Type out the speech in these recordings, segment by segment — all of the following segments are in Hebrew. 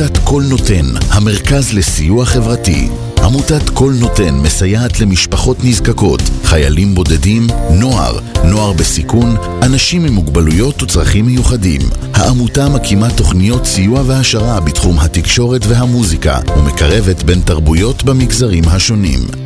עמותת קול נותן, המרכז לסיוע חברתי. עמותת קול נותן מסייעת למשפחות נזקקות, חיילים בודדים, נוער, נוער בסיכון, אנשים עם מוגבלויות וצרכים מיוחדים. העמותה מקימה תוכניות סיוע והעשרה בתחום התקשורת והמוזיקה ומקרבת בין תרבויות במגזרים השונים.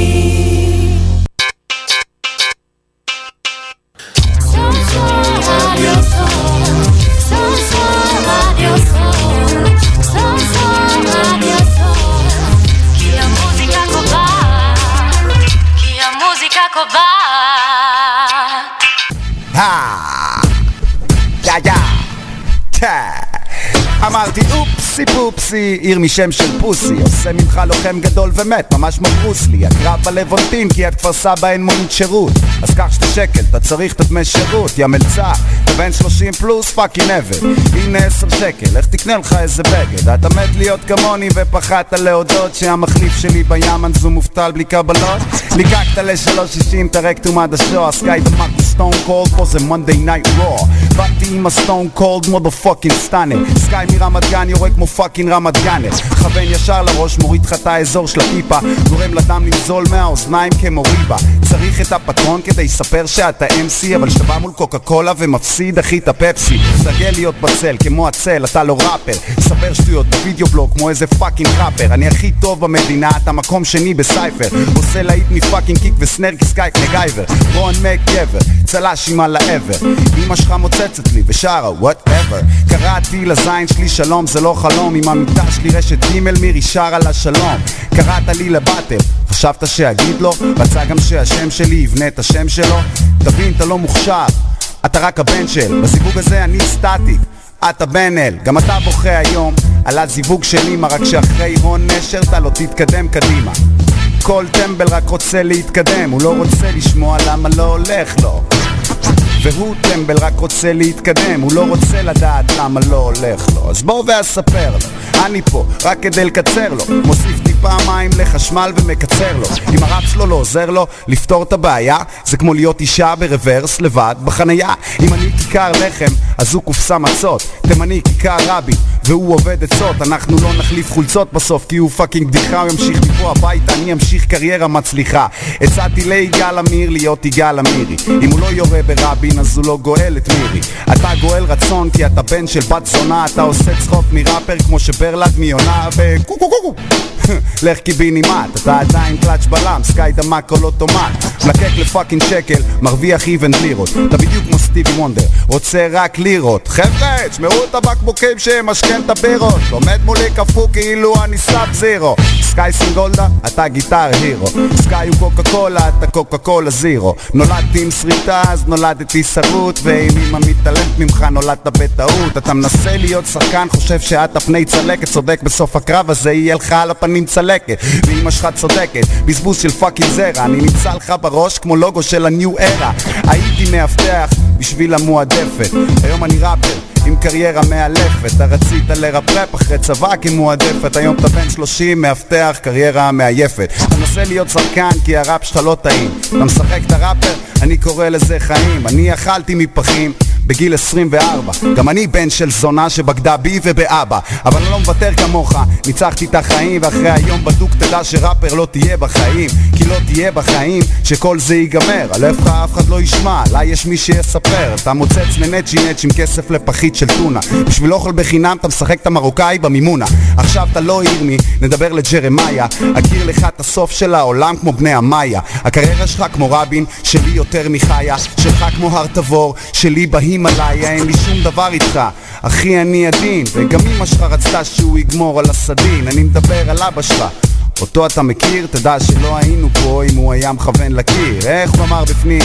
אופסי פופסי, עיר משם של פוסי. עושה ממך לוחם גדול ומת, ממש כמו ברוסלי הקרב בלוונטין כי את כפר סבא אין מונית שירות. אז קח שתי שקל, אתה צריך את הדמי שירות. יא מלצר, אתה בן 30 פלוס פאקינג עבד הנה 10 שקל, איך תקנה לך איזה בגד? אתה מת להיות כמוני ופחדת להודות שהמחליף שלי בימן זו מובטל בלי קבלות. ליקקת ל-360 את הרקטום עד השוע סקאי דמק סטון קולד פה זה מונדי נייט רוע באתי עם הסטון קולד מודו פאקינג סטאנר סקאי מרמת גן יורה כמו פאקינג רמת גאנר כוון ישר לראש מוריד לך את האזור של הפיפה גורם לדם לנזול מהאוזניים כמו ריבה. צריך את הפטרון כדי לספר שאתה MC אבל כשאתה בא מול קוקה קולה ומפסיד אחי את הפפסי. תסתגל להיות בצל כמו הצל אתה לא ראפר. ספר שטויות בווידאו בלוג כמו איזה פאקינג ראפר. אני הכי טוב במדינה אתה מקום שני בסייפר. עושה להיט מפאקינג קיק וסנר כסקייק מגייבר. רון מק גבר צל"ש עם על העבר אמא שלך מוצצת לי ושרה וואטאבר קראתי לזין שלי שלום זה לא חלום עם המיטה שלי רשת ג' מירי שרה לה שלום. קראת לי לבטל חשבת שאגיד לו? רצה גם שהשם שלי יבנה את השם שלו? תבין אתה לא מוכשר אתה רק הבן של. בזיווג הזה אני סטטי אתה בן אל, גם אתה בוכה היום על הזיווג של אמא רק שאחרי הון נשר אתה לא תתקדם קדימה. כל טמבל רק רוצה להתקדם, הוא לא רוצה לשמוע למה לא הולך לו והוא טמבל רק רוצה להתקדם, הוא לא רוצה לדעת למה לא הולך לו. אז בוא ואספר לו, אני פה רק כדי לקצר לו. מוסיף טיפה מים לחשמל ומקצר לו. אם הרב שלו לא עוזר לו. לפתור את הבעיה זה כמו להיות אישה ברוורס לבד בחנייה. אם אני כיכר לחם אז הוא קופסה מצות. תימני כיכר רבי והוא עובד עצות. אנחנו לא נחליף חולצות בסוף כי הוא fucking בדיחה הוא ימשיך מפה הביתה אני אמשיך קריירה מצליחה. הצעתי ליגאל עמיר להיות יגאל עמירי. אם הוא לא יורה ברבין אז הוא לא גואל את מירי. אתה גואל רצון כי אתה בן של בת זונה אתה עושה צחוק מראפר כמו שברלד מיונה וקו קו קו קו לך קיבינימט אתה עדיין קלאץ' בלם סקאי דמק על אוטומט מלקק ל fucking שקל מרוויח איבן לירות. אתה בדיוק כמו סטיבי וונדר רוצה רק לירות. חבר'ה תשמעו את הבקבוקים שמשכן את הבירות עומד מולי קפוא כאילו אני Sub-Zero סקאי סינגולדה אתה Guitar Hero. סקאי הוא קוקה קולה אתה קוקה קולה זירו. נולדתי עם שריטה אז נולדתי שרוט ואם אמא מתעלמת ממך נולדת בטעות. אתה מנסה להיות שחקן חושב שאתה פני צלקת צודק בסוף הקרב הזה יהיה לך על הפנים צלקת. ואמא שלך צודקת בזבוז של fucking זרע. אני נמצא לך בראש כמו לוגו של ה New Era. הייתי מאבטח בשביל המועדפת. היום אני ראפר עם קריירה מאלפת אתה רצית לרפרפ אחרי צבא כמועדפת. היום אתה בן 30 מאבטח קריירה מעייפת. אתה מנסה להיות שחקן כי הראפ שלך לא טעים. אתה משחק את הראפר אני קורא לזה חיים. אני אכלתי מפחים בגיל 24 גם אני בן של זונה שבגדה בי ובאבא. אבל אני לא מוותר כמוך. ניצחתי את החיים ואחרי היום בדוק תדע שראפר לא תהיה בחיים. כי לא תהיה בחיים שכל זה ייגמר. עליך אף אחד לא ישמע. לה יש מי שיספר. אתה מוצץ לנצ'י נצ' עם כסף לפחית של טונה. בשביל אוכל בחינם אתה משחק את המרוקאי במימונה. עכשיו אתה לא ירמי נדבר לג'רמיה. אכיר לך את הסוף של העולם כמו בני המאיה הקריירה שלך כמו רבין שלי יותר מחיה. שלך כמו הר תבור שלי בהימאליה אין לי שום דבר איתך אחי אני עדין וגם אמא שלך רצתה שהוא יגמור על הסדין אני מדבר על אבא שלך אותו אתה מכיר? תדע שלא היינו פה אם הוא היה מכוון לקיר איך הוא אמר בפנים?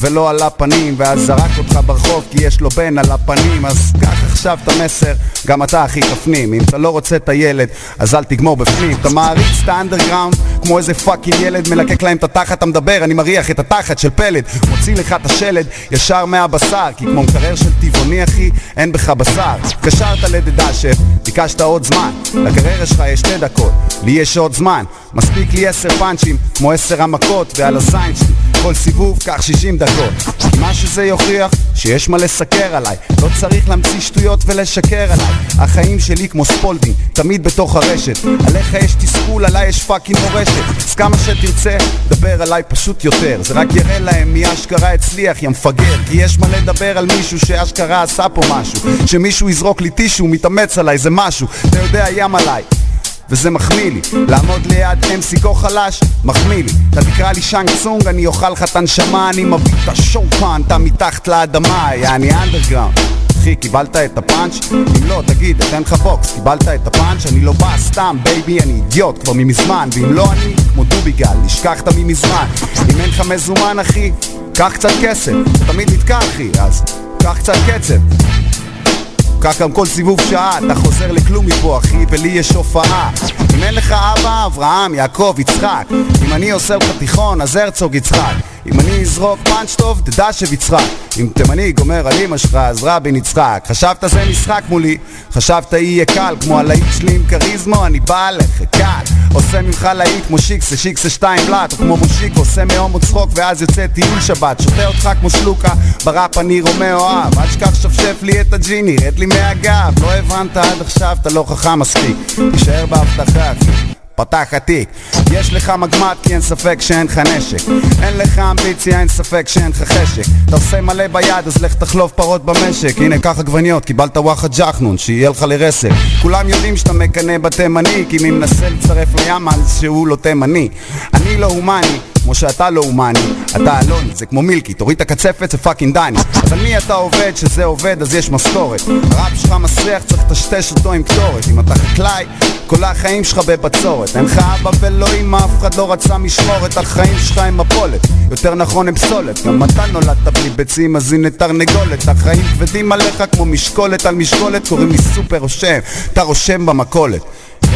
ולא על הפנים ואז זרק אותך ברחוב כי יש לו בן על הפנים אז קח עכשיו את המסר, גם אתה אחי תפנים. אם אתה לא רוצה את הילד, אז אל תגמור בפנים. אתה מעריץ את האנדרגראונד כמו איזה fucking ילד מלקק להם את התחת, אתה מדבר, אני מריח את התחת של פלד. מוציא לך את השלד ישר מהבשר כי כמו מקרר של טבעוני אחי, אין בך בשר. קשרת לדדשף, ביקשת עוד זמן. לקריירה שלך יש שתי דקות, לי יש עוד זמן. מספיק לי עשר פאנצ'ים, כמו עשר המכות ועל הזין שלי כל סיבוב קח שישים דקות. מה שזה יוכיח, שיש מה לסקר עליי. לא צריך להמציא שטויות ולשקר עליי. החיים שלי כמו Spalding, תמיד בתוך הרשת. עליך יש תסכול, עליי יש fucking מורשת. אז כמה שתרצה, דבר עליי פשוט יותר. זה רק יראה להם מי אשכרה הצליח, יא מפגר. כי יש מה לדבר על מישהו שאשכרה עשה פה משהו. שמישהו יזרוק לי טישו, מתאמץ עליי, זה משהו. אתה יורד עליי וזה מחמיא לי. לעמוד ליד MC כה חלש, מחמיא לי. אתה תקרא לי שאנג צונג, אני אוכל לך את הנשמה אני מביא את השופן, אתה מתחת לאדמה, יעני אנדרגראונד אחי, קיבלת את הפאנץ'? אם לא, תגיד, אתן לך בוקס, קיבלת את הפאנץ'? אני לא בא סתם, baby, אני אידיוט כבר ממזמן. ואם לא אני, כמו דובי גל, נשכחת ממזמן אם אין לך מזומן, אחי, קח קצת כסף. תמיד נתקע, אחי, אז קח קצת קצב כך גם כל סיבוב שעה, אתה חוזר לכלום מפה אחי, ולי יש הופעה. אם אין לך אבא, אברהם, יעקב, יצחק. אם אני עושה לך תיכון, אז הרצוג יצחק אם אני אזרוק פאנץ' טוב, תדע שביצחק אם תימני גומר על אמא שלך, אז רבין יצחק. חשבת זה משחק מולי, חשבת יהיה קל כמו הלהיט שלי עם כריזמו, אני בא עליך, קל. עושה ממך להיט כמו שיקסה, שיקסה שתיים בלאט או כמו מושיק, עושה מהומו צחוק ואז יוצא טיול שבת. שותה אותך כמו שלוקה, בראפ אני רומא אוהב. אל תשכח שפשף לי את הג'יני, רד לי מהגב. לא הבנת עד עכשיו, אתה לא חכם מספיק. תישאר בהבטחה פתח התיק יש לך מגמט כי אין ספק שאין לך נשק. אין לך אמביציה, אין ספק שאין לך חשק. אתה עושה מלא ביד אז לך תחלוב פרות במשק. הנה קח עגבניות, קיבלת וואחד ג'חנון שיהיה לך לרסק. כולם יודעים שאתה מקנא בתימני כי מי מנסה לצרף לים אז שהוא לא תימני. אני לא הומני כמו שאתה לא הומני, אתה אלוני, זה כמו מילקי, תוריד את הקצפת זה fucking דני. אז על מי אתה עובד, שזה עובד אז יש משכורת הרב שלך מסריח, צריך לטשטש אותו עם קטורת. אם אתה חקלאי, כל החיים שלך בבצורת. אין לך אבא ולא אמא, אף אחד לא רצה משמורת. החיים שלך הם מפולת, יותר נכון הם פסולת. גם אתה נולדת בלי ביצים אז הנה תרנגולת. החיים כבדים עליך כמו משקולת על משקולת קוראים לי סופר רושם, אתה רושם במכולת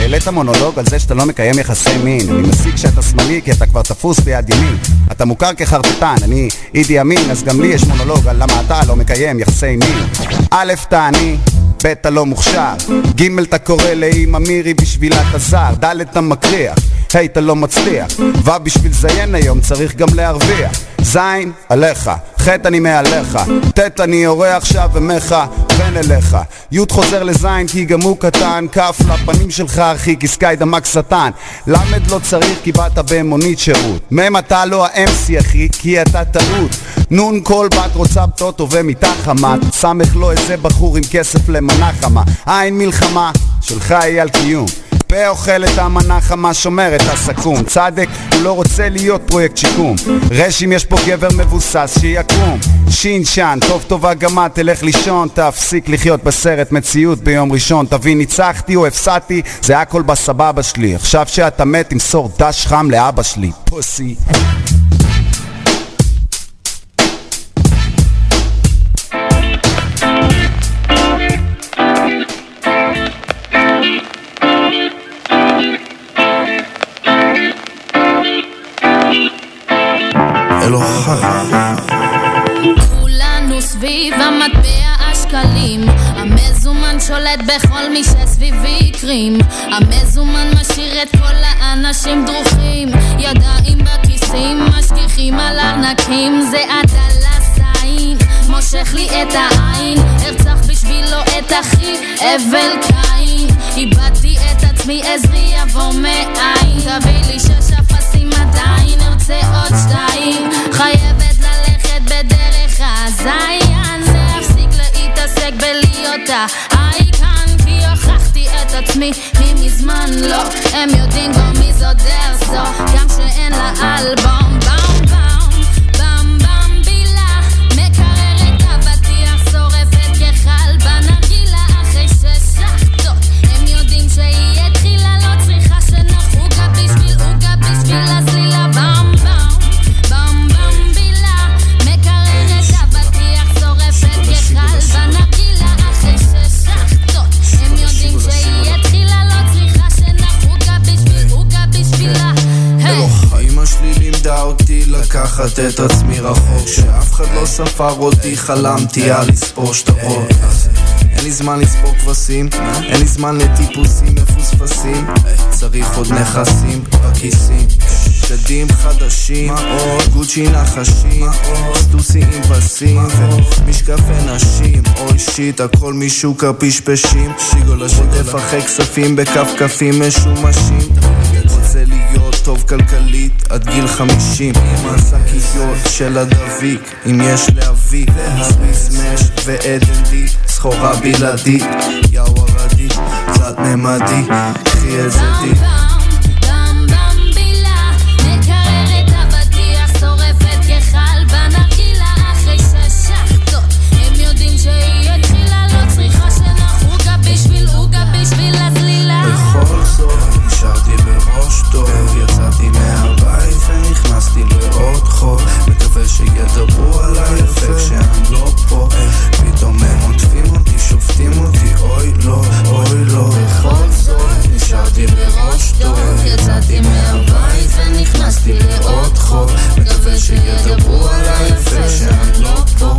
העלית מונולוג על זה שאתה לא מקיים יחסי מין. אני מסיק שאתה שמאלי כי אתה כבר תפוס ביד ימין. אתה מוכר כחרטטן, אני אידי אמין אז גם לי יש מונולוג על למה אתה לא מקיים יחסי מין. א', אתה עני ב' אתה לא מוכשר, ג' אתה קורא לאמא מירי בשבילה אתה זר, ד' אתה מקריח, ה' אתה לא מצליח, ו' בשביל זיין היום צריך גם להרוויח, ז' עליך, ח' אני מעליך, ט' אני יורה עכשיו ומכוון אליך, י' חוזר לז' כי גם הוא קטן, כ' לפנים שלך אחי כי סקאי דמק שטן, ל' לא צריך כי באת במונית שירות, מ' אתה לא ה-MC אחי כי אתה טעות, נ' כל בת רוצה בטוטו ומיטה חמה, סמך לא איזה בחור עם כסף למנה חמה, עין מלחמה, שלך היא על קיום. פה אוכל את המנה חמה, שומר את הסכו"ם. צדק, הוא לא רוצה להיות פרויקט שיקום. רש אם יש פה גבר מבוסס, שיקום. שין שן, טוב טובה גמה, תלך לישון, תפסיק לחיות בסרט מציאות ביום ראשון. תבין, ניצחתי או הפסדתי, זה הכל בסבבה שלי. עכשיו שאתה מת, תמסור דש חם לאבא שלי. פוסי. המטבע השקלים. המזומן שולט בכל מי שסביבי הקרים. המזומן משאיר את כל האנשים דרוכים. ידיים בכיסים משגיחים על ענקים. זה הדלסיים מושך לי את העין. ארצח בשבילו את אחי אבל קין. איבדתי את עצמי עזרי יבוא מאין. תביא לי שש אפסים עדיין ארצה עוד שתיים. חייבת ללכת בדרך הזין להתעסק בלהיות האייקן כי הוכחתי את עצמי ממזמן לא. הם יודעים כבר מי זאת דרסו. גם שאין לה אלבום באום לקחת את עצמי רחוק. שאף אחד לא ספר אותי חלמתי על לספור שטרות אין לי זמן לספור כבשים, אין לי זמן לטיפוסים מפוספסים. צריך עוד נכסים בכיסים שדים חדשים, גוצ'י נחשים, סטוסי עם פסים ומשקפי נשים, אוי שיט, הכל משוק הפשפשים. שיגולה אחרי כספים בכפכפים משומשים. רוצה להיות טוב כלכלית עד גיל חמישים. עם השקיות של הדביק אם יש להביא סמש ועדן די סחורה בלעדית. יאו ערדי תלת ממדי קחי איזה די מקווה שידברו עליי יפה כשאני לא פה. פתאום הם עוטפים אותי שופטים אותי אוי לא אוי לא. בכל זאת נשארתי בראש טוב. יצאתי מהבית ונכנסתי לעוד חור מקווה שידברו עליי יפה כשאני לא פה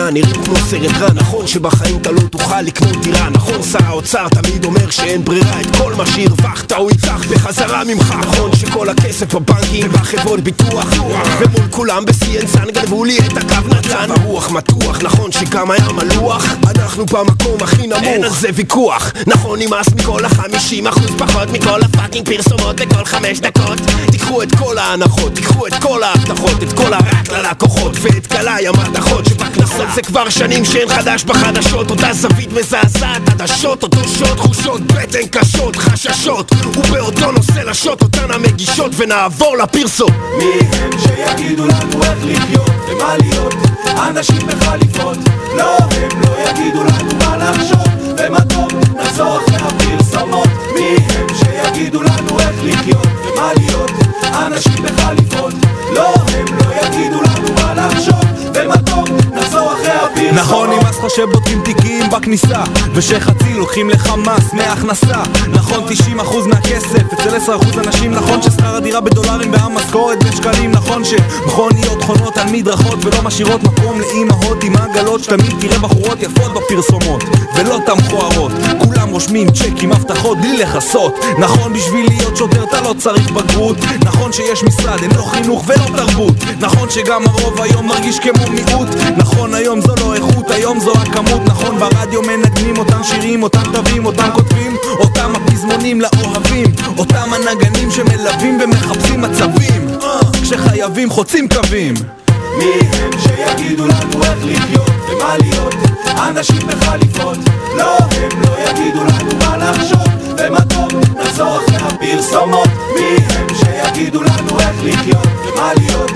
נראים כמו סרט רע נכון שבחיים אתה לא תוכל לקנות דירה נכון? שר האוצר תמיד אומר שאין ברירה את כל מה שהרווחת הוא ייקח בחזרה ממך. נכון שכל הכסף בבנקים ובחברות ביטוח ומול כולם ב-CNSN גנבו לי את הקו נתן. הרוח מתוח נכון שגם היה מלוח אנחנו במקום הכי נמוך. אין על זה ויכוח. נכון נמאס מכל החמישים אחוז פחות מכל הפאקינג פרסומות בכל חמש דקות. תיקחו את כל ההנחות תיקחו את כל ההבטחות את כל הרק ללקוחות ואת קלעי המתכות שבקנסות זה כבר שנים שאין חדש בחדשות. אותה זווית מזעזעת עדשות אותו שוד תחושות בטן קשות חששות. ובאותו נושא לשוט אותן המגישות ונעבור לפרסום מי הם שיגידו לנו איך לחיות ומה להיות? אנשים בחליפות לא הם לא יגידו לנו מה לחשוב. ומה טוב נחזור אחרי הפרסומות מי הם שיגידו לנו איך לחיות ומה להיות? אנשים בחליפות לא הם לא יגידו לנו מה לחשוב. ומה טוב נחזור אחרי הפרסומות נכון נמאס לך שבודקים תיקים בכניסה ושחצי לוקחים לך מס מהכנסה. נכון 90% מהכסף אצל 10% אנשים נכון ששכר הדירה בדולרים והמשכורת בשקלים. נכון שמכוניות חונות על מדרכות ולא משאירות מקום לאימהות עם עגלות שתמיד תראה בחורות יפות בפרסומות ולא תם מכוערות כולם רושמים צ'קים הבטחות בלי לכסות. נכון בשביל להיות שוטר אתה לא צריך בגרות. נכון שיש משרד אין לו חינוך ולא תרבות. נכון שגם הרוב היום מרגיש כמו מיעוט. נכון היום זו לא איכות היום זו הכמות נכון ברדיו מנגנים אותם שירים אותם תווים אותם כותבים אותם הפזמונים לאוהבים אותם הנגנים שמלווים ומחפשים מצבים. אה, כשחייבים חוצים קווים מי הם שיגידו לנו איך לחיות ומה להיות. אנשים בחליפות לא הם לא יגידו לנו מה לחשוב. ומה טוב נחזור אחרי הפרסומות. מי הם שיגידו לנו איך לחיות ומה להיות?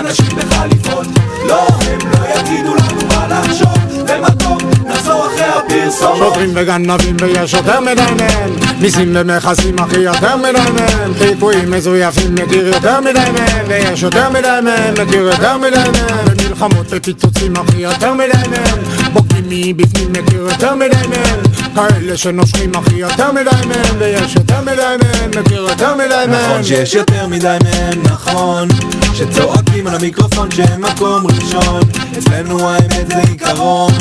אנשים בחליפות לא הם לא יגידו לנו מה לחשוב. ומה טוב נחזור אחרי הפרסומות. שוטרים וגנבים ויש יותר מדי מהם מיסים ומכסים אחי יותר מדי מהם חיקויים מזויפים מכיר יותר מדי מהם ויש יותר מדי מהם מכיר יותר מדי מהם ומלחמות ופיצוצים אחי יותר מדי מהם בוגדים מבפנים מכיר יותר מדי כאלה שנושכים אחי יותר מדי ויש יותר מדי מכיר יותר מדי נכון שיש יותר מדי מהם, נכון. שצועקים על המיקרופון שהם מקום ראשון. אצלנו האמת זה עיקרון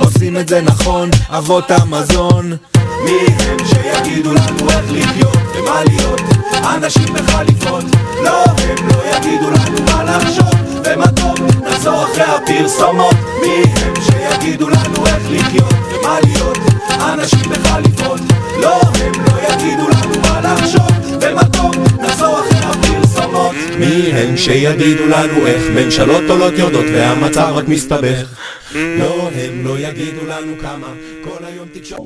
עושים את זה נכון, אבות המזון. מי הם שיגידו לנו איך לחיות ומה להיות? אנשים בחליפות לא הם לא יגידו לנו מה לחשוב ומה טוב נחזור אחרי הפרסומות. מי הם שיגידו לנו איך לחיות ומה להיות? אנשים בחליפות לא הם לא יגידו לנו מה לחשוב ומה טוב נחזור אחרי הפרסומות. מי הם שיגידו לנו איך ממשלות עולות יורדות והמצב רק מסתבך לא, הם לא יגידו לנו כמה. כל היום תקשורת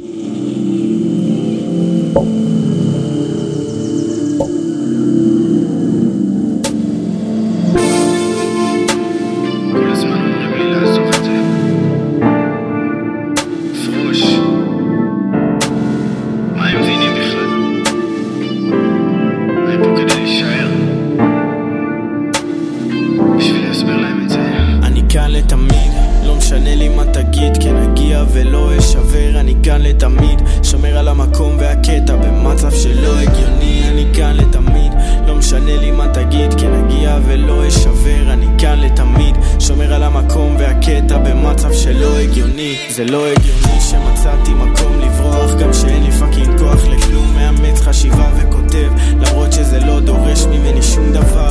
תגיד, כן אגיע ולא אשבר, אני כאן לתמיד, שומר על המקום והקטע במצב שלא הגיוני, אני כאן לתמיד, לא משנה לי מה תגיד, כן אגיע ולא אשבר, אני כאן לתמיד, שומר על המקום והקטע במצב שלא הגיוני, זה לא הגיוני שמצאתי מקום לברוח, גם שאין לי פאקינג כוח לכלום, מאמץ חשיבה וכותב, למרות שזה לא דורש ממני שום דבר,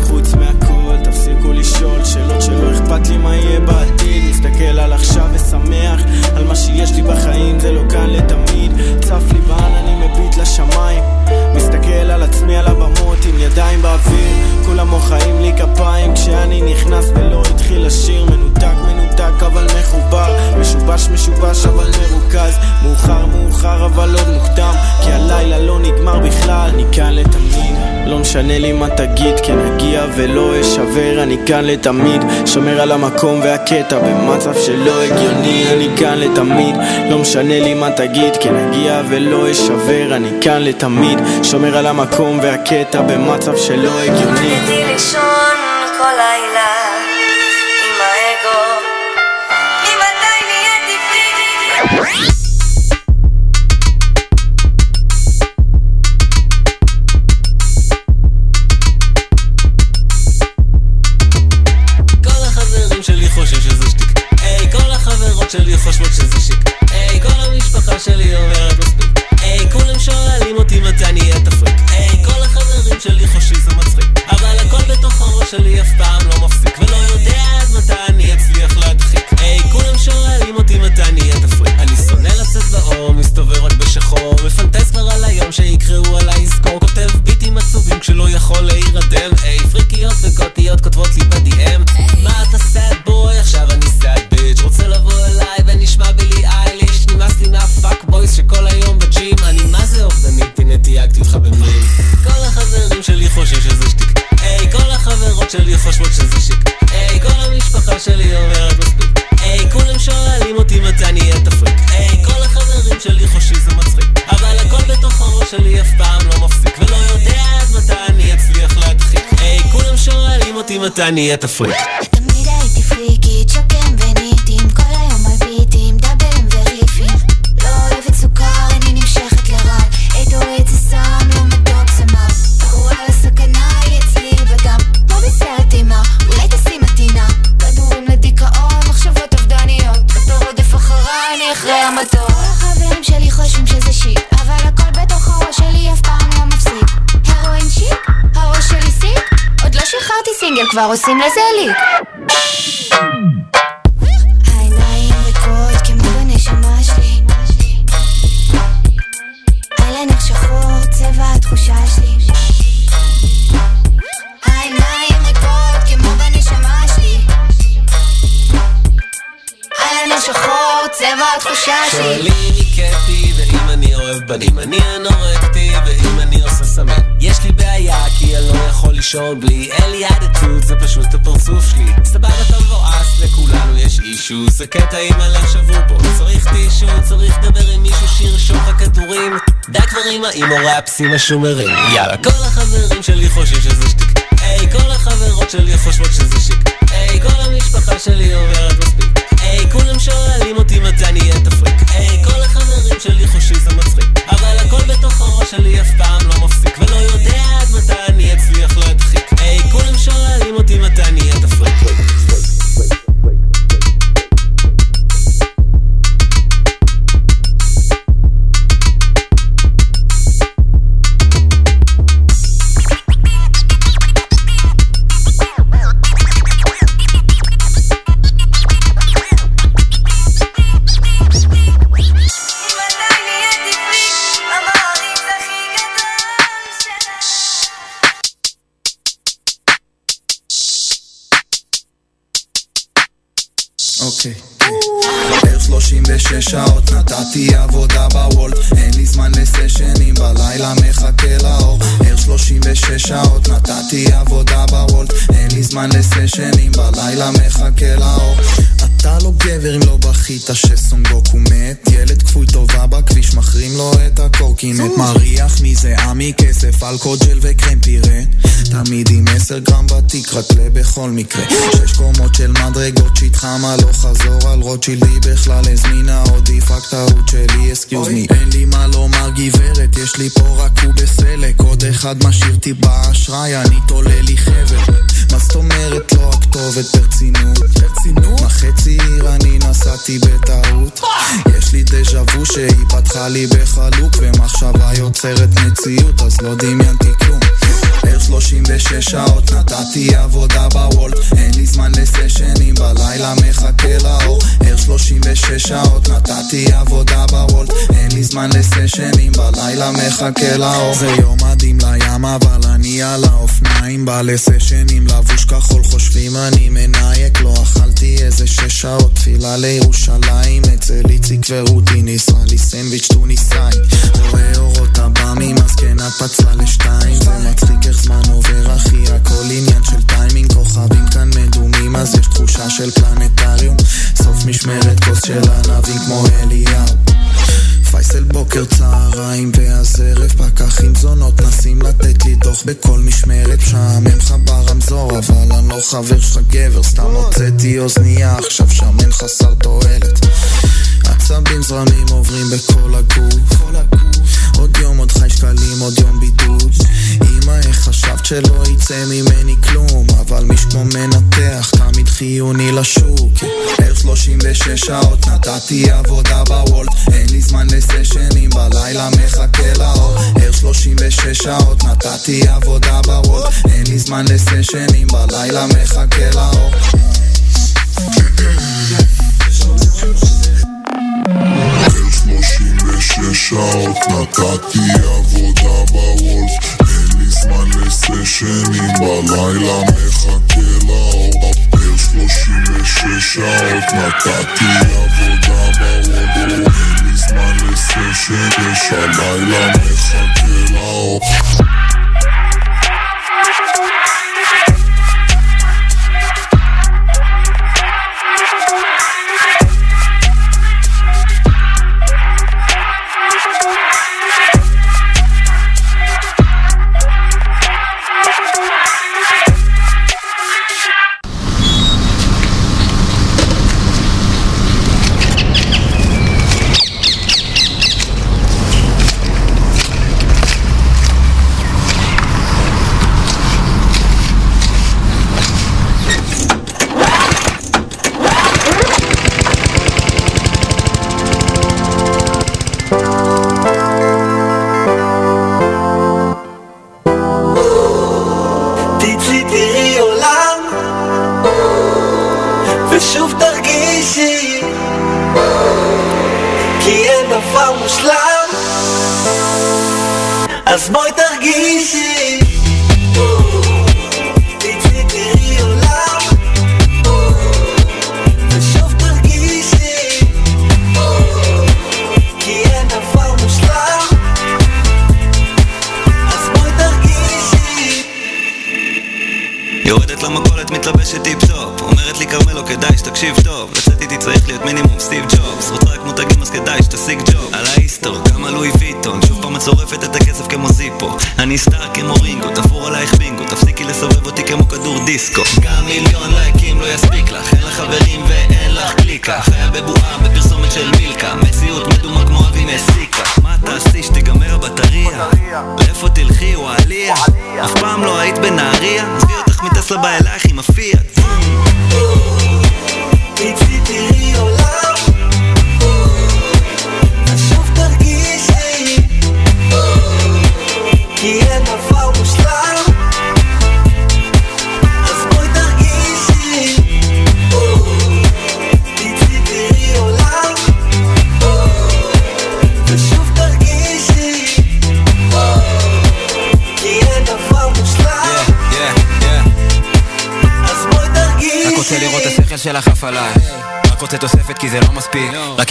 חוץ תפסיקו לשאול שאלות שלא אכפת לי מה יהיה בעתיד. מסתכל על עכשיו ושמח על מה שיש לי בחיים זה לא כאן לתמיד. צף לי בעננים מביט לשמיים. מסתכל על עצמי על הבמות עם ידיים באוויר. כולם מוחאים לי כפיים כשאני נכנס ולא התחיל לשיר מנותק מנותק אבל מחובר. משובש משובש אבל מרוכז. מאוחר מאוחר אבל עוד מוקדם. כי הלילה לא נגמר בכלל אני כאן לתמיד. לא משנה לי מה תגיד כן אגיע ולא אשבר. אני כאן לתמיד. שומר על המקום והקטע במצב שלא הגיוני. אני כאן לתמיד. לא משנה לי מה תגיד כן אגיע ולא אשבר אני כאן לתמיד שומר על המקום והקטע במצב שלא הגיוני. רציתי לישון כל לילה שואלים אותי מתי כבר עושים לזה ליק? העיניים ריקות כמו בנשמה שלי. הלנך שחור, צבע התחושה שלי. העיניים ריקות כמו בנשמה שלי. הלנך שחור, צבע התחושה שלי. שואלים מי כיפי ואם אני אוהב בנים אני אנורקטי ואם אני עושה סמים יש לי בעיה כי אני לא יכול לישון בלי לי אישו זה קטע עם הלב שבור פה צריך טישו צריך לדבר עם מישהו שירשום לך כדורים. די כבר עם האימו ראפסים השומרים. יאללה כל החברים שלי חושבים שזה שטיק היי כל החברות שלי חושבות שזה שיק. היי כל המשפחה שלי אומרת מספיק. היי כולם שואלים אותי מתי נהיה תפריק מזה עמי כסף אלכוג'ל וקרם פירה תמיד עם עשר גרם בתיק רק לבכל מקרה שש קומות של מדרגות שהתחם הלוך חזור על רוטשילדי בכלל הזמינה עדיף רק טעות שלי אסקיוז מי אין לי מה לומר גברת יש לי פה רק הוא בסלק עוד אחד משאיר טיפה אשראי אני תולה לי חבר מה זאת אומרת לא הכתובת ברצינות? ברצינות? מה חצי עיר אני נסעתי בטעות? יש לי דז'ה וו שהיא פתחה לי בחלוק ומחשבה יוצרת מציאות אז לא דמיינתי כלום 36 שעות נתתי עבודה בוולט אין לי זמן לסשנים בלילה מחכה לאור. ער 36 שעות נתתי עבודה בוולט אין לי זמן לסשנים בלילה מחכה לאור. זה יום מדהים לים אבל אני על האופניים בא לסשנים לבוש כחול חושבים אני מנייק לא אכלתי איזה שש שעות תפילה לירושלים אצל איציק ורותי ניסה לי סנדוויץ' טוניסאי. רואה אורות עב"מים אז כן פצלה לשתיים זה מצחיק איך זמן עובר אחי הכל עניין של טיימינג כוכבים כאן מדומים אז יש תחושה של פלנטריום. סוף משמרת כוס של ענבים כמו אליהו. פייסל בוקר צהריים ואז ערב פקחים זונות. נסים לתת לי דוח בכל משמרת משעמם לך ברמזור אבל אני לא חבר שלך גבר. סתם הוצאתי אוזנייה עכשיו שמן חסר תועלת עצבים זרמים עוברים בכל הגוף. עוד יום עוד חי שקלים עוד יום בידוד. אמא איך חשבת שלא יצא ממני כלום? אבל מי שכמו מנתח תמיד חיוני לשוק. ער 36 שעות נתתי עבודה בוולט. אין לי זמן לסשנים בלילה מחכה לאור. ער 36 שעות נתתי עבודה בוולט. אין לי זמן לסשנים בלילה מחכה לאור שלושים שעות נתתי עבודה בוולף. אין לי זמן לסשנים בלילה מחכה לאור שלושים ושש שעות נתתי עבודה בוולף. אין לי זמן לסשנים בלילה מחכה לאור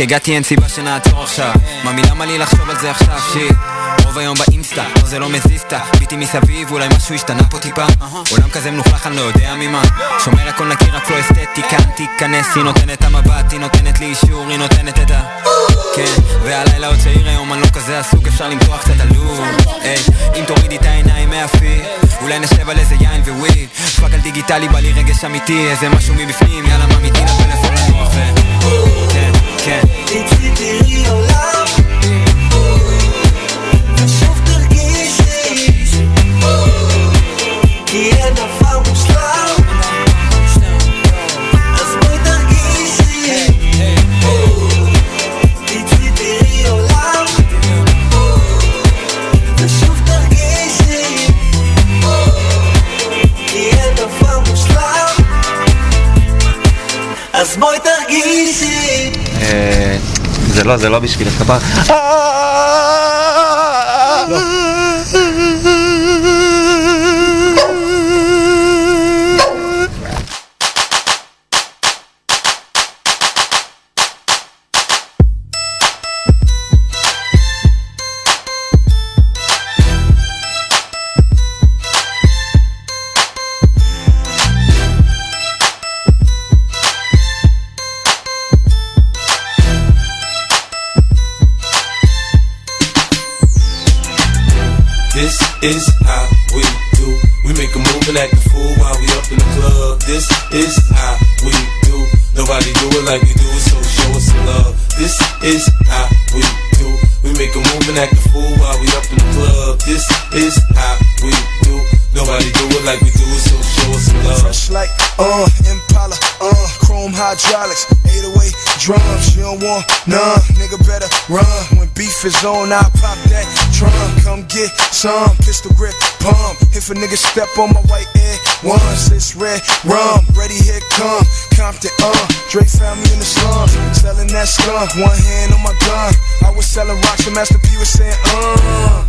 הגעתי אין סיבה שנעצור עכשיו. ממי למה לי לחשוב על זה עכשיו? שיט. רוב היום באינסטה, לא זה לא מזיזתה ביטי מסביב, אולי משהו השתנה פה טיפה. עולם כזה מלוכלך, אני לא יודע ממה. שומר הכל נקי, רק לא אסתטי. כאן תיכנס, היא נותנת המבט, היא נותנת לי אישור, היא נותנת את ה... כן, והלילה עוד צעיר היום, אני לא כזה עסוק, אפשר למתוח קצת עלוב. היי, אם תורידי את העיניים מהפיד אולי נשב על איזה יין וויד פאק על דיגיטלי, בא לי רגש אמיתי, איזה משהו מבפנים, יאללה ממיתי לפלאפון לנוח ו... כן זה לא, זה לא בשביל none, nigga better run. When beef is on, I pop that drum, come get some, pistol grip, pump. If a nigga step on my white air, once it's red rum, ready here come, Compton, uh, Drake found me in the slums, selling that skunk, one hand on my gun. I was selling rocks and Master P was saying, uh,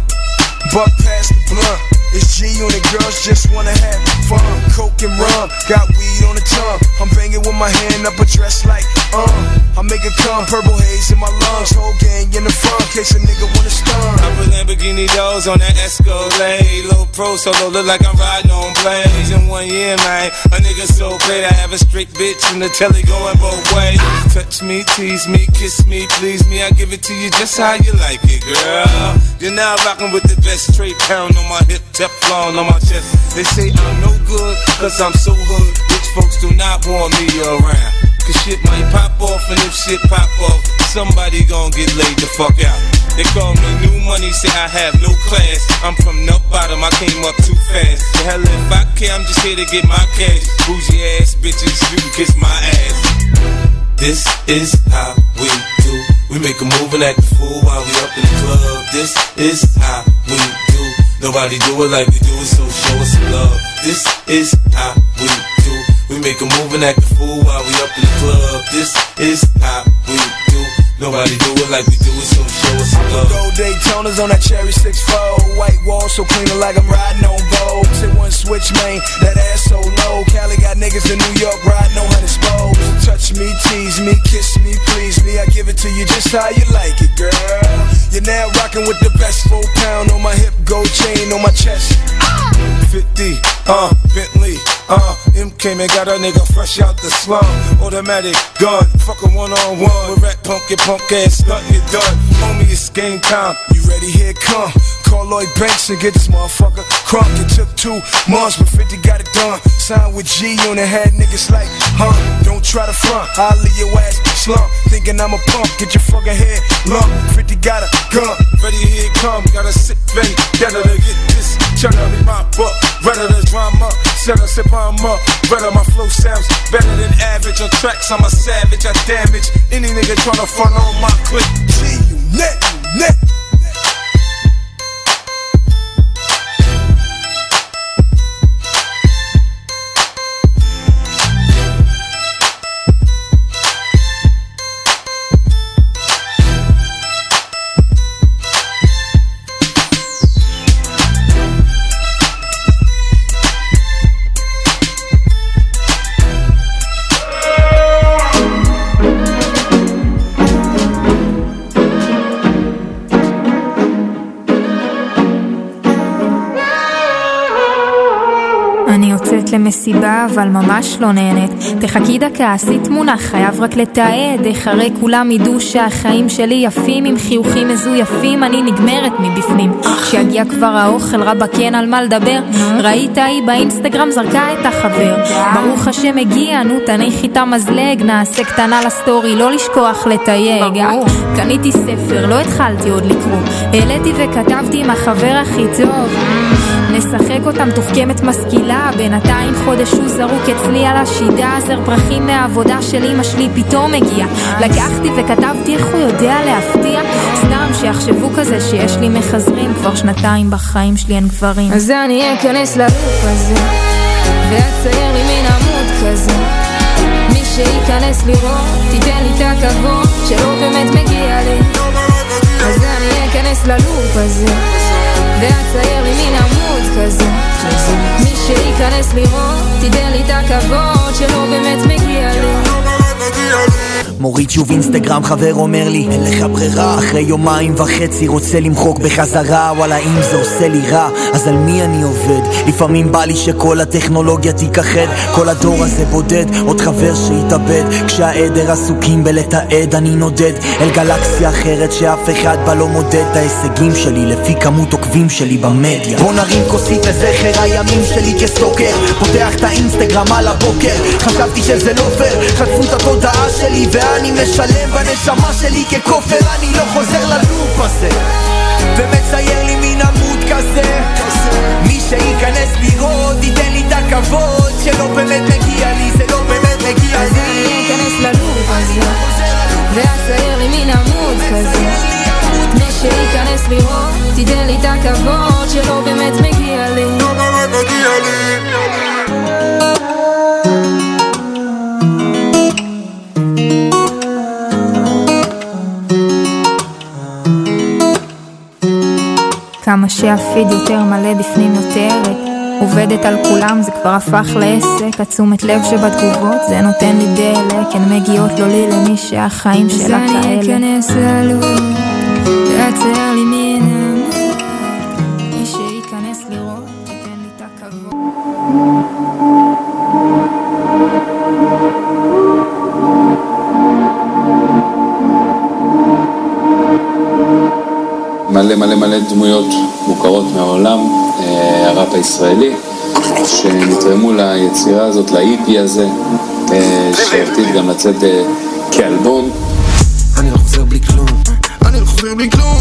buck past the blunt. It's G unit girls just wanna have fun. Coke and rum, got weed on the tongue. I'm banging with my hand up a dress like, uh. I make it come, purple haze in my lungs. Whole gang in the front, case a nigga wanna stun. I put Lamborghini doors on that Escalade. Low pro solo, look like I'm riding on planes. In one year, man, a nigga so great. I have a straight bitch in the telly going both ways. Touch me, tease me, kiss me, please me. I give it to you just how you like it, girl. You're now rocking with the best straight pound on my hip, Teflon on my chest. They say I'm no good, cause I'm so hood. Rich folks do not want me around. Cause shit might pop off, and if shit pop off, somebody gon' get laid the fuck out. They call me new money, say I have no class. I'm from the bottom, I came up too fast. The hell if I care, I'm just here to get my cash. Bougie ass bitches, you can kiss my ass. This is how we do. We make a move and act a fool while we up in the club. This is how we do. Nobody do it like we do it, so show us some love. This is how we do. Make a move and act a fool while we up in the club. This is how we do. Nobody do it like we do. It, so show us some love. Gold Daytonas on that cherry 6-4 White wall so clean like I'm riding on Vogue Hit one switch, man, that ass so low. Cali got niggas in New York riding on hundred spokes. Touch me, tease me, kiss me, please me. I give it to you just how you like it, girl. You're now rocking with the best four pound On my hip, gold chain on my chest ah! 50, uh, Bentley, uh, M came and got a nigga fresh out the slum. Automatic gun, fuck a one on one. With rat punk, get punk ass, nothing get done. Homie, it's game time. You ready? Here come. Call Lloyd Banks and get this motherfucker crunk. It took two months, but 50 got it done. Signed with G on the head, niggas like, huh? Don't try to front, I'll leave your ass slump. Thinking I'm a punk, get your fucking head lump. 50 got a gun. Ready, here it come. Got a sit vein, gotta get this. Tryna be my buck, ready to drama. Set us if I'm up, better my flow sounds better than average. On tracks, I'm a savage, I damage any nigga tryna front on my clip. G unit, unit. במסיבה, אבל ממש לא נהנית. תחכי דקה, עשי תמונה, חייב רק לתעד. איך הרי כולם ידעו שהחיים שלי יפים, עם חיוכים מזויפים, אני נגמרת מבפנים. כשיגיע כבר האוכל, רבאק אין על מה לדבר. ראית היא באינסטגרם זרקה את החבר. ברוך השם הגיע, נו תניחי את המזלג, נעשה קטנה לסטורי, לא לשכוח לתייג. קניתי ספר, לא התחלתי עוד לקרוא. העליתי וכתבתי עם החבר הכי טוב. נשחק אותה מתוחכמת משכילה, בינתיים חודש הוא זרוק אצלי על השידה, זר פרחים מהעבודה של אמא שלי פתאום הגיע. לקחתי וכתבתי איך הוא יודע להפתיע, סתם שיחשבו כזה שיש לי מחזרים, כבר שנתיים בחיים שלי אין גברים. אז אני אכנס ללופ הזה, ואצייר לי מין עמוד כזה. מי שייכנס לראות, תיתן לי את הכבוד שלא באמת מגיע לי. אז אני אכנס ללופ הזה, ואצייר לי מין עמוד כזה. מי שייכנס לראות, תיתן לי את הכבוד שלא באמת מגיע לי. מוריד שוב אינסטגרם, חבר אומר לי, אין לך ברירה. אחרי יומיים וחצי רוצה למחוק בחזרה, וואלה אם זה עושה לי רע, אז על מי אני עובד? לפעמים בא לי שכל הטכנולוגיה תיכחד, כל הדור הזה בודד, עוד חבר שהתאבד. כשהעדר עסוקים בלתעד, אני נודד אל גלקסיה אחרת שאף אחד בה לא מודד את ההישגים שלי לפי כמות עוקבים שלי במדיה. בוא נרים כוסית לזכר הימים שלי כסטוקר, פותח את האינסטגרם על הבוקר, חשבתי שזה לא פייר, חטפו את התודעה שלי ואני משלם בנשמה שלי ככופר, אני לא חוזר ללופ הזה ומצייר לי מין עמוד כזה מי שייכנס לראות ייתן לי את הכבוד שלא באמת מגיע לי, זה לא באמת מגיע אז לי אני אכנס ללופ הזה, ואצייר לי מין עמוד כזה. מי שייכנס לראות, תיתן לי את הכבוד שלא באמת מגיע לי. לא באמת מגיע לי. כמה שהפיד יותר מלא בפנים יותר עובדת על כולם זה כבר הפך לעסק. התשומת לב שבתגובות זה נותן לי דלק. הן מגיעות לא לי למי שהחיים שלה כאלה מלא מלא מלא דמויות מוכרות מהעולם, אה, הראפ הישראלי, שנתרמו ליצירה הזאת, לאיפי הזה, אה, שעתיד גם לצאת אה, כאלבום. אני לא חוזר בלי כלום אני לא חוזר בלי כלום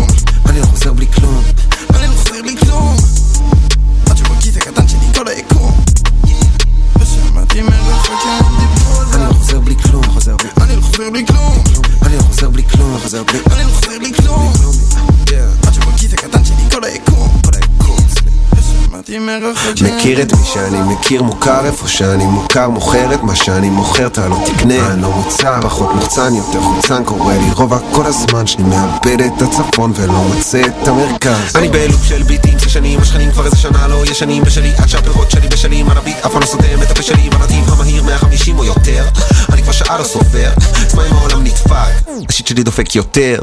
מכיר את מי שאני מכיר מוכר איפה שאני מוכר מוכר את מה שאני מוכר אתה לא תקנה. אני לא מוצר פחות מוחצן יותר חוצן קורא לי רובע כל הזמן שאני מאבד את הצפון ולא מוצא את המרכז. אני בלופ של ביטים זה שנים השכנים כבר איזה שנה לא ישנים בשלי. עד שהפירות שלי בשלים על הביט אף פעם לא סותם את הפה שלי בנתיב המהיר 150 או יותר. אני כבר שעה לא סופר זמן עם העולם נדפק. השיט שלי דופק יותר.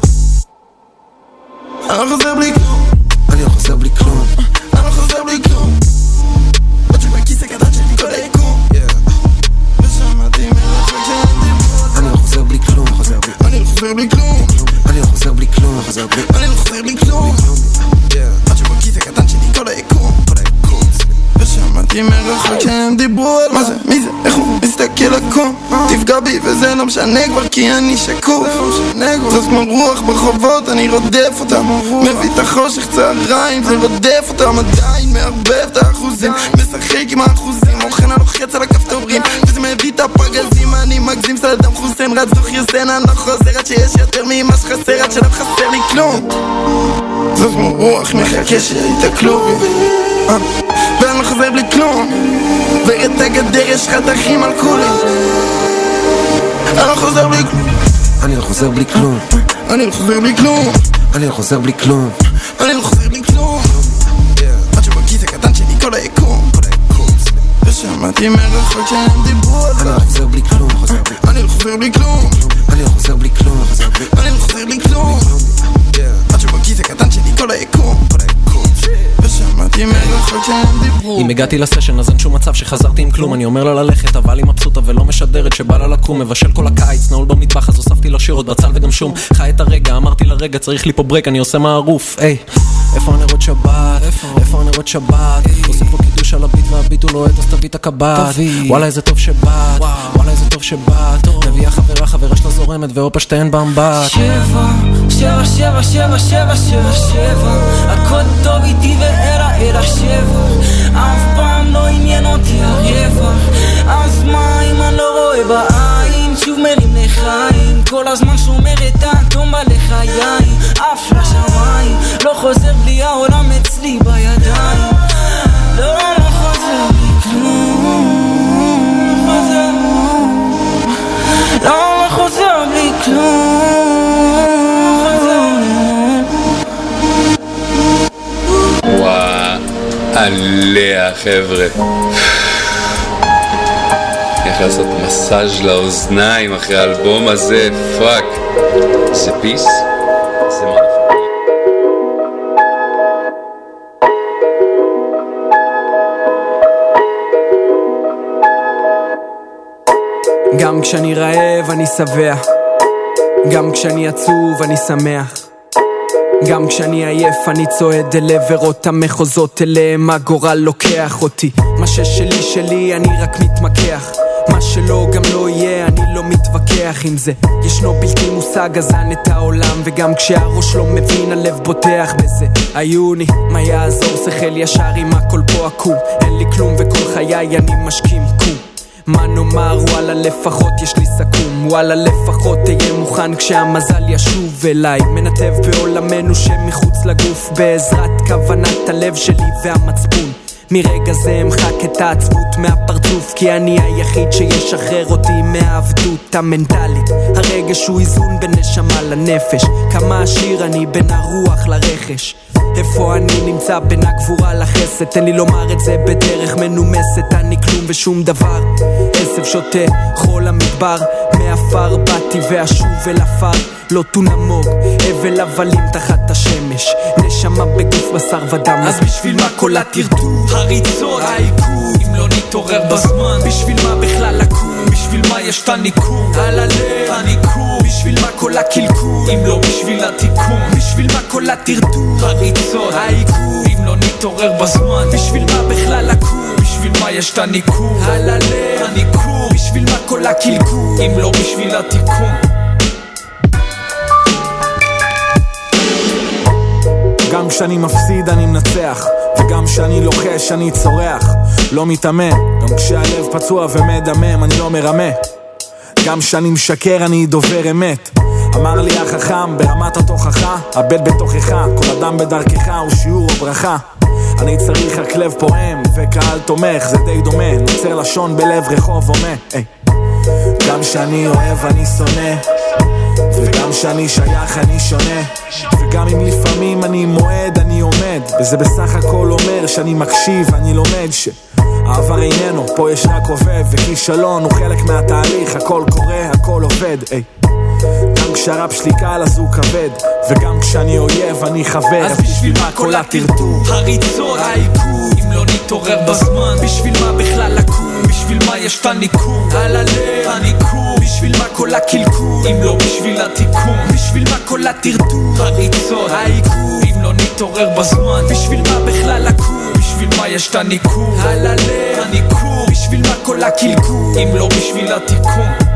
אני חוזר בלי לא משנה כבר כי אני שקוף. זאת כמו רוח ברחובות אני רודף אותם. מביא את החושך צהריים זה רודף אותם. עדיין מערבב את האחוזים. משחק עם האחוזים. אוכן הלוחץ על הכפתורים. וזה מביא את הפגזים. אני מגזים סדאם חוסיין רץ דוך יוסן אני לא חוזר עד שיש יותר ממה שחסר עד שלא חסר לי כלום. זאת כמו רוח מחכה שיתקלו. אה, ואני לא חוזר בלי כלום. ואת הגדר יש חתכים על כולי אני לא חוזר בלי כלום אני לא חוזר בלי כלום אני לא חוזר בלי כלום אני לא חוזר בלי כלום אני לא חוזר בלי כלום עד שבכיס הקטן שלי כל היקום ושמעתי מרחוק שהם דיברו על זה אני לא חוזר בלי כלום אני לא חוזר בלי כלום אני לא חוזר בלי כלום אני לא חוזר בלי כלום עד שבכיס הקטן שלי כל היקום ושמעתי אמרתי מלאכות שהם דיברו. אם הגעתי לסשן אז אין שום מצב שחזרתי עם כלום. אני אומר לה ללכת אבל היא מבסוטה ולא משדרת שבא לה לקום מבשל כל הקיץ נעול במטבח אז הוספתי לה שירות בצל וגם שום. חי את הרגע אמרתי לה רגע צריך לי פה break אני עושה מערוף. היי. איפה הנרות שבת? איפה הנרות שבת? עושה פה קידוש על הביט והביט הוא לוהט אז תביא את הקב"ט. וואלה איזה טוב שבאת. וואלה איזה טוב שבאת מביאה חברה חברה שלה זורמת והופה שתיהן באמבט שבע, שבע, שבע, שבע, שבע, שבע, שבע. הכל טוב איתי ואלה אל השבע אף פעם לא עניין אותי הרווח. אז מה אם אני לא רואה בעין? שוב מרים לחיים. כל הזמן שומר את האטום בלחיי עף לשמיים. לא חוזר בלי העולם אצלי בידיים עליה חבר'ה. איך לעשות מסאז' לאוזניים אחרי האלבום הזה, fuck. זה פיס? זה מה? גם כשאני רעב אני שבע גם כשאני עצוב אני שמח. גם כשאני עייף אני צועד אל עברות המחוזות אליהם הגורל לוקח אותי. מה ששלי שלי אני רק מתמקח. מה שלא גם לא יהיה אני לא מתווכח עם זה. ישנו בלתי מושג הזן את העולם וגם כשהראש לא מבין הלב בוטח בזה. עיוני מה יעזור? שכל ישר אם הכל פה עקום. אין לי כלום וכל חיי אני משכים קום מה נאמר? וואלה לפחות יש לי סכו"ם. וואלה לפחות תהיה מוכן כשהמזל ישוב אליי. מנתב בעולמנו שמחוץ לגוף בעזרת כוונת הלב שלי והמצפון מרגע זה אמחק את העצבות מהפרצוף כי אני היחיד שישחרר אותי מהעבדות המנטלית. הרגש הוא איזון בין נשמה לנפש. כמה עשיר אני בין הרוח לרכש. איפה אני נמצא בין הגבורה לחסד? תן לי לומר את זה בדרך מנומסת. אני כלום ושום דבר. עשב שותה חול המדבר. מעפר באתי ואשוב אל עפר. לא תונמוג. הבל הבלים תחת השמש. נשמה בגוף בשר ודם. אז בשביל מה כל הטרטור הריצות, העיכוב אם לא נתעורר בזמן. בשביל מה בכלל לקום? בשביל מה יש את הניקום? על הלב הניקום. בשביל מה כל הקלקול? אם לא בשביל התיקון. בשביל מה כל הטרטור? הריצות, העיכוב אם לא נתעורר בזמן. בשביל מה בכלל לקום? בשביל מה יש את הניקום? על הלב הניקום. בשביל מה כל הקלקול? אם לא בשביל התיקון. גם כשאני מפסיד אני מנצח וגם כשאני לוחש אני צורח. לא מתאמן גם כשהלב פצוע ומדמם אני לא מרמה. גם כשאני משקר אני דובר אמת. אמר לי החכם ברמת התוכחה הבט בתוכך כל אדם בדרכך הוא שיעור או ברכה אני צריך רק לב פועם וקהל תומך זה די דומה. נוצר לשון בלב רחוב הומה. היי. גם כשאני אוהב אני שונא וגם כשאני שייך אני שונה. וגם אם לפעמים אני מועד אני עומד. וזה בסך הכל אומר שאני מקשיב אני לומד שהעבר איננו פה יש רק הווה וכישלון הוא חלק מהתהליך הכל קורה הכל עובד. היי. גם כשהרב שלי קל אז הוא כבד וגם כשאני אויב אני חבר. אז בשביל מה כל הטרטור? הריצות, העיכוב אם לא נתעורר בזמן. בשביל מה בכלל לקום? בשביל מה יש את הניקום? על הלב הניקום בשביל מה כל הקלקול? אם לא בשביל התיקון בשביל מה כל הטרטור? הריצות, העיכוב אם לא נתעורר בזמן בשביל מה בכלל לקום? בשביל מה יש את הניקום? על הלב הניקום בשביל מה כל הקלקול? אם לא בשביל התיקון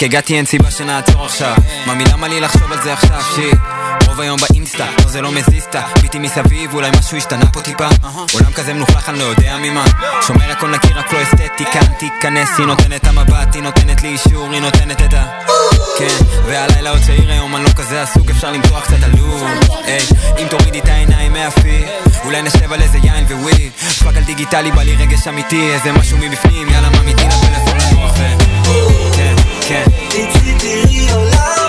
רק הגעתי אין סיבה שנעצור עכשיו. ממי למה לי לחשוב על זה עכשיו? שיט. רוב היום באינסטה, לא זה לא מזיזתה ביטי מסביב, אולי משהו השתנה פה טיפה. עולם כזה מלוכלך, אני לא יודע ממה. שומר הכל נקי, רק לא אסתטיקה תיכנס, היא נותנת המבט, היא נותנת לי אישור, היא נותנת את ה... כן, והלילה עוד צעיר היום, אני לא כזה עסוק, אפשר למתוח קצת עלוב. אם תורידי את העיניים מהפי אולי נשב על איזה יין וויד פאק על דיגיטלי, בא לי רגש אמיתי, איזה משהו מבפנים, יאללה ממיתי לפלאפון לנוח ו... כן, כן תצאי תראי עולם ושוב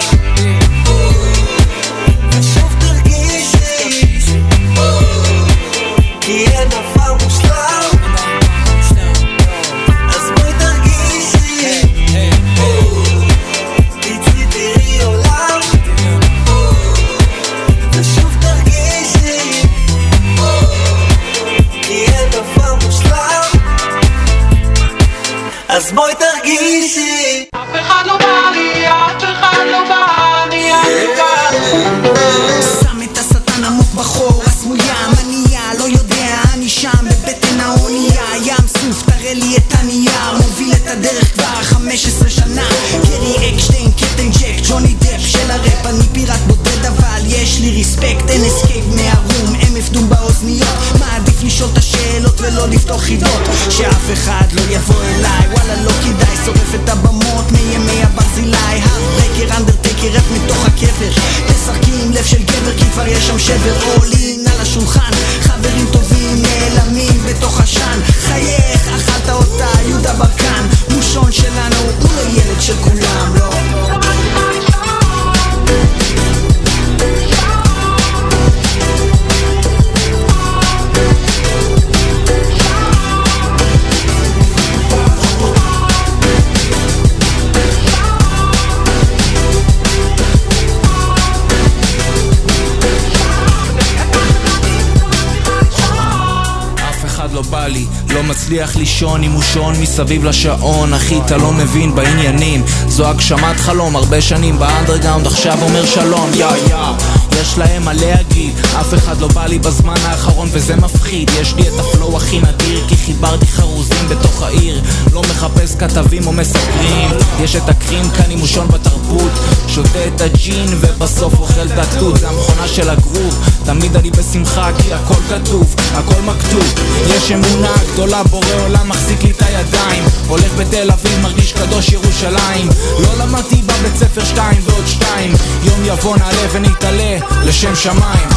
חידות, שאף אחד לא יבוא אליי, וואלה לא כדאי, שורף את הבמות מימי הברזילי, הארדברקר, אנדרטייקר, רap מתוך הקבר, תשחקי עם לב של גבר כי כבר יש שם שבר, עולים מצליח לישון עם מושון מסביב לשעון. אחי אתה לא מבין בעניינים. זו הגשמת חלום הרבה שנים באנדרגאונד עכשיו אומר שלום. יא יא יש להם מה להגיד אף אחד לא בא לי בזמן האחרון וזה מפחיד. יש לי את הפלואו הכי נדיר כי חיברתי חרוזים בתוך העיר. לא מחפש כתבים או מסקרים. יש את הקרים כאן עם מושון בתרבות. שותה את הג'ין ובסוף אוכל את התות. זה המכונה של הגרוב. תמיד אני בשמחה כי הכל כתוב הכל מכתוב. יש אמונה גדולה בורא עולם מחזיק לי את הידיים. הולך בתל אביב מרגיש קדוש ירושלים. לא למדתי בבית ספר שתיים ועוד שתיים. יום יבוא נעלה ונתעלה לשם שמיים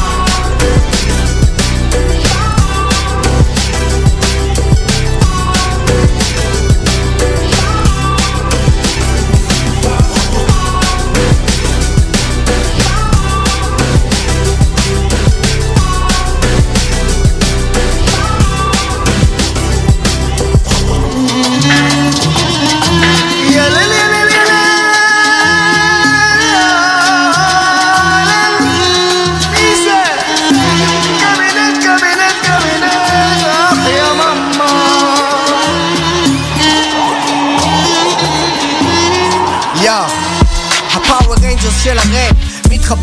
מי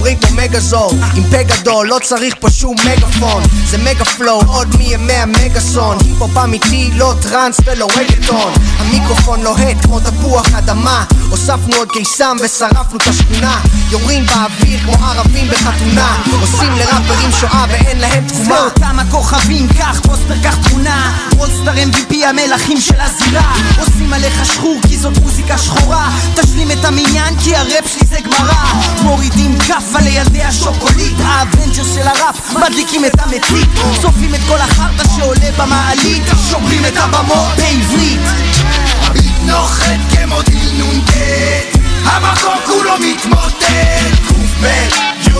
מתחברים כמו מגזורד עם פה גדול, לא צריך פה שום מגפון. זה mega flow, עוד מימי המגאסון היפ-הופ אמיתי, לא טראנס ולא רגטון המיקרופון לוהט כמו תפוח אדמה. הוספנו עוד קיסם ושרפנו את השכונה. יורים באוויר כמו ערבים בחתונה. עושים לראפרים שואה ואין להם תקומה זה אותם הכוכבים, קח פוסטר, קח תמונה. All-star MVP המלכים של הזירה. עושים עליך שחור כי זאת מוזיקה שחורה. תשלים את המניין כי הראפ שלי זה גמרא. מורידים כאפה לילדי השוקולית האבנג'רס של הראפ מדליקים את המציק. שורפים את כל החרטא שעולה במעלית שוברים את הבמות בעברית. נוחת כמו טיל נ"ט המקום כולו מתמוטט. ק"ב י'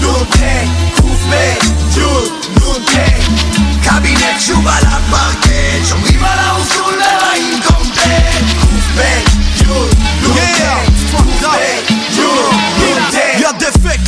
נ"ט ק"ב י' נ"ט. קבינט שוב על הפרקט שומרים על האוסול לרעים קומפלט ק"ב י' נ"ט ק"ב י' נ"ט יא דפקט,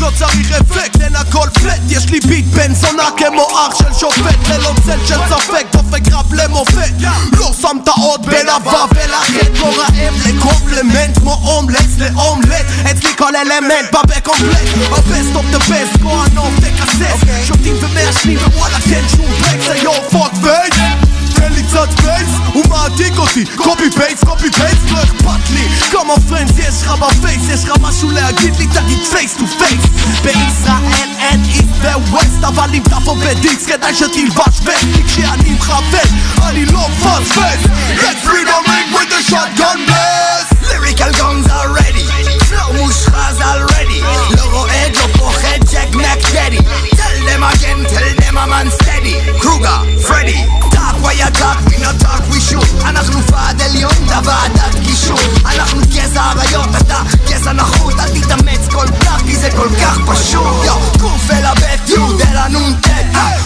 לא צריך אפקט, אין הכל פלט יש לי ביט בן זונה כמו אח של שופט ללא צל של ספק, דופק ראפ למופת. לא שמת עוד בין הוו ולחטא כמו רעב לקומפלמנט כמו אומלץ לאומלט. אצלי כל אלמנט בא בקומפלט. ה-best of the best, כהנוף תכסס שותים ומעשנים ווואלה תן שום ברק זה יור פוק פייס תן לי קצת פייס, הוא מעתיק אותי. קופי פייס, קופי פייס, לא אכפת לי. כמה פרנדס יש לך בפייס, יש לך משהו להגיד לי, תגיד פייס טו פייס בישראל אין איסט וווסט, אבל אם תבוא בדיסק כדאי שתלבש וסט כשאני מכוון, אני לא פספס Let's the ring with the shotgun blast. Lyrical guns are ready. Flow מושחז already לא רועד, לא פוחד, ג'ק מק דדי Tell them again, tell them I'm unsteady. קרוגה, פרדי not talk, we shoot. אנחנו ועד עליון, אתה ועדת גישור. אנחנו גזע אריות, אתה גזע נחות. אל תתאמץ כל כך, כי זה כל כך פשוט. יו, קוף אל הבית, י' אל הנ"ט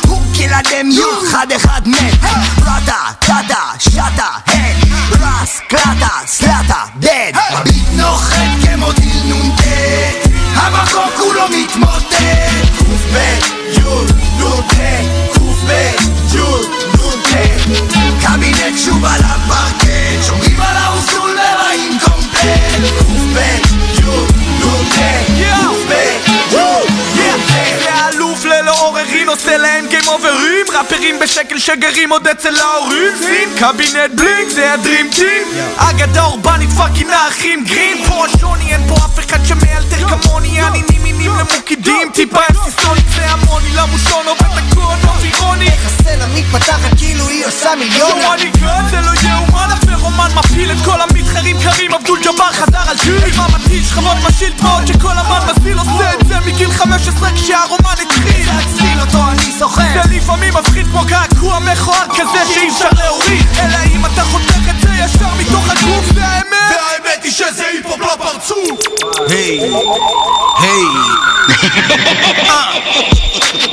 הוא קילה דם י' חד אחד מת. רטה, טאטה, שטה, הד רס, קלטה, סלטה, דד. הביט נוחת כמו טיל נ"ט ראפרים בשקל שגרים עוד אצל ההורים. סין קבינט בלינק זה הדרים טים אגדה אורבנית פאקינג האחים גרין. פה השוני אין פה אף אחד שמאלתר כמוני. אני נימינים למוקידים טיפה אסיסוניק זה המוני למושון עובד הכל אווירוני הסצנה מתפתחת כאילו היא עושה אני כאן זה לא יאומן הפירומן מפיל את כל המתחרים קרים אבדול ג'אבר חזר על שירי מה מטיל שכבות משיל דמעות שכל אמן מזיל עושה את זה מגיל 15 כשהרומן התחיל. להצליל אותו אני סוחר זה לפעמים מפחיד כמו קעקוע מכוער כזה שאי אפשר להוריד. אלא אם אתה חותך זה ישר מתוך הגוף זה האמת. והאמת היא שזה היפ-הופ לפרצוף היי, היי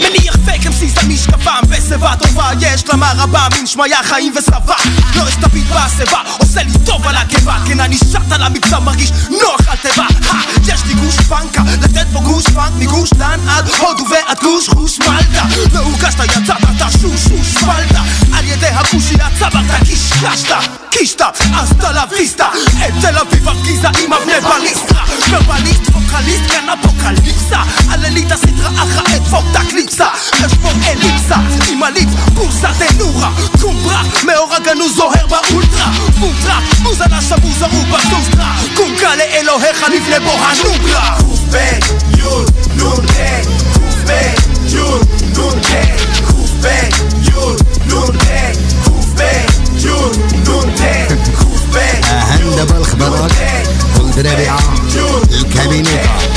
מניח פייק אמסיס על משקפם בשיבה טובה יש למה רבה מן שמיה חיים ושרפה לא יש תביט בהסבה עושה לי טוב על הקיבה. כן אני שט על המבצע מרגיש נוח על תיבה. הא, יש לי גוש פנקה לתת פה גוש פנק מגוש דן עד הודו ועד גוש חוש מלטה. הוגשת יצאת אתה שוש שוש פלטה על ידי הכושייה צברת קישקשת קישטה אסטה לה ויסטה את תל אביב הפגיזה עם אבני בליסטרה ורבליסט ווקליסט כאן אפוקליפסה על אליטה סדרה אחת את פוקטה קליפסה יש פה אליפסה עם הליפ בורסה דנורה קומברה מאור הגנוז זוהר באולטרה. פונטרה מוזנה שבוז הרוג בסוסטרה. קומקה לאלוהיך לפני בו הנוגרה. ק"ב י' נ"ט ק"ב י' נ"ט ק"ב י' נ"ט ק"ב י' נ"ט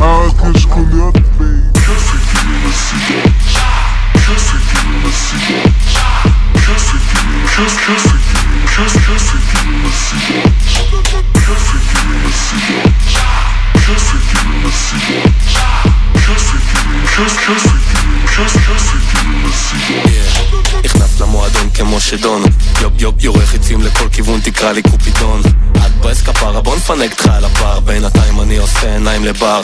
Herkes kullanıyor baby Kösekini nasıl yat Kösekini nasıl yat Kösekini Kös kösekini Kös kösekini nasıl yat Kösekini nasıl yat Kösekini nasıl yat Kösekini Kös kösekini Kös kösekini nasıl yat Cafe, חרמג'דון יופ יופ יורה חיצים לכל כיוון תקרא לי קופידון את ברס כפרה בוא נפנק אותך על הבר בינתיים אני עושה עיניים לבר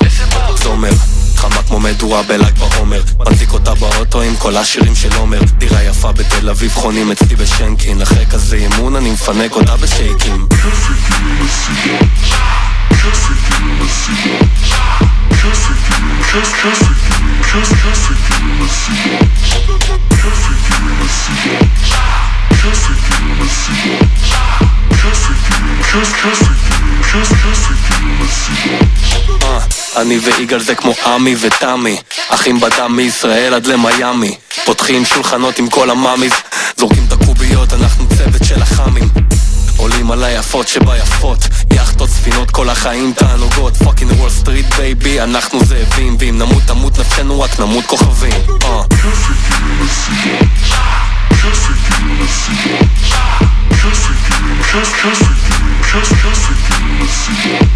זומר חמה כמו מדורה בל"ג בעומר מדליק אותה באוטו עם כל השירים של עומר דירה יפה בתל אביב חונים אצלי בשנקין אחרי כזה אימון אני מפנק אותה בשייקים אני ויגאל זה כמו עמי ותמי אחים בדם מישראל עד למיאמי. פותחים שולחנות עם כל המאמיז זורקים את הקוביות, אנחנו צוות של החאמים עולים על היפות שביפות יאכטות, ספינות, כל החיים תענוגות. fucking וול סטריט baby, אנחנו זאבים ואם נמות תמות נפשנו רק נמות כוכבים אה. היו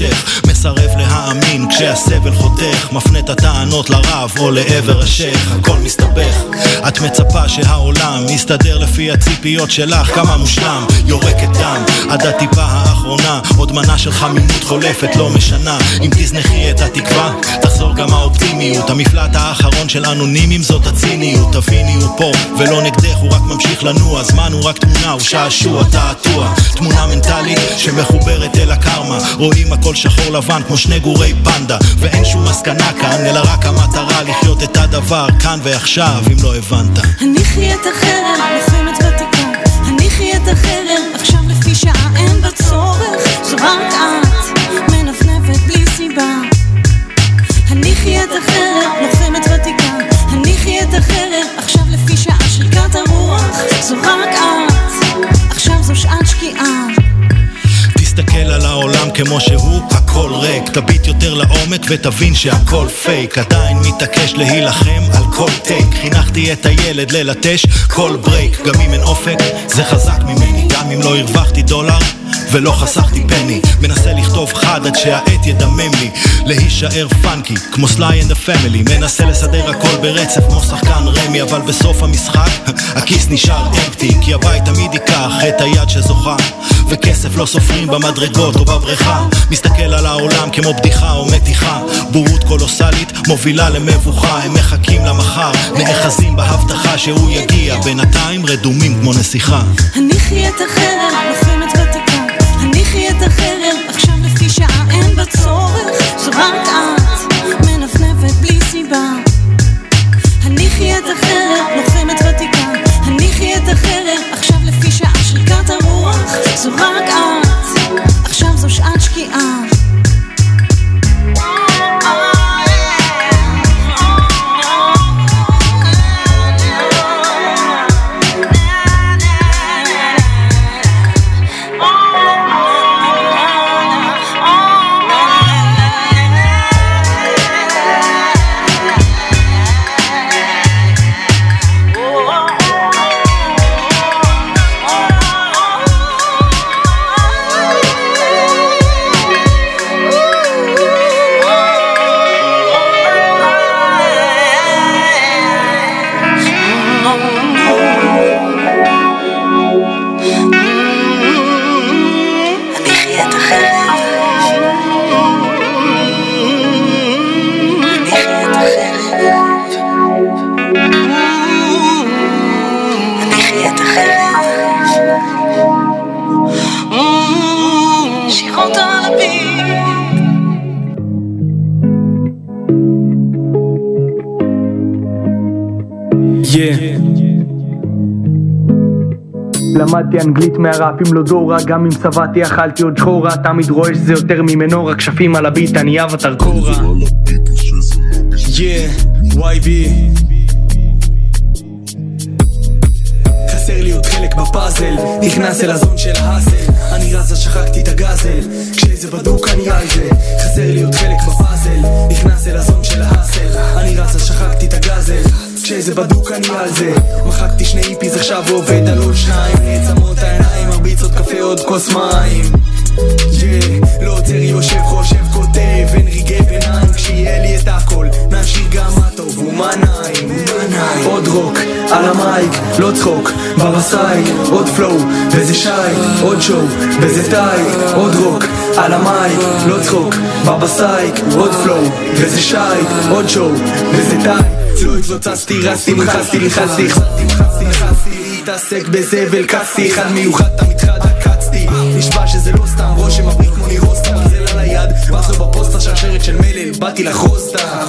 ונושך מסרב להאמין כשהסבל חותך מפנה את הטענות לרב או לעבר השייח הכל מסתבך. את מצפה שהעולם יסתדר לפי הציפיות שלך כמה מושלם יורקת דם. עד הטיפה האחרונה עוד מנה של חמימות חולפת לא משנה. אם תזנחי את התקווה תחזור גם האופטימיות. המפלט האחרון של אנונימים זאת הציניות. תביני הוא פה ולא נגדך הוא רק ממשיך לנוע. זמן הוא רק תמונה הוא שעשוע תעתוע. תמונה מנטלית שמחוברת אל הקרמה. רואים הכל שחור לבן כמו שני גורי פנדה ואין שום מסקנה כאן אלא רק המטרה לחיות את הדבר כאן ועכשיו אם לא הבנת. הניחי את החרם, לוחמת ותיקה. הניחי את החרם, עכשיו לפי שעה אין בה צורך. זו רק את, מנפנפת בלי סיבה. הניחי את החרם, לוחמת ותיקה. הניחי את החרם, עכשיו לפי שעה שריקת הרוח זו רק את, עכשיו זו שעת שקיעה תסתכל על העולם כמו שהוא, הכל ריק. תביט יותר לעומק ותבין שהכל פייק. עדיין מתעקש להילחם על כל take. חינכתי את הילד ללטש כל break גם אם אין אופק זה חזק ממני. גם אם לא הרווחתי דולר ולא חסכתי penny. מנסה לכתוב חד עד שהעט ידמם לי. להישאר funky כמו Sly and ה family מנסה לסדר הכל ברצף כמו שחקן רמי אבל בסוף המשחק הכיס נשאר empty כי הבית תמיד ייקח את היד שזוכה. וכסף לא סופרים במדרגות או בבריכה. מסתכל על העולם כמו בדיחה או מתיחה. בורות קולוסלית מובילה למבוכה. הם מחכים למחר נאחזים בהבטחה שהוא יגיע. בינתיים רדומים כמו נסיכה. הניחי את החרם, החרם, עכשיו לפי שעה אין בה צורך. זו רק את, מנפנפת בלי סיבה. הניחי את החרם, לוחמת ותיקה. הניחי את החרם, עכשיו לפי שעה שריקת הרוח. זו רק את, עכשיו זו שעת שקיעה למדתי אנגלית מהראפ אם לא דורה גם אם שבעתי אכלתי עוד שחורה. תמיד רואה שזה יותר ממנו רק שפים על הביט אני אבטר קורה. Yeah, חסר לי עוד חלק בפאזל נכנס אל הזון של ההאסל אני רץ אז שחקתי את הגזל כשזה בדוק אני על זה. חסר לי עוד חלק בפאזל נכנס אל הזון של ההאסל אני רץ אז שחקתי את הגזל כשזה בדוק אני על זה. מחקתי שני EPs עכשיו ועובד על עוד שניים. נעצמות העיניים מרביץ עוד קפה עוד כוס מים. לא עוצר יושב חושב כותב. אין רגעי ביניים כשיהיה לי את הכל. נשאיר גם מה טוב ומה נעים עוד רוק על ה mic לא צחוק. בבא סייק עוד flow וזה שי עוד show וזה take. עוד רוק על ה mic לא צחוק. בבא סייק עוד flow וזה שי עוד שואו וזה טייק לא התלוצצתי רצתי נכנסתי נכנסתי להתעסק בזבל קצתי אחד מיוחד תמיד חד עקצתי נשבע שזה לא סתם רושם מבריק כמו נירוסטה ברזל על היד. בס לו בפוסטה שרשרת של מלל באתי לחוסטה.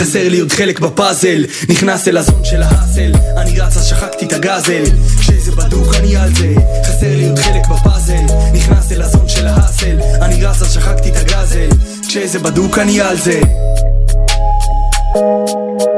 חסר לי עוד חלק בפאזל נכנס אל הזון של ההאסל. אני רץ אז שחקתי את הגזל. כשזה בדוק אני על זה. חסר לי עוד חלק בפאזל נכנס אל הזון של ההאסל. אני רץ אז שחקתי את הגזל. כשזה בדוק אני על זה. אני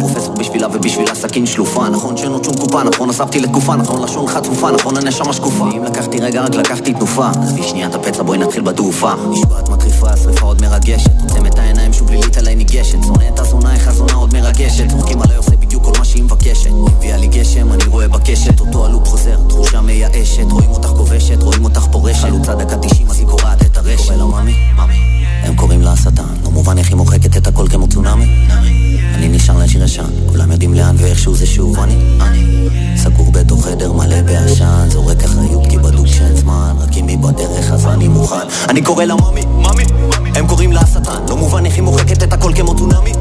פרופסור בשבילה ובשבילה סכין שלופה. נכון שאין עוד שום קופה, נכון אספתי לתקופה, נכון לשון חצופה, נכון הנשמה שקופה. אם לקחתי רגע רק לקחתי תנופה, עזבי שנייה את הפצע בואי נתחיל בתעופה. נשבעת מטריפה, שריפה עוד מרגשת, עוצם את העיניים שוב לילית עליי ניגשת. שונא את הזונה, איך הזונה עוד מרגשת. צוחקים עליי עושה בדיוק כל מה שהיא מבקשת. הביאה לי גשם, אני רואה בקשת, אותו הלופ חוזר, תחושה מייאשת. רואים אותך כובשת, רואים אותך פורשת. חלוצה דקה 90 אז היא קורעת את הרשת. קורא לה ממי, הם קוראים לה השטן, לא מובן איך היא מוחקת את הכל כמו צונאמי. אני נשאר לשיר ישן, כולם יודעים לאן ואיכשהו זה שוב אני. סגור בתוך חדר מלא בעשן, זורק אחריות כי בדוק שאין זמן, רק אם היא בדרך אז אני מוכן. אני קורא לה ממי, ממי, הם קוראים לה השטן, לא מובן איך היא מוחקת את הכל כמו צונאמי.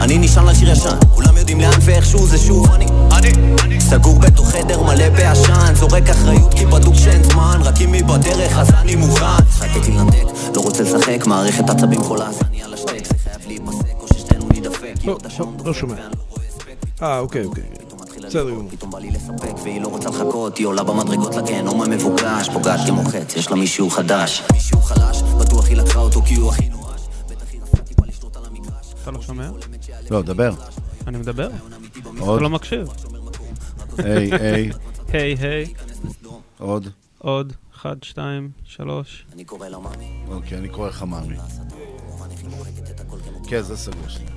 אני נשאר לשיר ישן, כולם יודעים לאן ואיכשהו זה שוב אני. סגור בתוך חדר מלא בעשן, זורק אחריות כי בדוק שאין זמן, רק אם היא בדרך אז אני מוכן. החלטתי לנתק, לא רוצה לשחק, מערכת עצבים חולה, אז אני נידפק. לא שומע. אה, אוקיי, אוקיי. בסדר גמור. פתאום בא לי לספק והיא לא רוצה לחכות, היא עולה במדרגות לגיהנום המבוקש, פוגעת כמו חץ, יש לה מישהו חדש. מישהו חלש, בטוח היא לקחה אותו כי הוא הכי נואש. אתה לא שומע? לא, דבר. אני מדבר. עוד? אתה לא מקשיב. היי, היי. היי, היי. עוד. עוד. אחד, שתיים, שלוש. אוקיי, אני קורא לך מאמי. כן, זה סגור שנייה.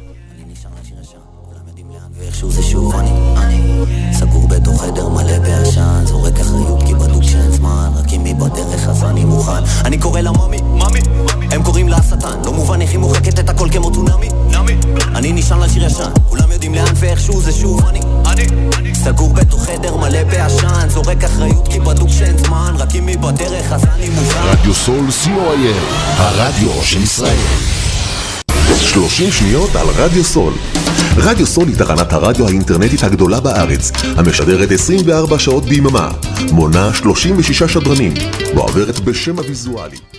ואיכשהו זה שוב אני, אני סגור בתוך חדר מלא בעשן זורק אחריות כי בדוק שאין זמן רק אם היא בדרך אז אני מוכן. אני קורא לה ממי, ממי הם קוראים לה השטן לא מובן איך היא מוחקת את הכל כמו צונאמי אני נשען לשיר ישן כולם יודעים לאן ואיכשהו זה שוב אני, אני סגור בתוך חדר מלא בעשן זורק אחריות כי בדוק שאין זמן רק אם היא בדרך אז אני מוכן. רדיו סול co.il, הרדיו של ישראל. 30 שניות על רדיו סול. רדיו סול היא תחנת הרדיו האינטרנטית הגדולה בארץ, המשדרת 24 שעות ביממה, מונה 36 שדרנים, ועוברת בשם הוויזואלי.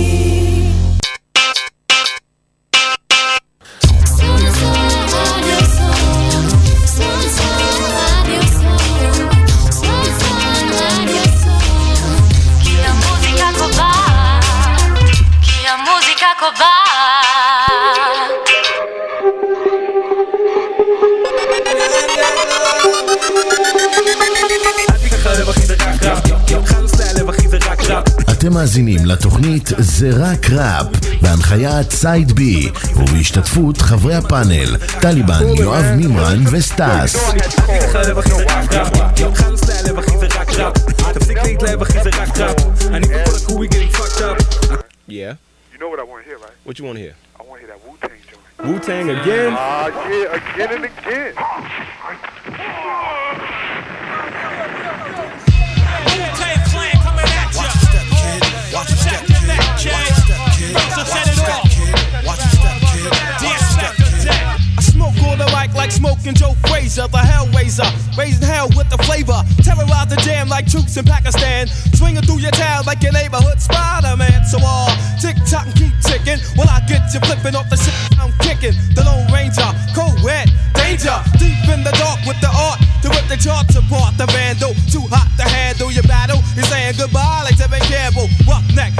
אתם מאזינים לתוכנית זה רק ראפ, בהנחיית Side B, ובהשתתפות חברי הפאנל, טליבן, יואב מימרן וסטאס. Yeah. You know what I want to hear, right? What you want to hear? I want to hear that Wu Tang joint. Wu Tang again? Ah, yeah, again and again. I smoke all the mic like smoking Joe Frazier, the Hellraiser, raising hell with the flavor. Terrorize the jam like troops in Pakistan, swinging through your town like your neighborhood Spider-Man. So all tick tock and keep ticking. When I get you flipping off the shit I'm kicking, the Lone Ranger, co-ed, danger, deep in the dark with the art to rip the charts apart. The vandal, too hot to handle your battle. You're saying goodbye like Tevin Campbell. Roughneck,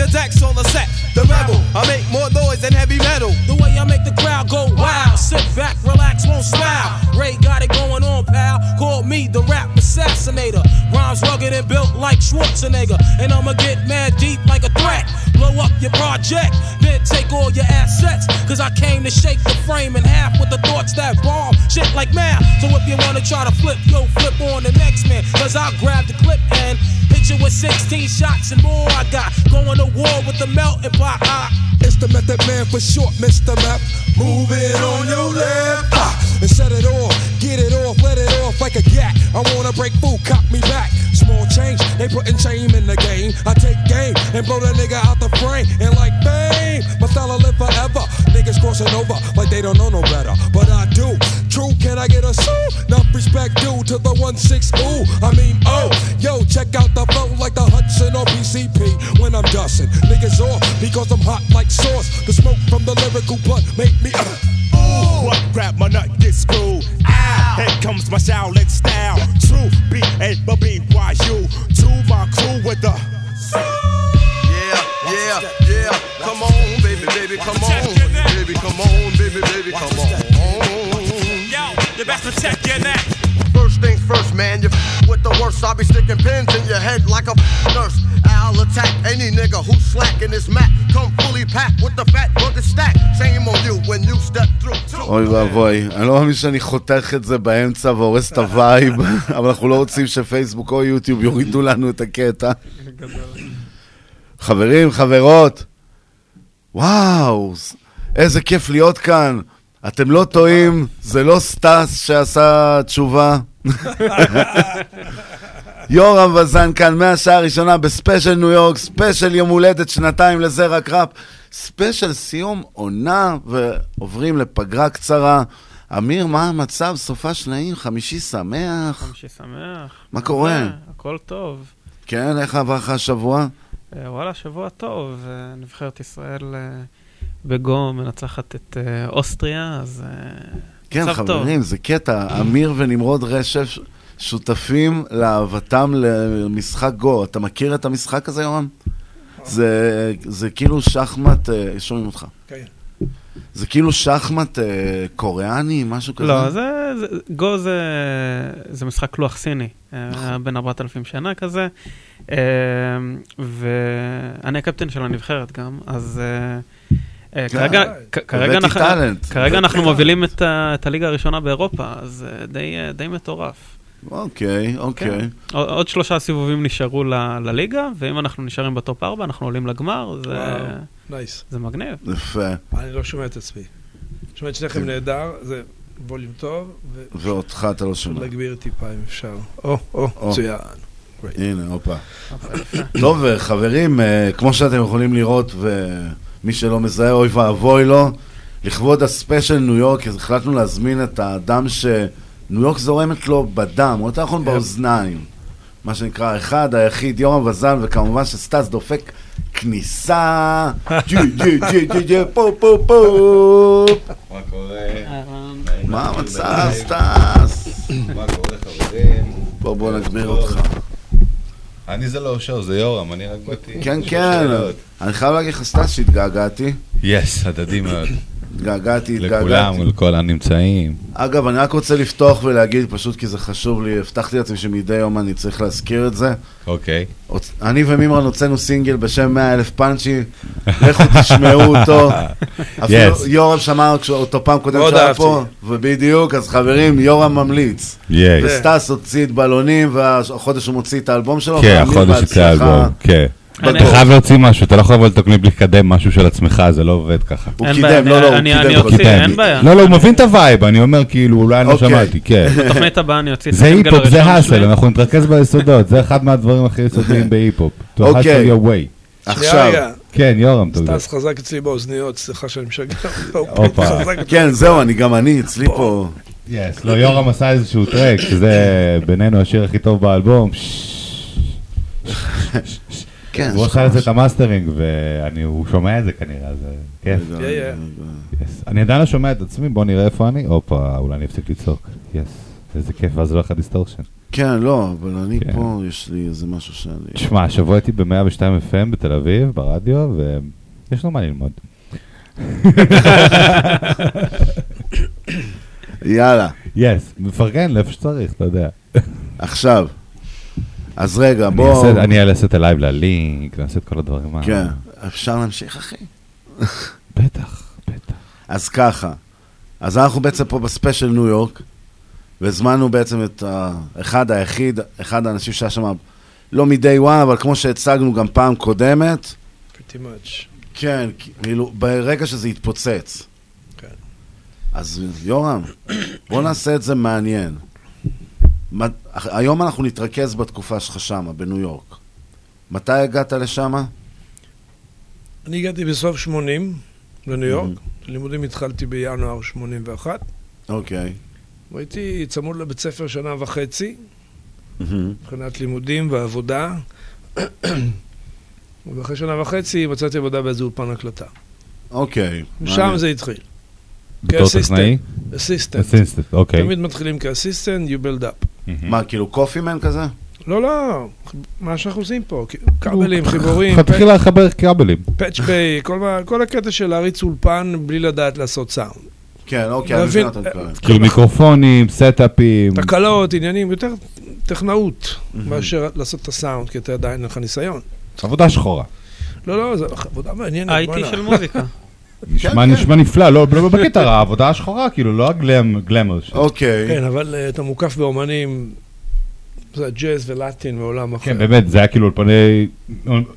the decks on the set. The rebel, I make more noise than heavy metal. The way I make the crowd go wild. Sit back, relax, won't smile. Ray got it going on, pal. Call me the rap assassinator. Rhymes rugged and built like Schwarzenegger. And I'ma get mad deep like a threat. Blow up your project, then take all your assets. Cause I came to shake the frame in half with the thoughts that bomb shit like math. So if you wanna try to flip, yo, flip on the next man. Cause I'll grab the clip and hit you with 16 shots and more. I got going to war with the melting pot. It's the Method Man for short, Mr. Map. Move it on your left. Ah, and set it off. Get it off, let it off like a gat. I wanna break food, cop me back. Small change, they putting shame in the game. I take game and blow that nigga out the frame. And like fame, my style live forever. Niggas crossing over like they don't know no better. But I do. True, can I get a sue? Enough respect due to the 1-6 ooh. I mean, oh, yo, check out the flow like the Hudson or PCP when I'm dusting. Niggas off because I'm hot like sauce. The smoke from the lyrical blunt make me. Uh, Ooh, what rap my nut get screwed? Ah, here comes my Shaolin style. True B A B B Y U. To my crew with the. Yeah, yeah, yeah. Come on, baby, baby, come on. Baby, come on, baby, come on. Yo, you best protect your neck. First things first, man. You f- with the worst. I'll be sticking pins in your head like a f- nurse. I'll attack any nigga who's slacking this mat. Come fully packed with the fat burger stack. Shame on you when you step through. אוי ואבוי, אני לא מאמין שאני חותך את זה באמצע והורס את הווייב, אבל אנחנו לא רוצים שפייסבוק או יוטיוב יורידו לנו את הקטע. חברים, חברות, וואו, איזה כיף להיות כאן. אתם לא טועים, זה לא סטאס שעשה תשובה. יורם וזן כאן מהשעה הראשונה בספיישל ניו יורק, ספיישל יום הולדת שנתיים לזה רק ראפ, ספיישל סיום עונה ועוברים לפגרה קצרה. אמיר, מה המצב? סופ"ש נעים, חמישי שמח. חמישי שמח. מה קורה? הכל טוב. כן, איך עבר לך השבוע? אה, וואלה, שבוע טוב. אה, נבחרת ישראל אה, בגו מנצחת את אה, אוסטריה, אז אה, כן, מצב טוב. חברים, זה קטע. אמיר ונמרוד רשף שותפים לאהבתם למשחק גו. אתה מכיר את המשחק הזה, יורם? זה, זה כאילו שחמט, אה, שומעים אותך. כן. זה כאילו שחמט אה, קוריאני, משהו כזה? לא, זה, זה, גו זה, זה משחק לוח סיני, נכון. בן 4,000 שנה כזה, אה, ואני הקפטן של הנבחרת גם, אז אה. כרגע- כ- כרגע הבאתי אנחנו- טאלנט. כרגע אנחנו מובילים את הליגה הראשונה באירופה, אז אה, די, אה, די מטורף. אוקיי, אוקיי. כן. עוד- עוד שלושה סיבובים נשארו ל- לליגה, ואם אנחנו נשארים ב top 4, אנחנו עולים לגמר, זה... וואו, nice. זה מגניב. יפה. אני לא שומע את עצמי. שומע את שניכם נהדר, זה ווליום טוב, ואותך אתה לא שומע. להגביר טיפה אם אפשר. או, או, מצוין. הנה, הופה. טוב, אה, חברים, אה, כמו שאתם יכולים לראות, ומי שלא מזהה, אוי ואבוי לו, לכבוד הספיישל ניו יורק, אז החלטנו להזמין את האדם שניו יורק זורמת לו בדם, או יותר נכון באוזניים. מה שנקרא, אחד, היחיד, יורם וזן, וכמובן שסטאס דופק כניסה, ג'י ג'י ג'י ג'י ג'י פו פו פו. מה קורה? מה המצב, סטאס? מה קורה חברים? בוא, בוא נגביר אותך. אני זה לא אושר, זה יורם, אני רק באתי. כן, כן. אני חייב להגיד לך, סטאס, שהתגעגעתי. yes, הדדי מאוד. התגעגעתי, התגעגעתי. לכולם, לכל הנמצאים. אגב, אני רק רוצה לפתוח ולהגיד, פשוט כי זה חשוב לי, הבטחתי לעצמי שמדי יום אני צריך להזכיר את זה. אוקיי. אני ומימרן הוצאנו סינגל בשם 100 אלף פאנצ'י, לכו תשמעו אותו. אפילו Yes. יורם שמע אותו פעם קודם שהיה. פה, ובדיוק, אז חברים, יורם ממליץ. Yes. וסטאס הוציא את בלונים, והחודש הוא מוציא את האלבום שלו. כן, מאמין החודש יצא. האלבום, כן. אתה חייב להוציא משהו, אתה לא יכול לבוא לתוכנית לקדם משהו של עצמך, זה לא עובד ככה. הוא קידם, לא, לא, הוא קידם. אני אוציא. אין בעיה. לא, לא, הוא מבין את ה vibe, אני אומר כאילו, אולי אני לא אוקיי. שמעתי, כן. בתוכנית הבאה אני אוציא את זה היפ-הופ, זה hustle. אנחנו נתרכז ביסודות, זה אחד מהדברים הכי יסודיים בהיפ-הופ. אוקיי. hustle your way. עכשיו. כן, יורם, תודה. סטס חזק אצלי באוזניות, סליחה שאני משגע. כן, זהו, אני גם אני, אצלי פה. yes, לא, יורם עשה איזשהו track, שזה בינינו השיר הכי טוב באלבום. כן, הוא לך לזה את. המאסטרינג, והוא שומע את זה כנראה, זה כיף. Yeah, yeah. Yes. אני עדיין לא שומע את עצמי, בוא נראה איפה אני. הופה, אולי אני אפסיק לצעוק. Yes, איזה כיף, ואז לא הולך distortion. כן, לא, אבל אני כן. פה, יש לי איזה משהו שאני... תשמע, השבוע הייתי ב-102 FM בתל אביב, ברדיו, ויש לו מה ללמוד. יאללה. Yes, מפרגן לאיפה שצריך, אתה יודע. עכשיו, אז רגע, אני בוא... אעשה- אני אעשה את ה live ללינק, נעשה את כל הדברים האלה. כן, אפשר להמשיך, אחי? בטח, בטח. אז ככה, אז אנחנו בעצם פה בספיישל ניו יורק, והזמנו בעצם את האחד היחיד, אחד האנשים שהיה שם, לא מ-day one, אבל כמו שהצגנו גם פעם קודמת, pretty much. כן, כאילו, ברגע שזה יתפוצץ. כן. אז יורם, בוא נעשה את זה מעניין. היום אנחנו נתרכז בתקופה שלך שמה, בניו יורק. מתי הגעת לשמה? אני הגעתי בסוף 80 לניו יורק, לימודים התחלתי בינואר 81, אוקיי. והייתי צמוד לבית ספר שנה וחצי, מבחינת לימודים ועבודה, ואחרי שנה וחצי מצאתי עבודה באיזה אולפן הקלטה. אוקיי. ושם מעניין. זה התחיל. בתור טכנאי? אסיסטנט. אסיסטנט, אוקיי. תמיד מתחילים כאסיסטנט, you build up. מה, כאילו קופימן כזה? לא, לא, מה שאנחנו עושים פה, כבלים, חיבורים, תתחיל לחבר כבלים. פאץ' ביי, כל הקטע של להריץ אולפן בלי לדעת לעשות סאונד. כן, אוקיי, אני מבין אתה מתכוון. כאילו מיקרופונים, סטאפים. תקלות, עניינים, יותר טכנאות מאשר לעשות את הסאונד, כי אתה עדיין אין לך ניסיון. עבודה שחורה. לא, לא, זו עבודה מעניינת. IT. של מוזיקה. נשמע נשמע נפלא, לא לא בקטע רע, העבודה השחורה, כאילו, לא הגלמר. אוקיי. כן, אבל אה, אתה מוקף באומנים, זה ג'אז ולטין מעולם אחר. כן, באמת, זה היה כאילו אולפני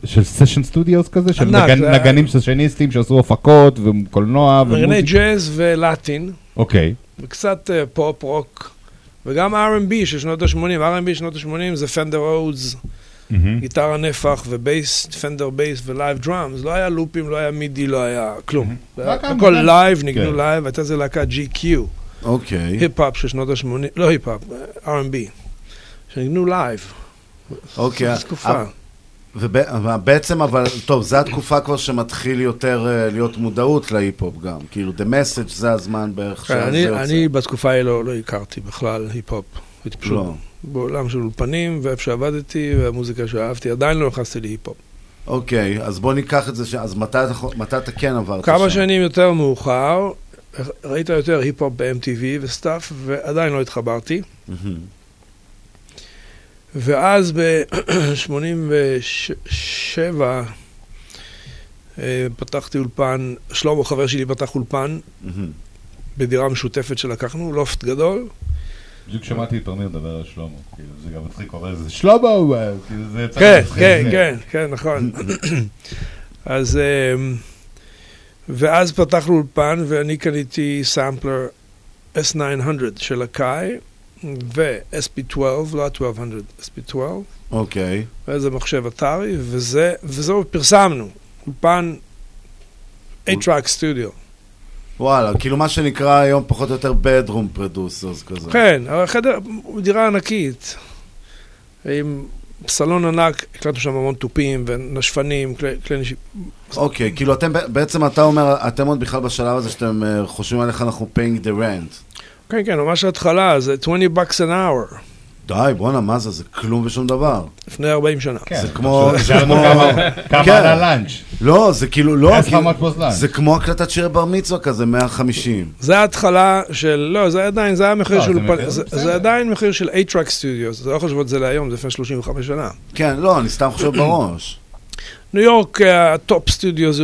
של session studios כזה, של נגנים סשניסטים שעשו הפקות וקולנוע נגני ומוזיקה. ג'אז ולטין, אוקיי. וקצת אה, פופ, רוק, וגם R&B של שנות ה-80, R&B שנות ה-80 זה Fender Rhodes, מהמם. גיטרה נפח ו bass, Fender bass ו live drums, לא היה לופים, לא היה MIDI, לא היה כלום. זה היה רק הכל. live, ניגנו כן. live, הייתה איזה להקה GQ, אוקיי. היפ-הופ של שנות ה-80, לא היפ-הופ, אה, R&B, שניגנו live. אוקיי. זו תקופה. וב- ובעצם, אבל, טוב, זו התקופה כבר שמתחיל יותר אה, להיות מודעות להיפ-הופ גם. כאילו, The Message זה הזמן בערך כן, שזה יוצא. אני בתקופה ההיא לא, הכרתי בכלל היפ-הופ. לא. בעולם של אולפנים, ואיפה שעבדתי, והמוזיקה שאהבתי, עדיין לא נכנסתי להיפ-הופ. אוקיי, אז בוא ניקח את זה, ש- אז מתי אתה, מתי אתה כן עברת כמה שם? שנים יותר מאוחר, ראית יותר היפ-הופ ב-MTV ו stuff, ועדיין לא התחברתי. ואז ב-87 אה, פתחתי אולפן, שלמה חבר שלי פתח אולפן. בדירה משותפת שלקחנו, לופט גדול. בדיוק שמעתי את תמיר מדבר על שלמה, כאילו זה גם מצחיק, הוא אומר לזה שלמה, הוא", כאילו זה יצא כן, מצחיק, כן, זה. כן, כן, נכון. אז, אמ, ואז פתחנו אולפן ואני קניתי סמפלר S900 של הקאי ו-SP12, לא ה-1200, SP12, אוקיי. ואיזה מחשב אתרי, וזה, וזהו, פרסמנו. אולפן 8-Track סטודיו. וואלה, כאילו מה שנקרא היום פחות או יותר bedroom producers כזה. כן, אבל חדר, דירה ענקית. עם סלון ענק, הקלטנו שם המון תופים ונשפנים, כלי, נשיפ... אוקיי, כאילו אתם, בעצם אתה אומר, אתם עוד בכלל בשלב הזה שאתם אה, חושבים על איך אנחנו paying the rent. כן, כן, ממש ההתחלה, זה 20 bucks an hour, די, בואנה, מה זה? זה כלום ושום דבר. לפני 40 שנה. זה כמו... זה כמו... כמה- כן. עלה לאנץ'. לא, זה כאילו, לא, כאילו-. זה כמו הקלטת שיר בר מצווה כזה, 150. זה ההתחלה של, לא, זה עדיין, זה היה מחיר לא, של, זה עדיין מחיר של 8-Track Studios, זה לא חושב את זה להיום, זה לפני 35 שנה. כן, לא, אני סתם חושב בראש. ניו יורק, אה, ה top studio זה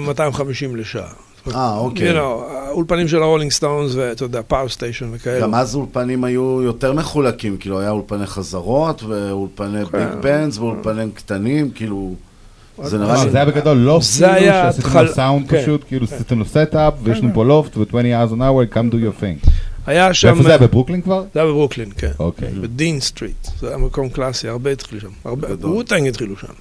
250 לשעה. אה, אוקיי. You know, האולפנים של הרולינג סטונס ואתה יודע, Power Station וכאלו. גם אז אולפנים היו יותר מחולקים, כאילו היה אולפני חזרות, ואולפני כן. big bands, ואולפנים קטנים, כאילו... זה נראה אה, לי... זה היה בגדול לופט, זה כאילו, היה שעשיתם לו סאונד כן. פשוט, כאילו עשיתם לו setup, ויש לנו פה לופט ו-20 dollars an hour, come do your thing. היה שם... ואיפה זה היה, בברוקלין כבר? זה היה בברוקלין, כן. אוקיי. ב Dean Street, זה היה מקום קלאסי, הרבה התחילו שם. הרבה, Wu-Tang התחילו שם.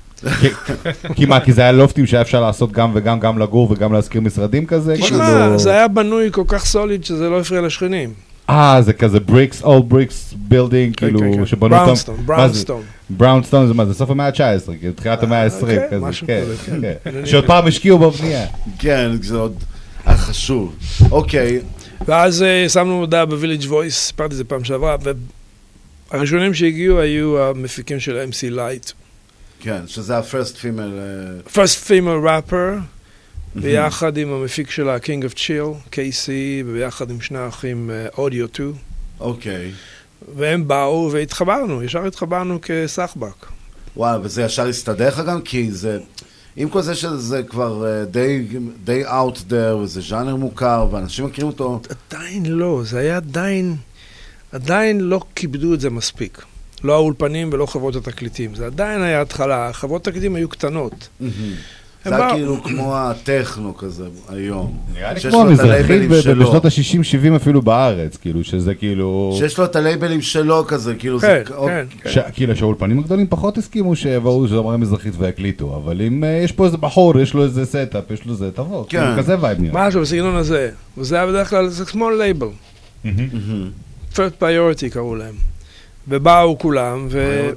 כי מה, כי זה היה לופטים שהיה אפשר לעשות גם וגם, גם לגור וגם להשכיר משרדים כזה? תשמע, כאילו- זה היה בנוי כל כך solid שזה לא הפריע לשכנים. אה, זה כזה bricks, old bricks building, כן, כאילו, כן. שבנו אותם. Brownstone, מה זה? Brownstone. Brownstone זה מה, זה סוף המאה ה-19, כאילו, תחילת המאה ה-20, כן, כזה, משהו כן, כזה, כן. כן. שעוד פעם השקיעו בבנייה. כן, זה עוד... היה חשוב. אוקיי, ואז אה, שמנו הודעה ב Village Voice, סיפרתי את זה פעם שעברה, והראשונים שהגיעו היו המפיקים של MC Lyte. כן, שזה ה-first female... אה, First female rapper, ביחד עם המפיק של ה-King of Chill, KC, וביחד עם שני האחים אודיו 2. אוקיי. והם באו והתחברנו, ישר התחברנו כסחבק. וואלה, וזה ישר הסתדר לך גם? כי זה... עם כל זה שזה כבר אה, די, די out there, וזה ז'אנר מוכר, ואנשים מכירים אותו. עדיין לא, זה היה עדיין, עדיין לא כיבדו את זה מספיק. לא האולפנים ולא חברות התקליטים, זה עדיין היה התחלה, חברות התקליטים היו קטנות. זה היה כאילו כמו הטכנו כזה היום. נראה לי כמו המזרחית. בשנות ה-60-70 אפילו בארץ, כאילו, שזה כאילו... שיש לו את הלייבלים שלו כזה, כאילו זה... כן, כן. כאילו שהאולפנים הגדולים פחות הסכימו שיבואו זמרי מזרחית ויקליטו, אבל אם אה, יש פה איזה בחור, יש לו איזה setup, יש לו זה, תבוא, כן. כאילו, כזה vibe נראה. משהו בסגנון הזה. וזה היה בדרך כלל, זה כמו לייבל. first priority קראו להם. ובאו כולם, ו...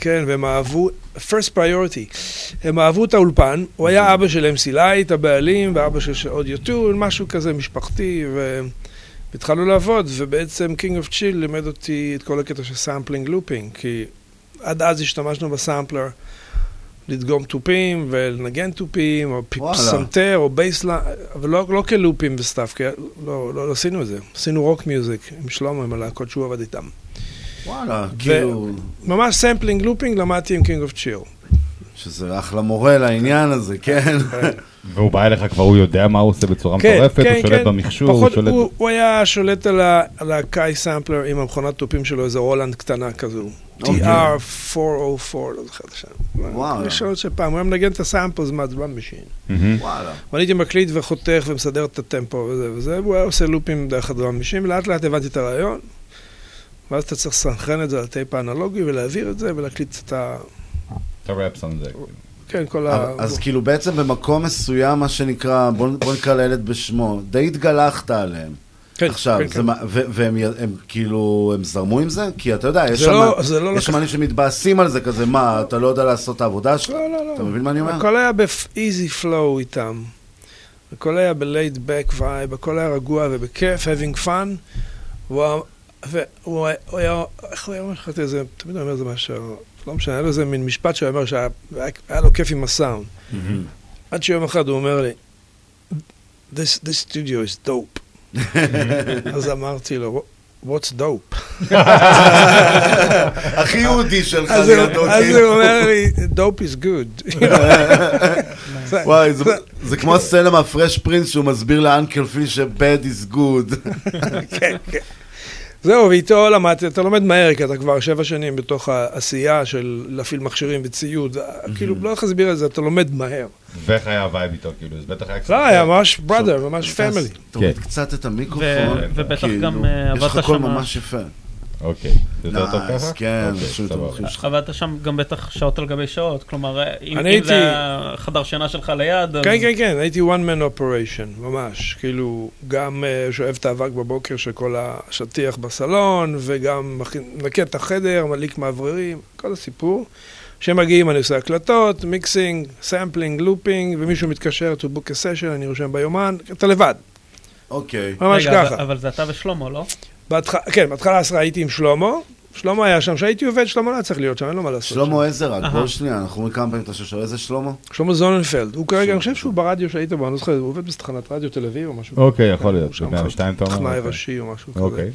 כן, והם אהבו, first priority, הם אהבו את האולפן, הוא היה אבא של MC Lyte, הבעלים, ואבא של אודיו 2, משהו כזה משפחתי. והתחלנו לעבוד, ובעצם King of Chill לימד אותי את כל הקטע של sampling looping, כי עד אז השתמשנו בסמפלר לדגום תופים ולנגן תופים, או. פסנתר, או בייסליין, אבל לא, לא כלופים ו- stuff, כי לא, לא, לא עשינו את זה. עשינו rock music עם שלמה, עם הלהקות שהוא עבד איתם. וואלה, כאילו... ממש sampling looping למדתי עם King of Chill. שזה אחלה מורה לעניין הזה, כן? והוא בא אליך כבר, הוא יודע מה הוא עושה בצורה מטורפת, הוא שולט במכשור, הוא כן, שולט... הוא, הוא היה שולט על, ה, על ה- Akai סמפלר עם המכונת תופים שלו, איזה רולנד קטנה כזו. אוקיי. TR-404, לא זוכר את השם. וואו. יש עוד שפעם, הוא היה מנגן את ה- samples מה- drum machine. וואלה. ואני הייתי מקליט וחותך ומסדר את הטמפו וזה וזה, והוא היה עושה לופים דרך ה- drum machine, ולאט לאט הבנתי את הרעיון. ואז אתה צריך לסנכרן את זה על הטייפ האנלוגי ולהעביר את זה ולהקליט את ה... את הרפס על זה. כן, כל ה... אז כאילו בעצם במקום מסוים, מה שנקרא, בוא נקרא לילד בשמו, די התגלחת עליהם. כן, עכשיו, כן, זה כן. מה- ו- והם הם כאילו, הם זרמו עם זה? כי אתה יודע, יש שם לא- לא לקח- שם אנשים שמתבאסים על זה כזה, מה, אתה לא יודע לעשות את העבודה שלך? לא, לא, לא. אתה מבין מה אני אומר? הכל היה ב-easy flow איתם. הכל היה ב-laid back vibe, הכל היה רגוע ובכיף, having fun. והוא היה- איך הוא היה אומר לך את זה, תמיד אומר זה משהו, לא משנה, היה לו איזה מין משפט שהוא אומר שהיה היה לו כיף עם הסאונד. עד שיום אחד הוא אומר לי, this, this studio is dope. אז אמרתי לו, what's dope? הכי יהודי שלך לידו, הוא- אז. הוא אומר לי, dope is good. וואי, זה- זה כמו הסצנה מהפרש פרינס שהוא מסביר לאנקל פיל ש-bad is good. כן, כן. זהו, ואיתו למדתי, אתה לומד מהר, כי אתה כבר שבע שנים בתוך העשייה של להפעיל מכשירים וציוד. כאילו, לא איך להסביר את זה, אתה לומד מהר. ואיך היה ה- vibe איתו, כאילו, זה בטח היה קצת... לא, היה ממש brother, ממש family. תוריד קצת את המיקרופון. ובטח כאילו, גם, אה, יש לך עבודת קול ממש יפה. אוקיי. זה יותר טוב נייס, ככה? כן, אוקיי, פשוט. האורחים שלך. עבדת שם גם בטח שעות על גבי שעות, כלומר, אם זה החדר שינה שלך ליד. כן, כן, כן, הייתי one man operation, ממש. כאילו, גם אה, שואב את האבק בבוקר של כל השטיח בסלון, וגם מנקה את החדר, מדליק מאווררים, כל הסיפור. כשהם מגיעים אני עושה הקלטות, mixing, sampling, looping, ומישהו מתקשר to book a session, אני רושם ביומן, אתה לבד. אוקיי. ממש רגע, ככה. אבל- אבל זה אתה ושלמה, לא? בהתח... כן, בהתחלה עשרה הייתי עם שלמה, שלמה היה שם, כשהייתי עובד, שלמה לא היה צריך להיות שם, אין לו מה לעשות. שלמה איזה רק. בואו שנייה, אנחנו אומרים כמה פעמים את השם שלו, איזה שלמה? שלמה זוננפלד, הוא כרגע, אני חושב שהוא ברדיו שהיית בו, אני לא זוכר, הוא עובד בתחנת רדיו תל אביב או משהו. אוקיי. יכול להיות, הוא שם ב-102 אתה אומר? ראשי או משהו כזה. אוקיי.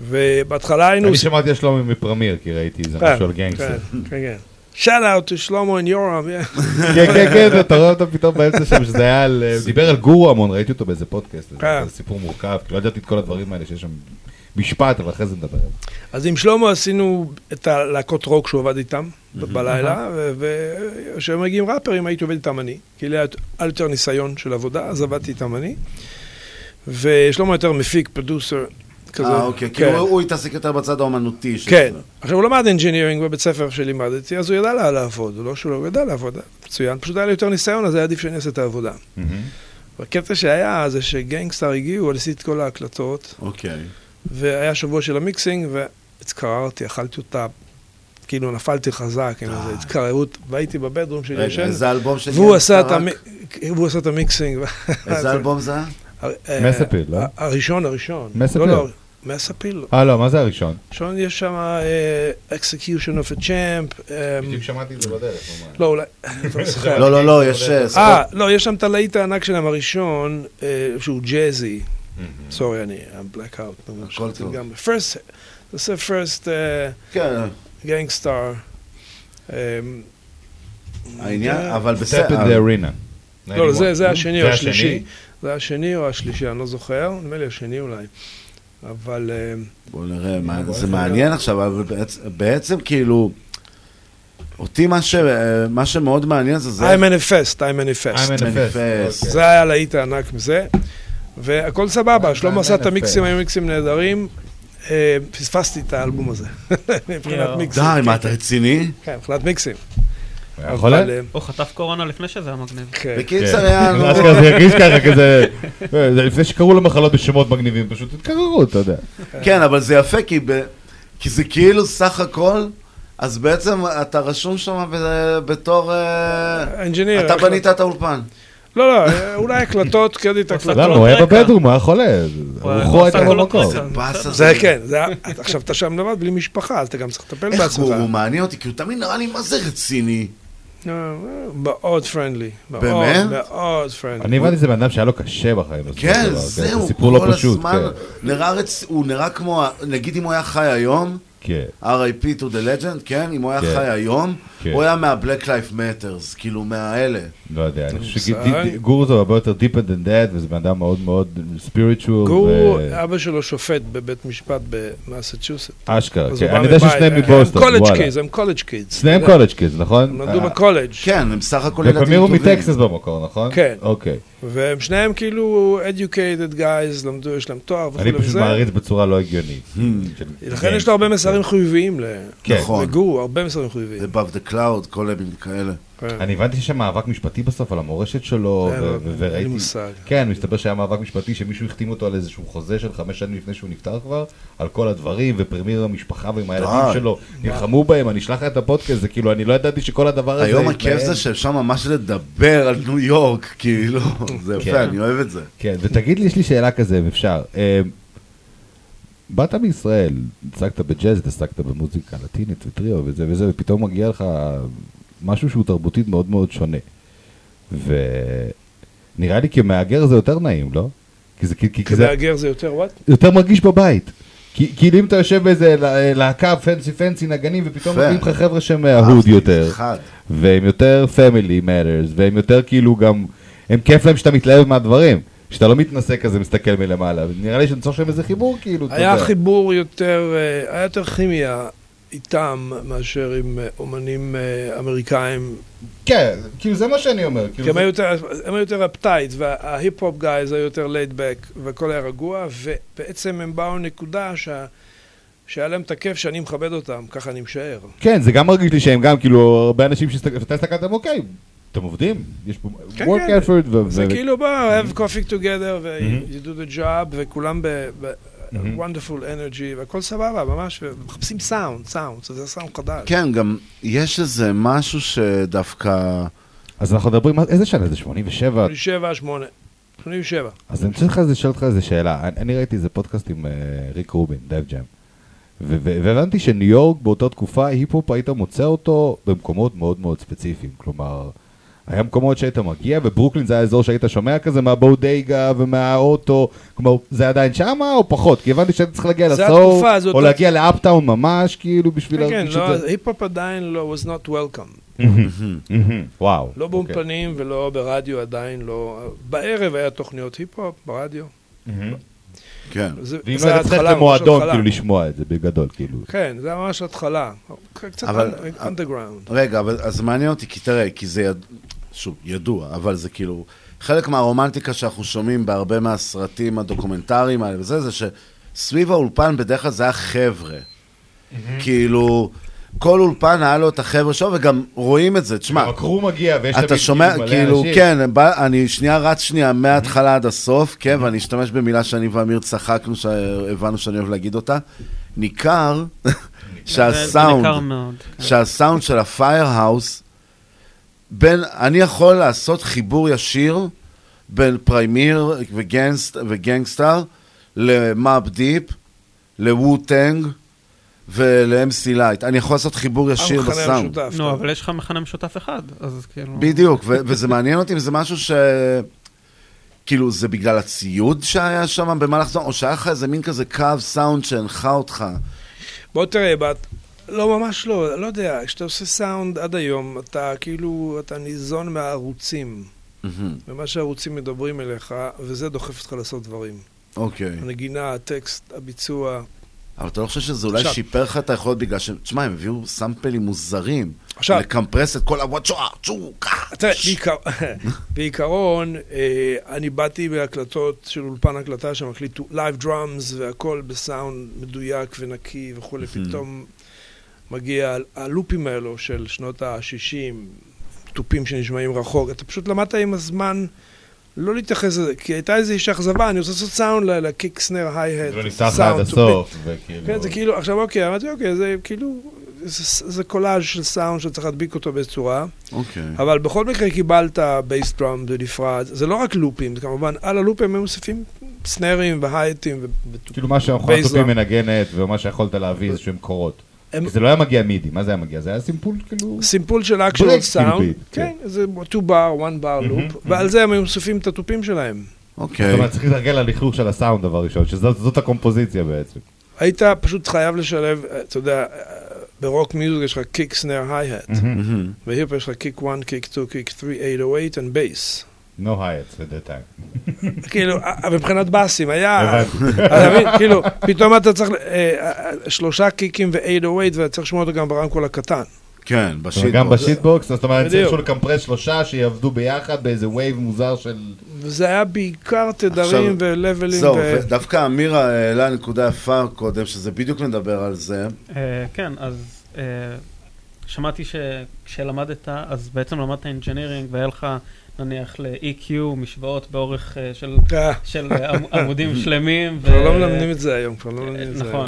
ובהתחלה היינו... אני שמעתי על שלומי מפרמיר, כי ראיתי איזה כן, משהו על גנגסטר. כן, כן, כן. שאט אאוט to שלמה in Europe. yeah. כן, כן, כן, אתה רואה אותו פתאום באמצע שם, שזה היה על... הוא דיבר על גורו המון, ראיתי אותו באיזה פודקאסט, כן. זה סיפור מורכב, כי לא ידעתי את כל הדברים האלה שיש שם משפט, אבל אחרי זה נדבר. על זה. אז עם שלמה עשינו את הלהקות רוק שהוא עבד איתם בלילה, וכשהם מגיעים ראפרים הייתי עובד איתם אני, כי לי היה יותר ניסיון של עבודה, אז עבדתי איתם אני. ושלמה יותר מפיק, producer, כזה. אה, אוקיי, כי כן. הוא הוא התעסק יותר בצד האומנותי. כן. זה. עכשיו, הוא למד engineering בבית ספר שלימדתי, אז הוא ידע לה- לעבוד, הוא לא שהוא לא ידע לעבוד, מצוין. פשוט היה לי יותר ניסיון, אז היה עדיף שאני אעשה את העבודה. והקטע שהיה זה שגנגסטאר הגיעו, עשיתי את כל ההקלטות, אוקיי. והיה שבוע של ה- mixing, והתקררתי, אכלתי אותה, כאילו נפלתי חזק עם איזו התקררות, והייתי בבדרום שלי ישן, איזה אלבום של והוא עשה את גנגסטאר המי- והוא עשה את המיקסינג. איזה אלבום זה היה? אה, מספיל, לא? הראשון, הראשון. מספיל. לא, לא, מספיל. אה, לא, מה זה הראשון? ראשון יש שם אה, Execution of a Champ. אה, בדיוק שמעתי את זה בדרך, לא, אולי, לא. לא, לא, לא, יש, אה, אה, לא, יש שם את הלהיט הענק שלהם הראשון, אה, שהוא ג'אזי. סורי, אני, I'm black out. הכל טוב. גם first, זה first אה, כן. גנגסטר. אה, העניין, כן. אבל בסדר. arena. לא, זה- זה השני או זה השלישי. זה השני או השלישי, אני לא זוכר, נדמה לי השני אולי. אבל... אה, בוא נראה, מה- זה מעניין עכשיו, אבל בעצם- בעצם כאילו, אותי מה ש- מה שמאוד מעניין זה זה... I manifest, I manifest. I manifest, אוקיי. זה היה להיט הענק מזה, והכל סבבה, שלמה עשה את. המיקסים, היו מיקסים נהדרים. אה, פספסתי את האלבום הזה, מבחינת. מיקסים. די, כן, מה, כן. אתה רציני? כן, מבחינת מיקסים. יכול להיות? אה, הוא חטף קורונה לפני שזה היה מגניב. כן. בקיצר, היה לנו... אשכרה זה ירגיש ככה, כזה... אה, זה לפני שקראו למחלות בשמות מגניבים, פשוט התקררו, אתה יודע. כן, אבל זה יפה, כי זה כאילו סך הכל, אז בעצם אתה רשום שם בתור... אה, engineer. אתה בנית את האולפן. לא, לא, אה, אולי הקלטות, קרדיט הקלטות. למה? הוא היה בבדרום, הוא היה חולה. הוא רוחו הייתה במקום. זה כן, זה היה- עכשיו אתה שם לבד בלי משפחה, אז אתה גם צריך לטפל איך בעצמך. הוא הוא מעניין אותי, כי הוא תמיד נראה לי מה זה רציני. מאוד פרנדלי. באמת? מאוד פרנדלי. אני הבנתי שזה בן אדם שהיה לו קשה בחיים. כן, דבר, זהו, לא כל פשוט. הזמן כן. הוא נראה כמו, נגיד אם הוא היה חי היום, כן. R.I.P. to the legend, כן? אם הוא היה כן. חי היום, כן. הוא היה מה-Black Life Matters, כאילו מהאלה. לא יודע, אני חושב. שגורו זה הרבה יותר deeper than that, וזה בן אדם מאוד מאוד spiritual. גורו, ו- אבא שלו שופט בבית משפט במסצ'וסט. אשכרה, כן. אני יודע ששניהם הם מבוסטון, קולג' וואלה. kids, הם college kids. שניהם college kids, נכון? הם למדו אה, בקולג'. כן, הם סך הכל ילדים ופרמייר הוא טובים. מטקסס במקור, נכון? כן. אוקיי. והם שניהם כאילו educated guys, למדו, יש להם תואר וכו' אני פשוט וזה. מעריץ בצורה לא הגיונית. של- לכן יש לו הרבה מסרים חיוביים כן. נכון. לגורו, הרבה מסרים חיוביים. above the cloud, כל מיני כאלה. אני הבנתי שיש שם מאבק משפטי בסוף על המורשת שלו, אין, ו- אין לי וראיתי... מושג. כן, מסתבר שהיה מאבק משפטי שמישהו החתים אותו על איזשהו חוזה של חמש שנים לפני שהוא נפטר כבר, על כל הדברים, ופרמיר המשפחה ועם הילדים די. שלו נלחמו בהם, אני אשלח לך את הפודקאסט, זה כאילו, אני לא ידעתי שכל הדבר הזה... היום הכיף. זה שאפשר ממש לדבר על ניו יורק, כאילו, זה כן. יפה, אני אוהב את זה. כן, ותגיד לי, יש לי שאלה כזה, אם אפשר. אה, באת מישראל, הצגת בג'אז, התעסקת במוזיקה לטינית וטריו וזה וזה, ופתאום מגיע לך משהו שהוא תרבותית מאוד מאוד שונה. ונראה לי כמהגר זה יותר נעים, לא? כי זה, כי, כי זה כמהגר זה יותר וואט? יותר מרגיש בבית. כי- כאילו אם אתה יושב באיזה לה- להקה פנסי פנסי נגנים, ופתאום. מביאים לך חבר'ה שהם מההוד יותר, אחד. והם יותר פמילי matters, והם יותר כאילו גם, הם כיף להם שאתה מתלהב מהדברים, שאתה לא מתנשא כזה, מסתכל מלמעלה, נראה לי שצריך שם איזה חיבור כאילו, היה. חיבור יותר, אה, היה יותר כימיה איתם מאשר עם אה, אומנים אה, אמריקאים. כן, כאילו זה מה שאני אומר. כי הם היו יותר- הם היו יותר uptight, וההיפ-הופ guys היו יותר laid back, והכל היה רגוע, ובעצם הם באו לנקודה שה- שהיה להם את הכיף שאני מכבד אותם, ככה אני משער. כן, זה גם מרגיש לי שהם גם כאילו, הרבה אנשים שאתה הסתכלת, אוקיי, אתם עובדים, יש פה כן, work כן. effort, ו- זה ו- כאילו בוא, have coffee together, ו- Mhm. you do the job, וכולם ב... ב-. Wonderful energy, והכל סבבה, ממש, ומחפשים סאונד, סאונד, זה סאונד חדש. כן, גם יש איזה משהו שדווקא... אז אנחנו מדברים, איזה שנה זה? 87? 87, 8. 87. אז אני הולך לשאול אותך איזה שאלה. אני, ראיתי איזה פודקאסט עם אה, ריק רובין, ג'ם. ו- ו- והבנתי שניו יורק באותה תקופה, היפ-הופ היית מוצא אותו במקומות מאוד מאוד ספציפיים. כלומר, היה מקומות שהיית מגיע, וברוקלין זה היה אזור שהיית שומע כזה מה- bodega ומהאוטו. כלומר, זה עדיין שמה או פחות? כי הבנתי שהיית צריך להגיע הזאת. או להגיע ל- uptown ממש, כאילו, בשביל כן, כן, לא. היפ-הופ עדיין לא, was not welcome. מהמם, מהמם, וואו. לא. באולפנים ולא ברדיו עדיין לא. בערב היה תוכניות היפ-הופ ברדיו. מהמם. כן. זה- ואם לא היית צריך למועדון, התחלה. כאילו, לשמוע את זה בגדול, כאילו. כן, זה ממש התחלה. קצת אנדרגראונד. רגע, אבל אז מעניין אותי, כי תראה, כי זה. שוב, ידוע, אבל זה כאילו, חלק מהרומנטיקה שאנחנו שומעים בהרבה מהסרטים הדוקומנטריים האלה וזה, זה שסביב האולפן בדרך כלל זה היה חבר'ה. כאילו, כל אולפן היה לו את החבר'ה שלו, וגם רואים את זה, תשמע. הקרו מגיע ויש אתה תמיד שומע, כאילו מלא כאילו, אנשים. כן, בא- אני שנייה רץ שנייה מההתחלה עד הסוף, כן, ואני אשתמש במילה שאני ואמיר צחקנו, שהבנו שאני אוהב להגיד אותה. ניכר שהסאונד, כן. שהסאונד של הפיירהאוס, בין, אני יכול לעשות חיבור ישיר בין פרימייר וגנגסט, וגנגסטאר ל- Mobb Deep, ל- Wu-Tang ול- MC Lyte. אני יכול לעשות חיבור ישיר המכנה בסאונד. נו, אבל יש לך מכנה משותף אחד, אז כאילו... בדיוק, ו- וזה מעניין אותי, וזה משהו ש... כאילו, זה בגלל הציוד שהיה שם במהלך זמן, או שהיה לך איזה מין כזה קו סאונד שהנחה אותך. בוא תראה. לא, ממש לא, לא יודע, כשאתה עושה סאונד עד היום, אתה כאילו, אתה ניזון מהערוצים, ומה שהערוצים מדברים אליך, וזה דוחף אותך לעשות דברים. אוקיי. הנגינה, הטקסט, הביצוע. אבל אתה לא חושב שזה אולי שיפר לך את היכולת בגלל ש... תשמע, הם הביאו סאמפלים מוזרים. עכשיו- לקמפרס את כל הוואטשואה, צ'ו, ככה. תראה, בעיקר, בעיקרון, אה, אני באתי בהקלטות של אולפן הקלטה שמקליט live drums והכל בסאונד מדויק ונקי וכולי, פתאום מגיע הלופים האלו של שנות ה-60, תופים שנשמעים רחוק, אתה פשוט למדת עם הזמן לא להתייחס לזה, כי הייתה איזושהי אכזבה, אני רוצה לעשות סאונד ל kick snare hi-hat. לא נפתח לך עד הסוף, וכאילו... כן, זה כאילו, עכשיו אוקיי, אמרתי אוקיי, זה כאילו, זה, זה קולאז' של סאונד שצריך להדביק אותו באיזו צורה. אוקיי. אבל בכל מקרה קיבלת bass drum בנפרד, זה לא רק לופים, זה כמובן על הלופים הם מוסיפים סנרים והייטים. ו- כאילו מה drum. מנגנת, ומה שיכולת להביא איזשהם מקורות. הם- זה לא היה מגיע MIDI, מה זה היה מגיע? זה היה סימפול כאילו... סימפול של break, actual כאילו, סאונד, ביט, כן, זה 2 בר, 1 bar loop, ועל זה הם היו מוסיפים את התופים שלהם. אוקיי. זאת אומרת, צריך להתרגל ללכלוך של הסאונד דבר ראשון, שזאת זאת הקומפוזיציה בעצם. היית פשוט חייב לשלב, אה, אתה יודע, אה, ב rock music יש לך kick snare hi-hat. והיפ יש לך kick 1, kick 2, kick 3, 808 and at that time. כאילו, אה, מבחינת באסים, היה... הבנתי. אתה מבין? כאילו, פתאום אתה צריך אה, אה, שלושה קיקים ו-808 ואתה צריך לשמוע אותו גם ברמקול הקטן. כן, אומרת, גם ב shitbox, זאת אומרת, בדיוק. צריכו לקמפרס שלושה שיעבדו ביחד באיזה vibe מוזר של... וזה היה בעיקר תדרים ולוולים. זהו, ו- ודווקא אמיר העלה נקודה יפה קודם, שזה בדיוק מדבר על זה. אה, כן, אז אה, שמעתי שכשלמדת, אז בעצם למדת engineering והיה לך נניח ל-EQ משוואות באורך אה, של- אה. של אה, עמ- עמודים שלמים. כבר לא מלמדים את זה היום, כבר לא מלמדים את זה נכון.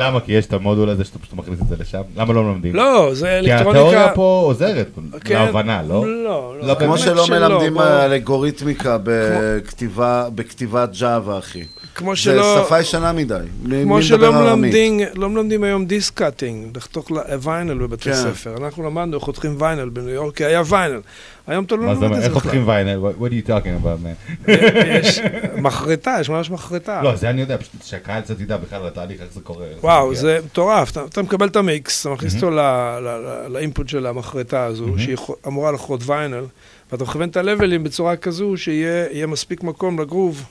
למה? כי יש את המודול הזה שאתה פשוט מכניס את זה לשם? למה לא מלמדים? לא, זה כי אלקטרוניקה- התיאוריה פה עוזרת כן. להבנה, לא? לא, לא, כמו באמת שלא שלא, מלמדים אלגוריתמיקה בכתיבה- בכתיבת ג'אווה, אחי. כמו זה שלא... שפה ישנה מדי. כמו מדבר שלא? מלמדים, לא מלמדים היום disc cutting, לחתוך ל- ויינל בבתי כן. ספר. אנחנו למדנו, חותכים ויינל בניו יורק, כי היה ויינל. היום אתה לא מה זה לומד? את זה איך חותכים בכלל. ויינל? What what are you talking about, man? יש מחרטה, יש ממש מחרטה. לא, זה אני יודע, פשוט שהקהל קצת ידע בכלל על התהליך, איך זה קורה. איך וואו, מגיע. זה מטורף. אתה, אתה מקבל את המיקס, אתה מכניס. אותו ל- ל- ל- לאינפוט של המחרטה הזו. שהיא אמורה לחרות ויינל, ואתה מכוון את הלבלים בצורה כזו שיהיה יהיה מספיק מקום לגרוב.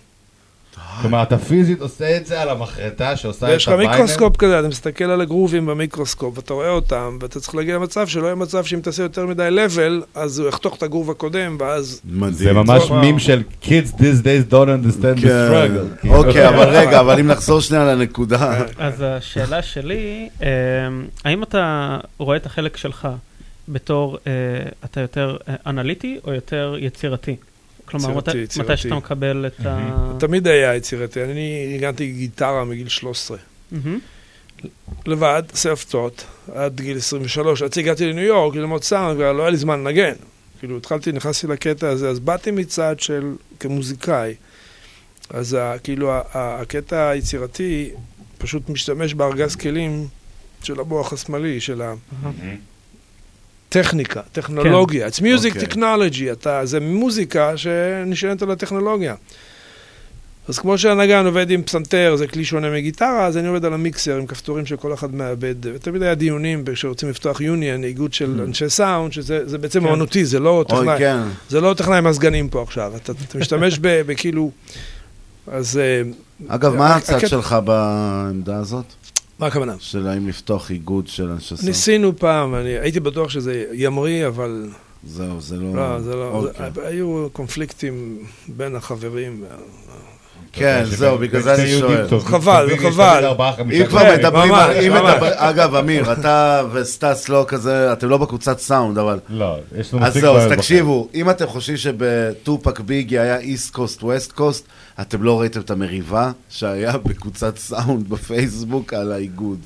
כלומר, אתה פיזית עושה את זה על המחרטה שעושה את ויש לך? מיקרוסקופ כזה, אתה מסתכל על הגרובים במיקרוסקופ, ואתה רואה אותם, ואתה צריך להגיע למצב שלא יהיה מצב שאם תעשה יותר מדי לבל, אז הוא יחתוך את הגרוב הקודם, ואז... זה ממש מים של kids these days don't understand the כן. struggle. אוקיי, אבל רגע, אבל אם נחזור שנייה לנקודה. אז השאלה שלי, אה, האם אתה רואה את החלק שלך בתור, אה, אתה יותר אה, אנליטי או יותר יצירתי? כלומר, יצירתי, מתי- יצירתי. מתי שאתה מקבל את ה... תמיד היה יצירתי, אני ניגנתי גיטרה מגיל 13. מהמם. לבד, taught, עד גיל 23, עד שהגעתי לניו יורק ללמוד סאונד, כבר לא היה לי זמן לנגן. כאילו, התחלתי, נכנסתי לקטע הזה, אז באתי מצד של, כמוזיקאי. אז ה, כאילו, ה, ה, הקטע היצירתי פשוט משתמש בארגז כלים של המוח השמאלי, של הטכניקה, טכנולוגיה. It's music אוקיי. technology, אתה, זה מוזיקה שנשענת על הטכנולוגיה. אז כמו שהנגן עובד עם פסנתר, זה כלי שונה מגיטרה, אז אני עובד על המיקסר עם כפתורים שכל אחד מאבד. ותמיד היה דיונים כשרוצים לפתוח יוניון, איגוד של אנשי סאונד, שזה זה בעצם כן. אמנותי, זה לא טכנאי, כן. זה לא טכנאי מזגנים פה עכשיו. אתה, אתה משתמש בכאילו... אז... אה, אגב, מה הקטע- הצד שלך בעמדה הזאת? מה הכוונה? של האם לפתוח איגוד של אנשי סאונד? ניסינו פעם, אני הייתי בטוח שזה ימריא, אבל... זהו, זה לא... לא, זה לא... אוקיי. זה, היו קונפליקטים בין החברים. כן, זהו, בגלל זה אני שואל. חבל, חבל. אם כבר מדברים אגב, אמיר, אתה וסטס לא כזה, אתם לא בקבוצת סאונד, אבל... לא, יש לנו אז זהו, אז תקשיבו, אם אתם חושבים שבטופק ביגי היה איסט קוסט, ווסט קוסט, אתם לא ראיתם את המריבה שהיה בקבוצת סאונד בפייסבוק על האיגוד.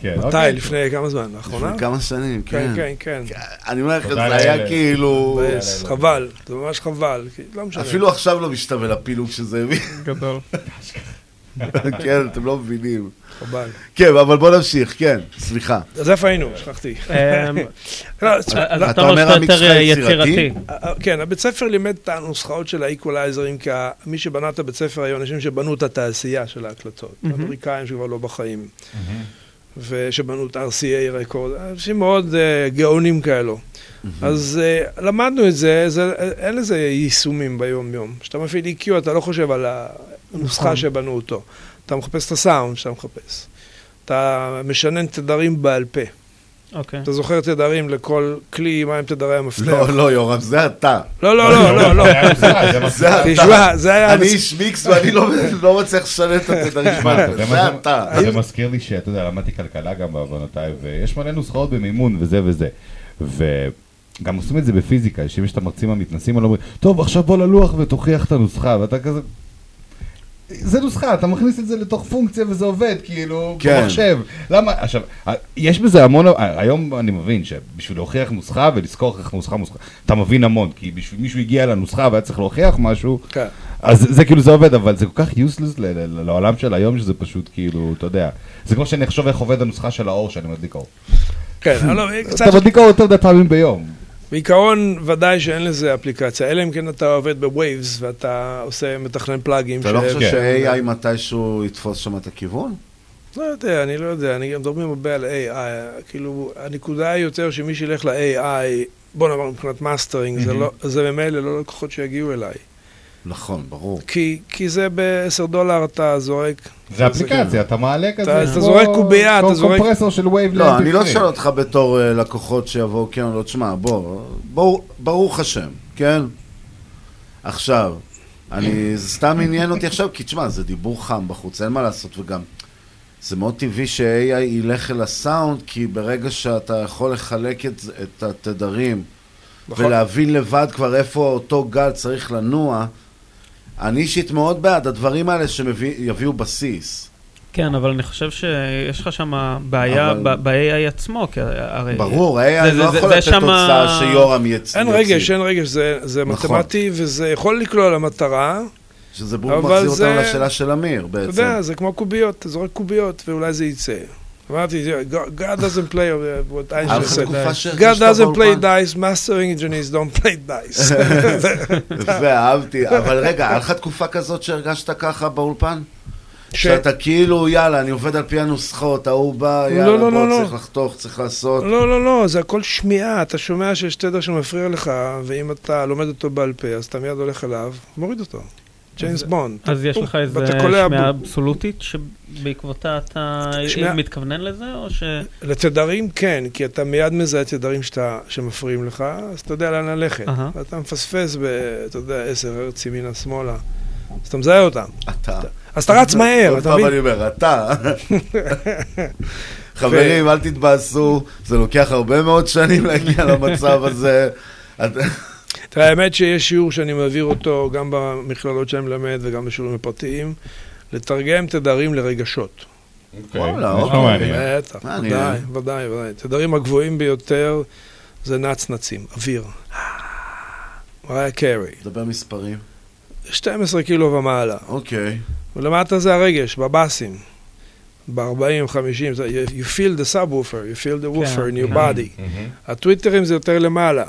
כן, מתי? אוקיי. לפני כמה זמן? לאחרונה? לפני כמה שנים, כן, כן. כן, כן. אני אומר לך, זה היה. כאילו... חבל, זה ממש חבל, לא משנה. אפילו עכשיו לא משתווה לפילוג שזה הביא. גדול. כן, אתם לא מבינים. חבל. כן, אבל בוא נמשיך, כן, סליחה. אז איפה היינו? שכחתי. אמ, לא, לא, אתה אומר שאתה יותר יצירתי. אה, כן, הבית ספר לימד את הנוסחאות של האיקולייזרים, כי מי שבנה את הבית ספר היו אנשים שבנו את התעשייה של ההקלטות. אמריקאים שכבר לא בחיים. ושבנו את RCA רקורד, אנשים מאוד אה, גאונים כאלו. אז אה, למדנו את זה, זה, אין לזה יישומים ביום-יום. כשאתה מפעיל EQ אתה לא חושב על הנוסחה נכון. שבנו אותו. אתה מחפש את הסאונד שאתה מחפש. אתה משנן תדרים בעל פה. אוקיי. אתה זוכר תדרים לכל כלי, מהם תדרי המפתח. לא, לא, יורם, זה אתה. לא, לא, לא, לא, לא. זה תשמע, אתה. זה היה... אני איש מיקס ואני לא- לא מצליח לשלם את התדרים תשמע, זה מה אתה. זה מזכיר לי שאתה יודע, למדתי כלכלה גם בעוונותיי, ויש מלא נוסחאות במימון וזה וזה. וגם עושים את זה בפיזיקה, שאם יש את המרצים המתנסים, הם אומרים, טוב, עכשיו בוא ללוח ותוכיח את הנוסחה, ואתה כזה... זה נוסחה, אתה מכניס את זה לתוך פונקציה וזה עובד, כאילו, כן. במחשב. למה, עכשיו, יש בזה המון, היום אני מבין שבשביל להוכיח נוסחה ולזכור איך נוסחה מוסחה, אתה מבין המון, כי בשביל מישהו הגיע לנוסחה והיה צריך להוכיח משהו, כן. אז זה כאילו זה עובד, אבל זה כל כך useless ל- לעולם של היום, שזה פשוט כאילו, אתה יודע, זה כמו שאני אחשוב איך עובד הנוסחה של האור שאני מדליק אור. כן, לא, קצת... אתה מדליק אור יותר מדי פעמים ביום. בעיקרון, ודאי שאין לזה אפליקציה, אלא אם כן אתה עובד ב Waves ואתה עושה, מתכנן פלאגים. אתה לא חושב כן. ש-AI מתישהו יתפוס שם את הכיוון? לא יודע, אני לא יודע, אני גם מדברים הרבה על AI, כאילו, הנקודה היא יותר שמי שילך ל-AI, בוא נאמר מבחינת מאסטרינג. לא- זה ממילא לא לקוחות שיגיעו אליי. נכון, ברור. כי, כי זה ב-10 דולר אתה זורק. זה אפליקציה, אתה מעלה כזה, אתה כמו- זורק קובייה, אתה כמו זורק... קומפרסור של וייב לא, אני לא שואל אותך בתור אה, לקוחות שיבואו, כן או לא, תשמע, בוא, ברור- ברוך השם, כן? עכשיו, אני, זה סתם עניין אותי עכשיו, כי תשמע, זה דיבור חם בחוץ, אין מה לעשות, וגם זה מאוד טבעי ש-AI ילך אל הסאונד, כי ברגע שאתה יכול לחלק את, את התדרים, נכון. ולהבין לבד כבר איפה אותו גל צריך לנוע, אני אישית מאוד בעד הדברים האלה שיביאו בסיס. כן, אבל אני חושב שיש לך שם בעיה אבל- ב-AI עצמו, כי הרי... ברור, זה- AI זה- לא זה- יכול זה לתת שמה- תוצאה שיורם יצ- אין יוציא. רגש, אין רגש, זה, זה נכון. מתמטי וזה יכול לקלוע למטרה, שזה אבל מחזיר זה- אותנו לשאלה של אמיר אתה בעצם. יודע, זה כמו קוביות, אתה זורק קוביות ואולי זה יצא. אמרתי, God doesn't play uh, what I just said. God doesn't play dice, mastering engineers don't play dice. ואהבתי, אבל רגע, היה לך תקופה כזאת שהרגשת ככה באולפן? ש- שאתה כאילו, יאללה, אני עובד על פי הנוסחות, ההוא בא, לא, יאללה, לא, בוא, לא, צריך לא. לחתוך, צריך לעשות. לא, לא, לא, זה הכל שמיעה, אתה שומע שיש תדר שמפריע לך, ואם אתה לומד אותו בעל פה, אז אתה מיד הולך אליו, מוריד אותו. ג'יימס בונד. אז יש לך איזה שמיעה. אבסולוטית שבעקבותה אתה מתכוונן לזה, או ש... לתדרים כן, כי אתה מיד מזהה תדרים שמפריעים לך, אז אתה יודע לאן ללכת. ואתה מפספס ב, אתה יודע, עשר הרץ ימינה שמאלה. אז אתה מזהה אותם. אתה. אז אתה רץ מהר, עוד אתה פעם מבין? אני אומר, אתה. חברים, אל תתבאסו, זה לוקח הרבה מאוד שנים להגיע למצב הזה. תראה, האמת שיש שיעור שאני מעביר אותו גם במכללות שאני מלמד וגם בשיעורים הפרטיים, לתרגם תדרים לרגשות. וואלה, אוקיי. מעניין. בטח. ודאי, ודאי, ודאי. תדרים הגבוהים ביותר זה נצנצים, אוויר. מריה קרי, דבר מספרים. 12 קילו ומעלה. אוקיי. ולמטה זה הרגש, בבאסים. ב-40, 50, זה- you feel the subwoofer, you feel the woofer in your כן. body. הטוויטרים זה יותר למעלה.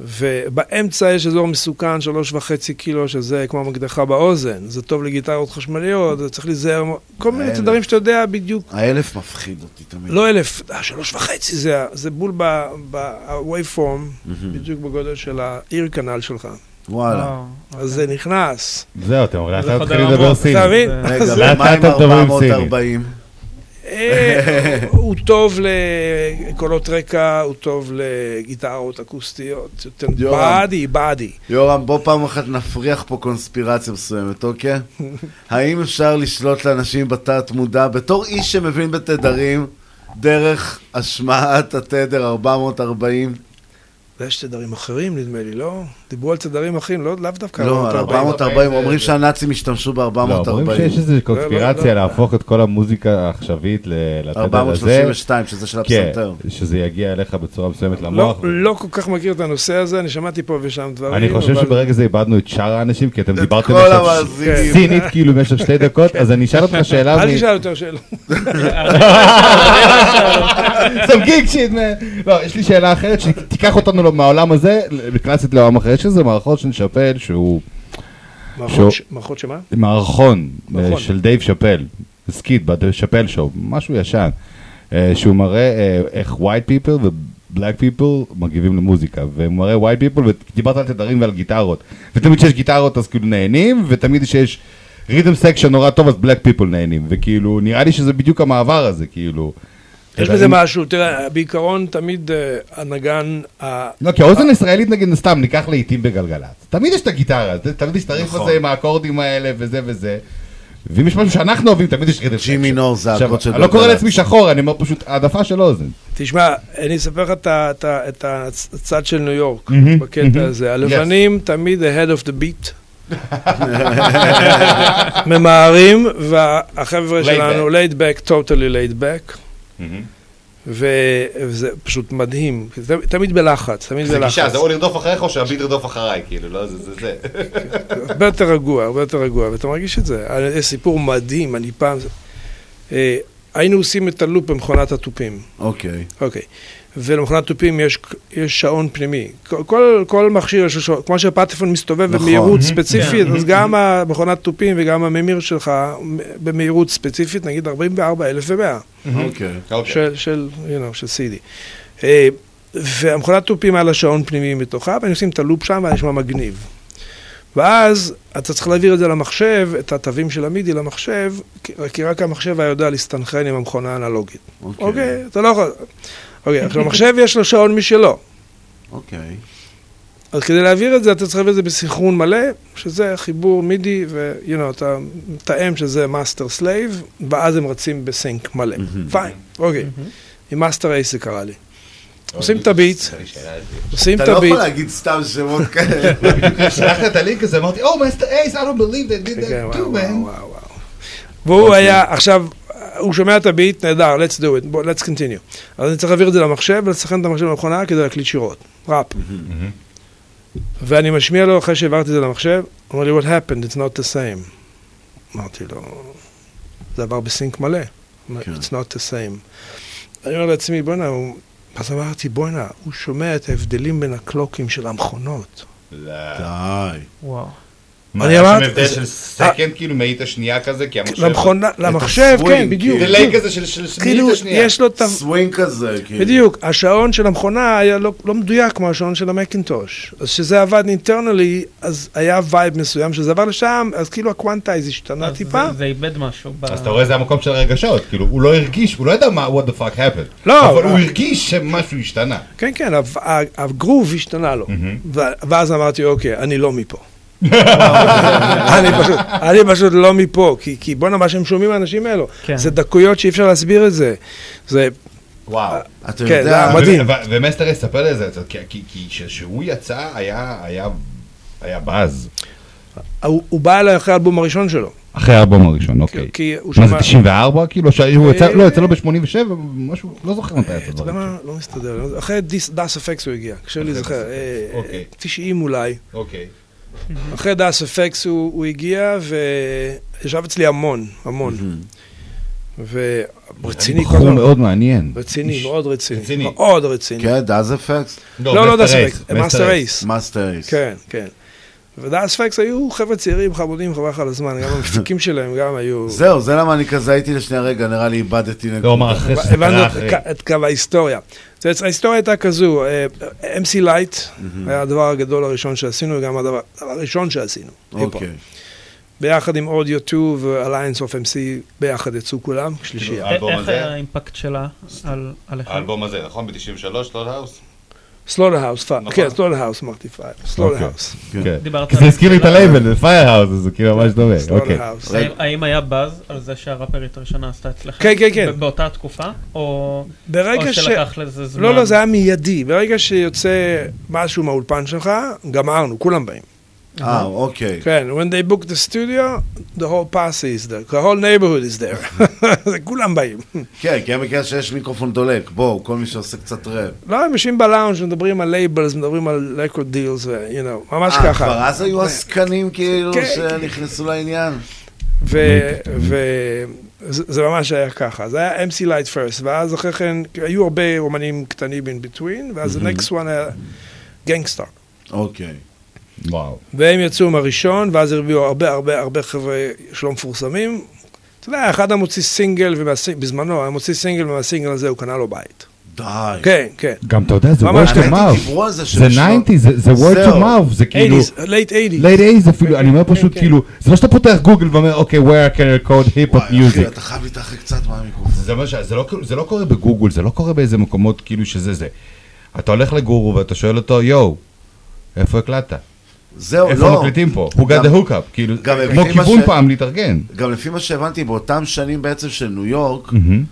ובאמצע יש אזור מסוכן, שלוש וחצי קילו, שזה כמו מקדחה באוזן. זה טוב לגיטרות חשמליות, זה צריך להיזהר, כל מיני. תדרים שאתה יודע בדיוק. האלף מפחיד אותי תמיד. לא אלף, אה, שלוש וחצי זה, זה בול ב-wave form, בדיוק בגודל של העיר כנל שלך. וואלה. אז זה נכנס. זהו, אתם חודר מתחילים לדבר. סינית. אתה מבין? רגע, ומה עם לאט לאט מדברים 440? אה, הוא טוב לקולות רקע, הוא טוב לגיטרות אקוסטיות, יותר. באדי, באדי. יורם, בוא פעם אחת נפריח פה קונספירציה מסוימת, אוקיי? האם אפשר לשלוט לאנשים בתת מודע, בתור איש שמבין בתדרים, דרך השמעת התדר 440? יש תדרים אחרים, נדמה לי, לא? דיברו על תדרים אחרים, לא, לאו דווקא לא, על 440, אומרים שהנאצים השתמשו לא, אומרים ב-440. שיש איזו לא, לא. קונספירציה להפוך את כל המוזיקה העכשווית לתדר הזה. 432, שזה של כן, הפסנתר. שזה יגיע אליך בצורה מסוימת לא, למוח. לא כל כך מכיר את הנושא הזה, אני שמעתי פה ושם דברים. אני חושב אבל- שברגע זה איבדנו את שאר האנשים, כי אתם דיברתם המאזינים. סינית כאילו במשך שתי דקות, אז אני אשאל אותך שאלה. אל תשאל יותר שאלות. geek shit, man. לא, יש לי שאלה אחרת שתיקח אותנו מהעולם הזה, קלאסית לעולם אחר. יש איזה מערכון של שאפל שהוא ש- מערכות שמה? מערכון מערכון. של דייב שאפל, skit ב Chappelle Show, משהו ישן, אה, שהוא מראה אה, איך white people ו-black people מגיבים למוזיקה, והוא מראה white people, ודיברת על תדרים ועל גיטרות, ותמיד כשיש גיטרות אז כאילו נהנים, ותמיד כשיש rhythm section נורא טוב אז black people נהנים, וכאילו נראה לי שזה בדיוק המעבר הזה, כאילו. יש בזה משהו, תראה, בעיקרון תמיד אה, הנגן, לא, כי האוזן הישראלית נגיד, סתם, ניקח לעיתים בגלגלצ. תמיד יש את הגיטרה, תמיד יש את הריף נכון. הזה עם האקורדים האלה וזה וזה. ואם יש משהו שאנחנו אוהבים, תמיד יש ריתם ג'י מינור זה הקוד של אני לא קורא. לעצמי שחור, אני אומר פשוט העדפה של אוזן. תשמע, אני אספר לך את הצד של ניו יורק, בקטע. הזה. הלבנים תמיד the head of the beat. ממהרים, והחבר'ה שלנו, laid back, totally laid back, וזה פשוט מדהים. זה תמיד בלחץ, תמיד בלחץ. לרדוף אחריך או שהביט ירדוף אחריי, כאילו, לא, זה זה זה. הרבה יותר רגוע, הרבה יותר רגוע, ואתה מרגיש את זה. יש סיפור מדהים, אני פעם... אה, היינו עושים את הלופ במכונת התופים. אוקיי. אוקיי. ולמכונת תופים יש, יש שעון פנימי. כל, כל, כל מכשיר יש לו שעון, כמו שהפטפון מסתובב נכון. במהירות Mhm. ספציפית, כן. אז גם המכונת תופים וגם הממיר שלך במהירות ספציפית, נגיד 44,100. אוקיי. של, של, you know, של CD. אה, והמכונת תופים היה לה שעון פנימי מתוכה, ואני עושים את הלופ שם, והיה נשמע מגניב. ואז אתה צריך להעביר את זה למחשב, את התווים של המידי למחשב, כי- כי רק המחשב היה יודע להסתנכרן עם המכונה האנלוגית. אוקיי. אוקיי, אתה לא יכול... אוקיי, עכשיו המחשב יש לו שעון משלו. אוקיי. אז כדי להעביר את זה, אתה צריך להעביר את זה בסנכרון מלא, שזה חיבור MIDI, ו- you know, אתה מתאם שזה master slave, ואז הם רצים ב sync מלא. Fine, אוקיי. עם Masta Ace זה קרה לי. עושים את הביט, עושים את אתה לא הביט. יכול להגיד סתם שמות כאלה. שלחת את הלינק הזה, אמרתי, Oh, Masta Ace, I don't believe they did כן, that וואו, too, man. והוא היה, עכשיו, הוא שומע את הביט, נהדר, let's do it, בוא, let's continue. אז אני צריך להעביר את זה למחשב ולסנכרן את המחשב למכונה כדי להקליט שירה, ראפ. ואני משמיע לו אחרי שהעברתי את זה למחשב, הוא אומר לי, what happened, it's not the same. אמרתי לו, זה עבר ב sync מלא. אומר, it's not the same. אני אומר לעצמי, בוא'נה, הוא... אז אמרתי, בוא'נה, הוא שומע את ההבדלים בין הקלוקים של המכונות. די. וואו. מה, אני אמרתי- הבדל של אה, second, כאילו מאית השנייה כזה? כי המחשב... למכונה, למחשב, כן, בדיוק. delay כזה של של כאילו, מאית השנייה. יש לו את ה... סווינג כזה, כאילו. בדיוק, השעון של המכונה היה לא, לא מדויק כמו השעון של המקינטוש. אז כשזה עבד internally, אז היה vibe מסוים, כשזה עבר לשם, אז כאילו ה quantize השתנה טיפה. זה- זה איבד משהו. אז אתה רואה זה המקום של הרגשות, כאילו הוא לא הרגיש, הוא לא ידע מה what the fuck happened, לא, אבל אה. הוא הרגיש שמשהו השתנה. כן, כן, הגרוב השתנה לו. ואז אמרתי, אוקיי, אני לא מפה. אני פשוט, אני פשוט לא מפה, כי, כי בואנה, מה שהם שומעים מהאנשים האלו, כן. זה דקויות שאי אפשר להסביר את זה. זה... וואו. אתה כן, זה היה מדהים. ומסטר יספר לי את זה, כי- כשהוא יצא היה- היה היה באז. הוא הוא בא אליי אחרי האלבום הראשון שלו. אחרי האלבום הראשון, אוקיי. כי הוא מה זה שמע- 94 כאילו? שהוא יצא, אה, לא, יצא לו ב-87, משהו, לא זוכר מתי יצא אתה יודע דברים. מה? לא מסתדר. אחרי דאס אפקס הוא הגיע, קשה לי לזכר. דאס אה, אפקס, אוקיי. 90 אולי. אוקיי. אחרי דאס אפקס הוא הוא הגיע וישב אצלי המון, המון. ורציני כל הזמן. מאוד מעניין. רציני, איש מאוד רציני. רציני. מאוד רציני. כן, דאז אפקס? לא, לא דאס אפקס, מאסטר אייס. מאסטר אייס. כן, כן. ודאס פקס היו חבר'ה צעירים, חמודים, חבל לך על הזמן, גם המפיקים שלהם גם היו... זהו, זה למה אני כזה הייתי לשנייה רגע, נראה לי איבדתי נקודה. לא, מה, אחרי שזה הבנו קרה את אחרי. ק- את קו ההיסטוריה. זאת ההיסטוריה הייתה כזו, אה, MC לייט היה הדבר הגדול הראשון שעשינו, וגם הדבר הראשון שעשינו. אוקיי. ביחד עם אודיו 2 ו-Alliance of MC, ביחד יצאו כולם, שלישייה. א- איך היה האימפקט שלה על-? האלבום הזה, נכון? ב-93, לוד האוס? סלוטר האוס, נכון. כן, סלוטר האוס, אמרתי פייל, סלוטר. האוס. כן. דיברת כי זה הזכיר לי את. הלייבל, זה פייר האוס, זה כאילו ממש דומה. סלוטר אוקיי. האוס. האם- היה באז על זה שהראפרית הראשונה עשתה אצלך? כן, כן, כן. באותה תקופה? או. שלקח לזה זמן? לא, לא, זה היה מיידי. ברגע שיוצא משהו מהאולפן שלך, גמרנו, כולם באים. אה, אוקיי. כן, when they book the studio, the whole posse is there, the whole neighborhood is there. כולם באים. כן, כי הם מכיר שיש מיקרופון דולק. בואו, כל מי שעושה קצת ראפ. לא, הם יושבים בלאונג', מדברים על labels, מדברים על record deals, ו- you know, ממש אה, ככה. כבר אז היו עסקנים כאילו כן. שנכנסו לעניין? וזה ממש היה ככה. זה היה MC Lyte first, ואז אחרי כן, היו הרבה אומנים קטנים in between, ואז the next one היה גנגסטאר. אוקיי. וואו. והם יצאו מהראשון, ואז הרביעו הרבה הרבה הרבה חבר'ה שלא מפורסמים. אתה יודע, אחד המוציא סינגל, ובזמנו, היה מוציא סינגל, ומהסינגל הזה הוא קנה לו בית. די. כן, כן. גם אתה יודע, זה word to האמת, mouth. זה זה שבשנות- 90, זה word to mouth, זה כאילו... 80s, late 80s. late 80s אפילו, כן, אני אומר כן, פשוט כן. כאילו, זה לא שאתה פותח גוגל ואומר, אוקיי, where I can record hip-hop וואי, אחי, music. אתה חייב להתרחק קצת מהמיקרופון. לא, זה לא קורה בגוגל, זה לא קורה באיזה מקומות כאילו שזה זה. אתה הולך לגורו ואתה שואל אותו, יואו, איפה הקלטת? זהו, לא. איפה מקליטים פה? הוא got the hookup, כאילו, כמו כיוון ש- פעם להתארגן. גם לפי מה שהבנתי, באותם שנים בעצם של ניו יורק מהמם.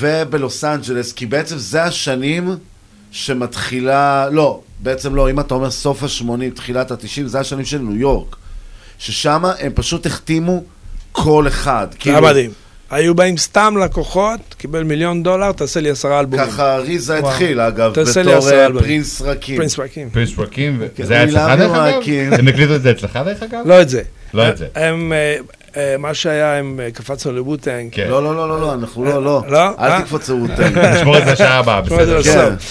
ובלוס אנג'לס, כי בעצם זה השנים שמתחילה, לא, בעצם לא, אם אתה אומר סוף ה-80, תחילת ה-90, זה השנים של ניו יורק. ששם הם פשוט החתימו כל אחד. זה היה מדהים. היו באים סתם לקוחות, קיבל מיליון דולר, תעשה לי עשרה אלבומים. ככה ריזה וואו. התחיל, אגב, בתור אה. Prince Rakeem. Prince Rakeem. Prince Rakeem, כן, זה היה אצלך דרך אגב? הם הקליטו את זה אצלך דרך אגב? לא את זה. לא את זה. הם, אה, אה, מה שהיה, הם אה, קפצנו ל-Wu-Tang. כן. לא, לא, לא, לא, לא, אנחנו לא, לא. לא? אל אה? תקפוץ ל-Wu-Tang. נשמור את זה לשעה הבאה, בסדר.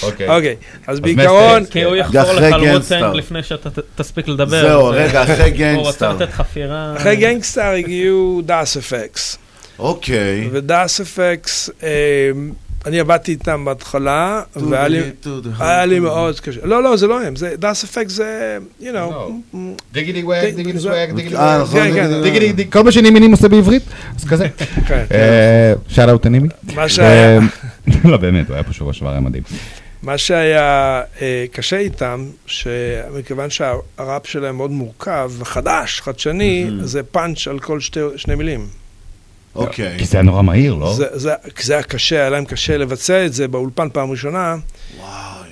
אוקיי. אוקיי, אז אז בעיקרון, כי הוא כן. יחזור לך. Wu-Tang לפני שאתה תספיק לדבר. זהו, זה- רגע, אחרי הוא רוצה. לתת חפירה. אחרי Gang Starr הגיעו Das EFX. אוקיי. ו-Das EFX, אה, אני עבדתי איתם בהתחלה, והיה לי- מאוד קשה. לא, לא, זה לא הם, זה דאס אפקס זה, you know. דיגידי וואק, דיגידי סוואק, דיגידי אה, כן, כן. דיג- כל מה שנימינים עושה בעברית, אז כזה. כן. שאט אאוט לנימי. מה שהיה- לא, באמת, הוא היה פה שבוע שעבר, היה מדהים. מה שהיה אה, קשה איתם, שמכיוון שהראפ שלהם מאוד מורכב וחדש, חדשני, זה פאנץ' על כל שני מילים. אוקיי. כי זה היה נורא מהיר, לא? זה, זה, זה היה קשה, היה להם קשה לבצע את זה באולפן פעם ראשונה,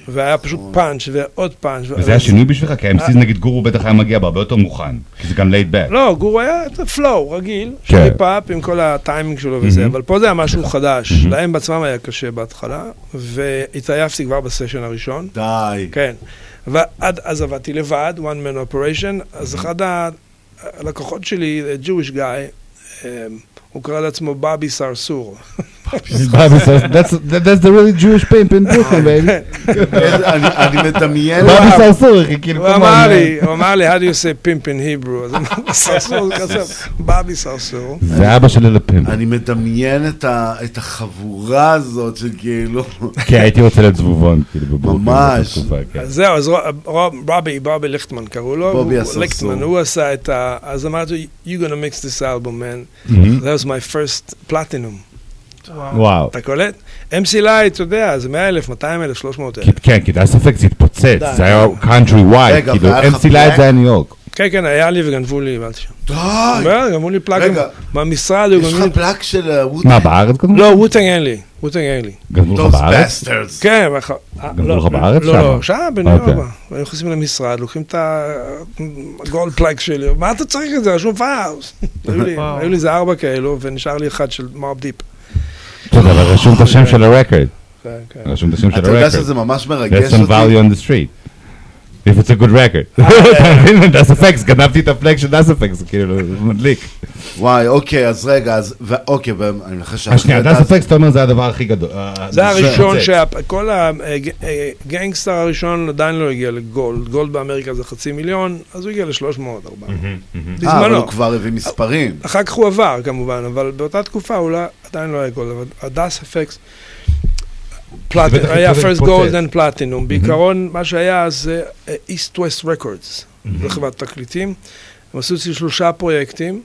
והיה פשוט פאנץ' ועוד פאנץ'. וזה היה שינוי בשבילך? כי ה-MCs נגיד גורו בטח היה מגיע בהרבה יותר מוכן. כי זה גם laid back. לא, גורו היה flow רגיל, כן. של היפ-הופ עם כל הטיימינג שלו וזה, מהמם. אבל פה זה היה משהו חדש. מהמם. להם בעצמם היה קשה בהתחלה, והתעייפתי כבר בסשן הראשון. די. כן. ועד אז עבדתי לבד, one man operation, אז אחד ה- הלקוחות שלי, Jewish guy, um, הוא קרא לעצמו בבי סרסור. Bobby says, that's, that, that's the really Jewish pimp in Brooklyn, baby. אני- מדמיין... בבי סרסור, אחי, כאילו, הוא אמר. לי, הוא אמר לי, how do you say pimp in Hebrew? אז אמרתי, סרסור, בבי סרסור. זה אבא שלי לפימפ. אני מדמיין את החבורה הזאת של כאילו... כי הייתי רוצה להיות זבובון, כאילו, בברוקלין. ממש. כן. זהו, אז רבי, בובי ליכטמן קראו לו, בובי הסרסור. ליכטמן, הוא עשה את ה... אז אמרתי, you gonna mix this album, man. Mhm. That was my first platinum. וואו. אתה קולט? MC Lyte, אתה יודע, זה 100 אלף, 200 אלף, 300 אלף. כן, כי Das EFX זה התפוצץ. זה היה country wide, כאילו, MC Lyte? זה היה ניו יורק. כן, כן, היה לי וגנבו לי, הבנתי שם. די! גנבו לי plaque רגע, במשרד, יש. לך plaque של אה, Wu-Tang? מה, בארץ קודם? לא, Wu-Tang אין לי, ווטנג אין לי. גנבו לך בארץ? כן, גנבו לא, לך בארץ? לא? לא, שם, בניו אוקיי. יורק. היו נכנסים למשרד, לוקחים את הגולד פלאג שלי, מה אתה צריך את זה? רשום פאוס. היו לי- וואו. היו לי איזה ארבע כאלו, ונשאר לי אחד של מוב דיפ. אתה יודע, אבל רשום את השם של הרקורד. כן, כן. רשום את השם של אתה יודע הרקורד. שזה ממש מרגש That's on אותי? value on the street. If it's a good record. אה, אתה מבין? דאס אפקס, גנבתי את הפלג של דאס אפקס, כאילו, מדליק. וואי, אוקיי, אז רגע, אז... אוקיי, ואני מנחש שאחרי... השנייה, דאס אפקס, אתה אומר, זה הדבר הכי גדול. אה, זה הראשון מתפוצץ. שכל הגנגסטר הראשון עדיין לא הגיע לגולד. גולד באמריקה זה חצי מיליון, אז הוא הגיע ל-300, 400. אה, אבל. הוא כבר הביא מספרים. אחר כך הוא עבר כמובן, אבל באותה תקופה הוא לא- עדיין לא היה גולד, אבל הדס אפקס, בטח היה פרסט. גולד אנד פלטינום, בעיקרון מה שהיה זה איסט ווסט רקורדס, זו חברת תקליטים, הם עשו אצלי שלושה פרויקטים,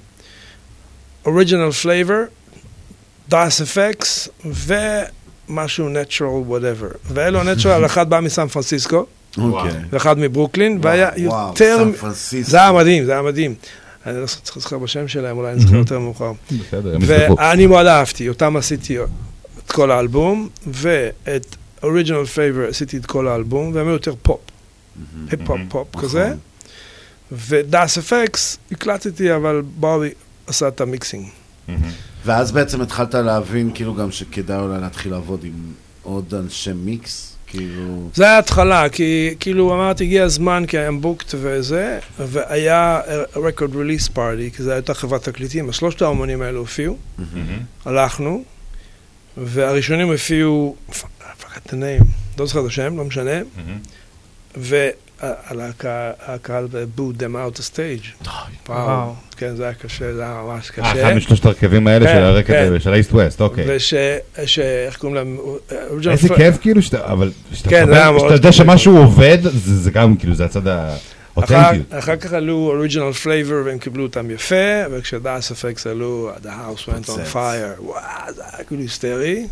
Original Flavor, Das EFX ומשהו Natural whatever, ואלו Natural, אחד בא מסן פרנסיסקו, אוקיי. ואחד מברוקלין, והיה יותר... זה היה מדהים, זה היה מדהים. אני לא צריך לזכור בשם שלהם, אולי אני זוכר יותר מאוחר. בסדר. ואני מאוד אהבתי, אותם עשיתי את כל האלבום, ואת Original Flavor עשיתי את כל האלבום, והם היו יותר פופ. היפ-הופ פופ נכון. כזה. ו-Das EFX הקלטתי, אבל בובי עשה את ה mixing. ואז בעצם התחלת להבין כאילו גם שכדאי אולי להתחיל לעבוד עם עוד אנשי מיקס, כאילו... זה היה ההתחלה, כי כאילו אמרתי, הגיע הזמן, כי היה בוקט וזה, והיה record release party, כי זו הייתה חברת תקליטים, אז שלושת האומנים האלו הופיעו, הלכנו, והראשונים הופיעו, forgot the name, לא זוכר את השם, לא משנה, והקהל booed them out the stage. וואו, וואו. כן, זה היה קשה, זה היה ממש אה, קשה. אחד משלושת הרכבים האלה כן, של הרקע, כן. של ה-EastWest, אוקיי. וש... ש- איך קוראים להם? איזה כיף כאילו שאתה, אבל שאתה כן, זה היה מאוד שאתה יודע. שמשהו עובד, זה גם כאילו, זה הצד אחר, האותנטיות. אחר כך עלו Original Flavor והם קיבלו אותם יפה, וכש-Das EFX עלו, The house went on fire, וואו, זה היה כאילו היסטרי.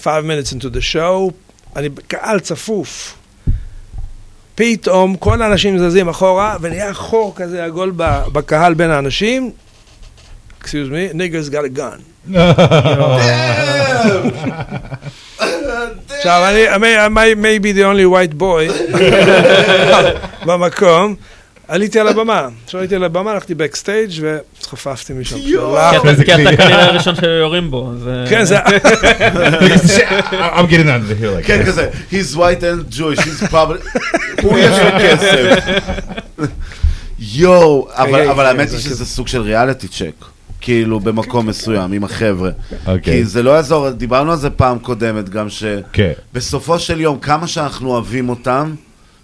Five minutes into the show, אני בקהל צפוף. פתאום כל האנשים זזים אחורה, ונהיה חור כזה עגול בקהל בין האנשים. excuse me, niggas got a gun. עכשיו, אני, I may, may be the only white boy במקום, עליתי על הבמה. כשעליתי על הבמה, הלכתי בקסטייג' וחפפתי משם. כי אתה- כי אתה כנראה הראשון שיורים בו. זה- כן, זה... I'm getting out of here like כן. כזה, he's white and Jewish, he's probably... הוא יש לו כסף. יואו, אבל האמת היא. שזה סוג של ריאליטי צ'ק. כאילו במקום מסוים, עם החבר'ה. אוקיי. כי זה לא יעזור, דיברנו על זה פעם קודמת גם, כן. שבסופו של יום, כמה שאנחנו אוהבים אותם,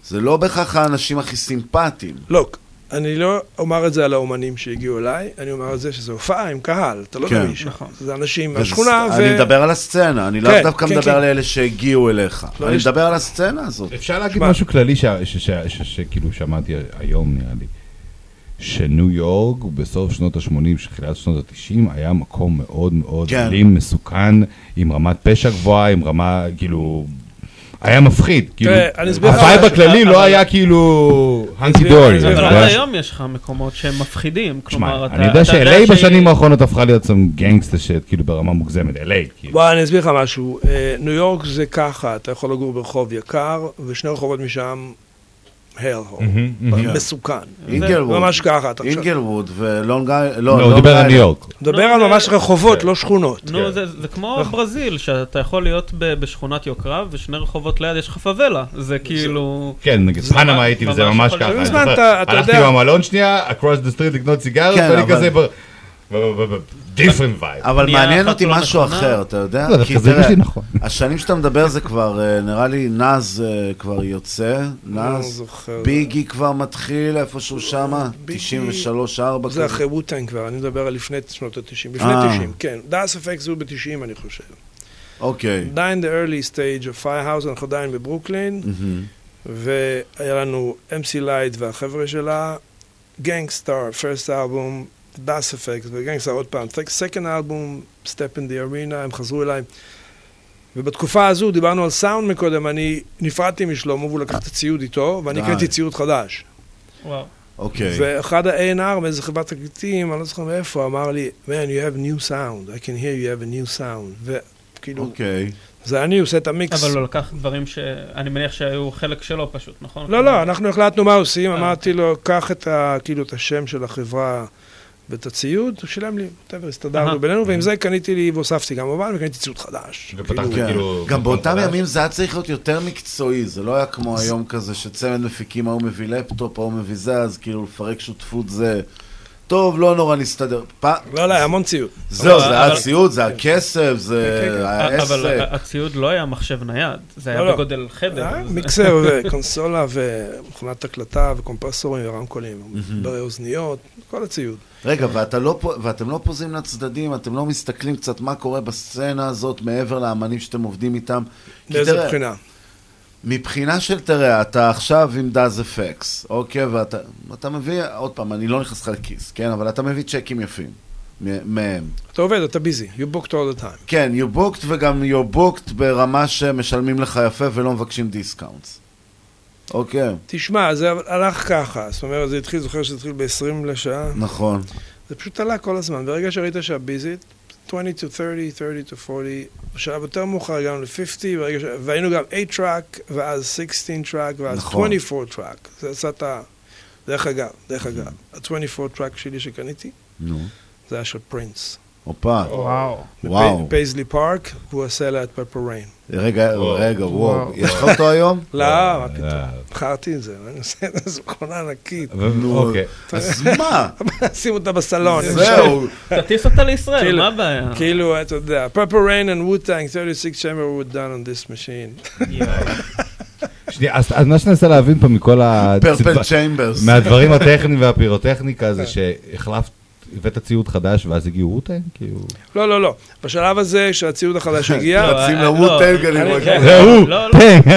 זה לא בהכרח האנשים הכי סימפטיים. לא, אני לא אומר את זה על האומנים שהגיעו אליי, אני אומר את זה שזו הופעה עם קהל, אתה לא כן. מביא שם. זה אנשים מהשכונה, ו... אני מדבר על הסצנה, אני לאו כן, דווקא כן, מדבר כן. על אלה שהגיעו אליך. לא, אני יש- מדבר על הסצנה הזאת. אפשר להגיד משהו כללי ש- ש- ש- ש- שכאילו שמעתי היום נראה לי, שניו יורק בסוף שנות ה-80, שתחילת שנות ה-90, היה מקום מאוד מאוד כן. אלים, מסוכן, עם רמת פשע גבוהה, עם רמה, כאילו, היה מפחיד, כאילו, ה vibe משהו. הכללי לא היה כאילו hunky dory, אני אסביר אתה לך אבל? היום יש לך מקומות שהם מפחידים. כלומר, אתה- אני יודע ש-LA בשנים האחרונות הפכה להיות שם gangster shit, כאילו ברמה מוגזמת, LA, כאילו. בוא, אני אסביר לך משהו. אה, ניו יורק זה ככה, אתה יכול לגור ברחוב יקר, ושני רחובות משם hole, מהמם, מהמם. מסוכן. אינגלווד. ממש ככה, אתה חושב. אינגלווד ולונג איילנד. לא, הוא דיבר על ניו יורק. מדבר על ממש רחובות, לא שכונות. נו, זה כמו ברזיל, שאתה יכול להיות בשכונת יוקרה, ושני רחובות ליד יש לך פאבלה. זה כאילו... כן, נגיד פנמה הייתי וזה ממש ככה. הלכתי במלון שנייה, across the street לקנות כן, ואני אבל- כזה different vibe. אבל מעניין אותי לא משהו. אחר, אתה יודע? לא, דווקא כי זה תראה, לי נכון. השנים שאתה מדבר זה כבר, אה, נראה לי נאז אה, כבר יוצא, לא נאז. ביגי כבר מתחיל איפשהו שמה, 93-4 זה אחרי Wu-Tang כבר, אני מדבר על לפני שנות ה-90. לפני אה. 90, כן. Das EFX הוא ב-90, אני חושב. אוקיי. עדיין the early stage of Firehouse, אנחנו עדיין בברוקלין. והיה לנו MC Lyte והחבר'ה שלה, Gang Starr, first album, Das EFX, ו Gang Starr עוד פעם, second album, Step in the Arena, הם חזרו אליי. ובתקופה הזו, דיברנו על סאונד מקודם, אני נפרדתי משלמה והוא לקח את הציוד איתו, ואני די. קניתי ציוד חדש. וואו. אוקיי. ואחד ה-A&R באיזה חברת תקליטים, אני לא זוכר מאיפה, אמר לי, man, you have new sound, I can hear you have a new sound. וכאילו, אוקיי. זה אני עושה את המיקס. אבל הוא לקח דברים שאני מניח שהיו חלק שלו פשוט, נכון? לא, לא, אנחנו החלטנו מה עושים, אמרתי לו, קח את ה- כאילו את השם של החברה ואת הציוד, הוא שילם לי, אהה. הסתדרנו בינינו, ועם זה קניתי לי, והוספתי גם מובן, וקניתי ציוד חדש. כאילו, כאילו... גם באותם. ימים זה היה צריך להיות יותר מקצועי, זה לא היה כמו היום כזה שצמד מפיקים, ההוא מביא לפטופ, ההוא מביא זה, אז כאילו לפרק שותפות זה... טוב, לא נורא, נסתדר. לא, לא, היה המון ציוד. זהו, זה היה ציוד, זה היה כסף, זה כן, כן. היה אבל. הציוד לא היה מחשב נייד, זה היה לא, לא. בגודל חדר. זה- מיקסר וקונסולה ומכונת הקלטה וקומפרסורים ורמקולים, באוזניות, כל הציוד. רגע, ואתה לא, ואתם לא פוזים לצדדים, אתם לא מסתכלים קצת מה קורה בסצנה הזאת מעבר לאמנים שאתם עובדים איתם? תראה, בחינה? מבחינה של, תראה, אתה עכשיו עם דאז אפקס, אוקיי, ואתה אתה מביא, עוד פעם, אני לא נכנס לך לכיס, כן, אבל אתה מביא צ'קים יפים מהם. אתה עובד, אתה busy, you booked all the time. כן, you booked וגם you booked ברמה שמשלמים לך יפה ולא מבקשים discounts. אוקיי, תשמע, זה הלך ככה, זאת אומרת, זה התחיל, זוכר שזה התחיל ב-20 לשעה? נכון. זה פשוט עלה כל הזמן. ברגע שראית שאתה busy, 20 to 30, 30 to 40, בשלב יותר מאוחר הגענו ל-50, ברגע ש... והיינו גם 8 track, ואז 16 track, ואז נכון. 24 track. זה עשה את ה... דרך אגב, דרך אגב, ה-24 track שלי שקניתי, נו. זה היה של פרינס. הופה. וואו. וואו. Paisley Park, והוא עשה עליה את Purple Rain. רגע. רגע, וואו. יש לך אותו היום? לא, אה, מה פתאום. מכרתי את זה, אני עושה את זה, מכונה ענקית. אוקיי. אז מה? שים אותה בסלון. זהו. תטיס אותה לישראל, כאילו- מה הבעיה? כאילו, אתה יודע, Purple Rain and Wu-Tang, 36 chamber were done on this machine. שנייה, אז אז מה שאני מנסה להבין פה מכל ה... פרפל צ'יימברס. מהדברים הטכניים והפירוטכניקה זה שהחלפת, הבאת ציוד חדש ואז הגיעו רוטן? כאילו... לא, לא, לא. בשלב הזה, כשהציוד החדש הגיע, רצים אה, לווטנג, אני אני- רואה. כן. זה הוא! לא, לא. טנק.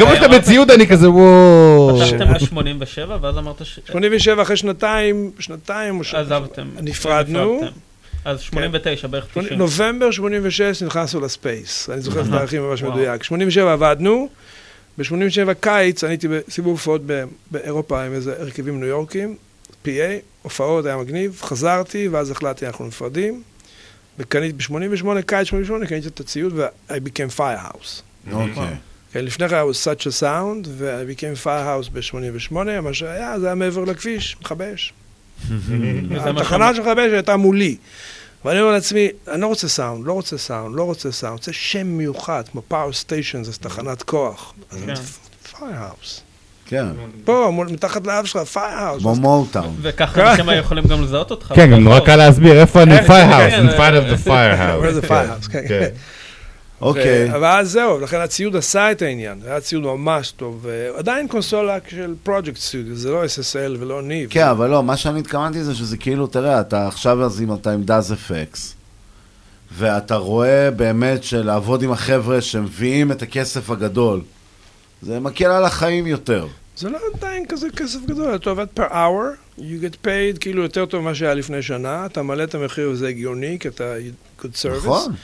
גם כשאתה בציוד אני כזה וואו. פתחתם ב-87 ואז אמרת ש... 87 אחרי שנתיים, שנתיים, או ש- עזבתם. נפרדנו. אז 89 בערך 90. נובמבר 86 נכנסנו לספייס, אני זוכר את. התאריכים ממש. מדויק. 87 עבדנו, ב-87 קיץ, אני הייתי בסיבוב הופעות ב- באירופה עם איזה הרכבים ניו יורקים, PA, הופעות, היה מגניב, חזרתי, ואז החלטתי, אנחנו נפרדים. וקניתי, ב-88, קיץ 88, קניתי את הציוד, ו-I became firehouse. אוקיי. כן, לפני כן I was such a sound, ו-I became firehouse ב-88, מה שהיה, זה היה מעבר לכביש, מכבש. התחנה של מכבי אש הייתה מולי. ואני אומר לעצמי, אני לא רוצה סאונד, לא רוצה סאונד, לא רוצה סאונד, רוצה שם מיוחד, כמו Power Station, זה תחנת כוח. אז כן. Firehouse. כן, פה, מול- מתחת לאף שלך, Firehouse. כמו Motown. וככה אנשים היו יכולים גם לזהות אותך. כן, גם נורא קל להסביר איפה אני כן, firehouse, כן, in front of the firehouse. כן, כן. אוקיי. ו- אבל אז זהו, לכן הציוד עשה את העניין, זה היה ציוד ממש טוב. ועדיין קונסולה של project studio, זה לא SSL ולא Neve. כן, אבל לא, מה שאני התכוונתי זה שזה כאילו, תראה, אתה עכשיו אז אם אתה עם דאז אפקס, ואתה רואה באמת שלעבוד עם החבר'ה שמביאים את הכסף הגדול, זה מקל על החיים יותר. זה לא עדיין כזה כסף גדול, אתה עובד per hour, you get paid כאילו יותר טוב ממה שהיה לפני שנה, אתה מעלה את המחיר וזה הגיוני, כי אתה good service. נכון.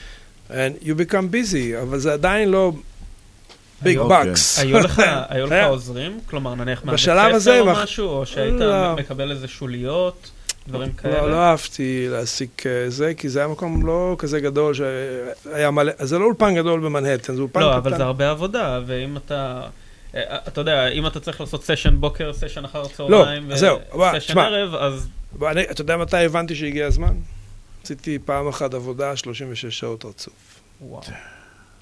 And you become busy, אבל זה עדיין לא big אוקיי. bucks. היו לך, היו לך היה. עוזרים? כלומר, נניח מהבית ספר או משהו, או שהיית לא. מקבל איזה שוליות, דברים לא, כאלה? לא אהבתי להעסיק אה, זה, כי זה היה מקום לא כזה גדול, שהיה מלא, אז זה לא אולפן גדול במנהטן, זה אולפן לא, קטן. אבל זה הרבה עבודה, ואם אתה... אה, אתה יודע, אם אתה צריך לעשות סשן בוקר, סשן אחר צהריים, לא, אז זהו, וסשן. ערב, אז... אני- אתה יודע מתי הבנתי שהגיע הזמן? עשיתי פעם אחת עבודה 36 שעות רצוף. וואו.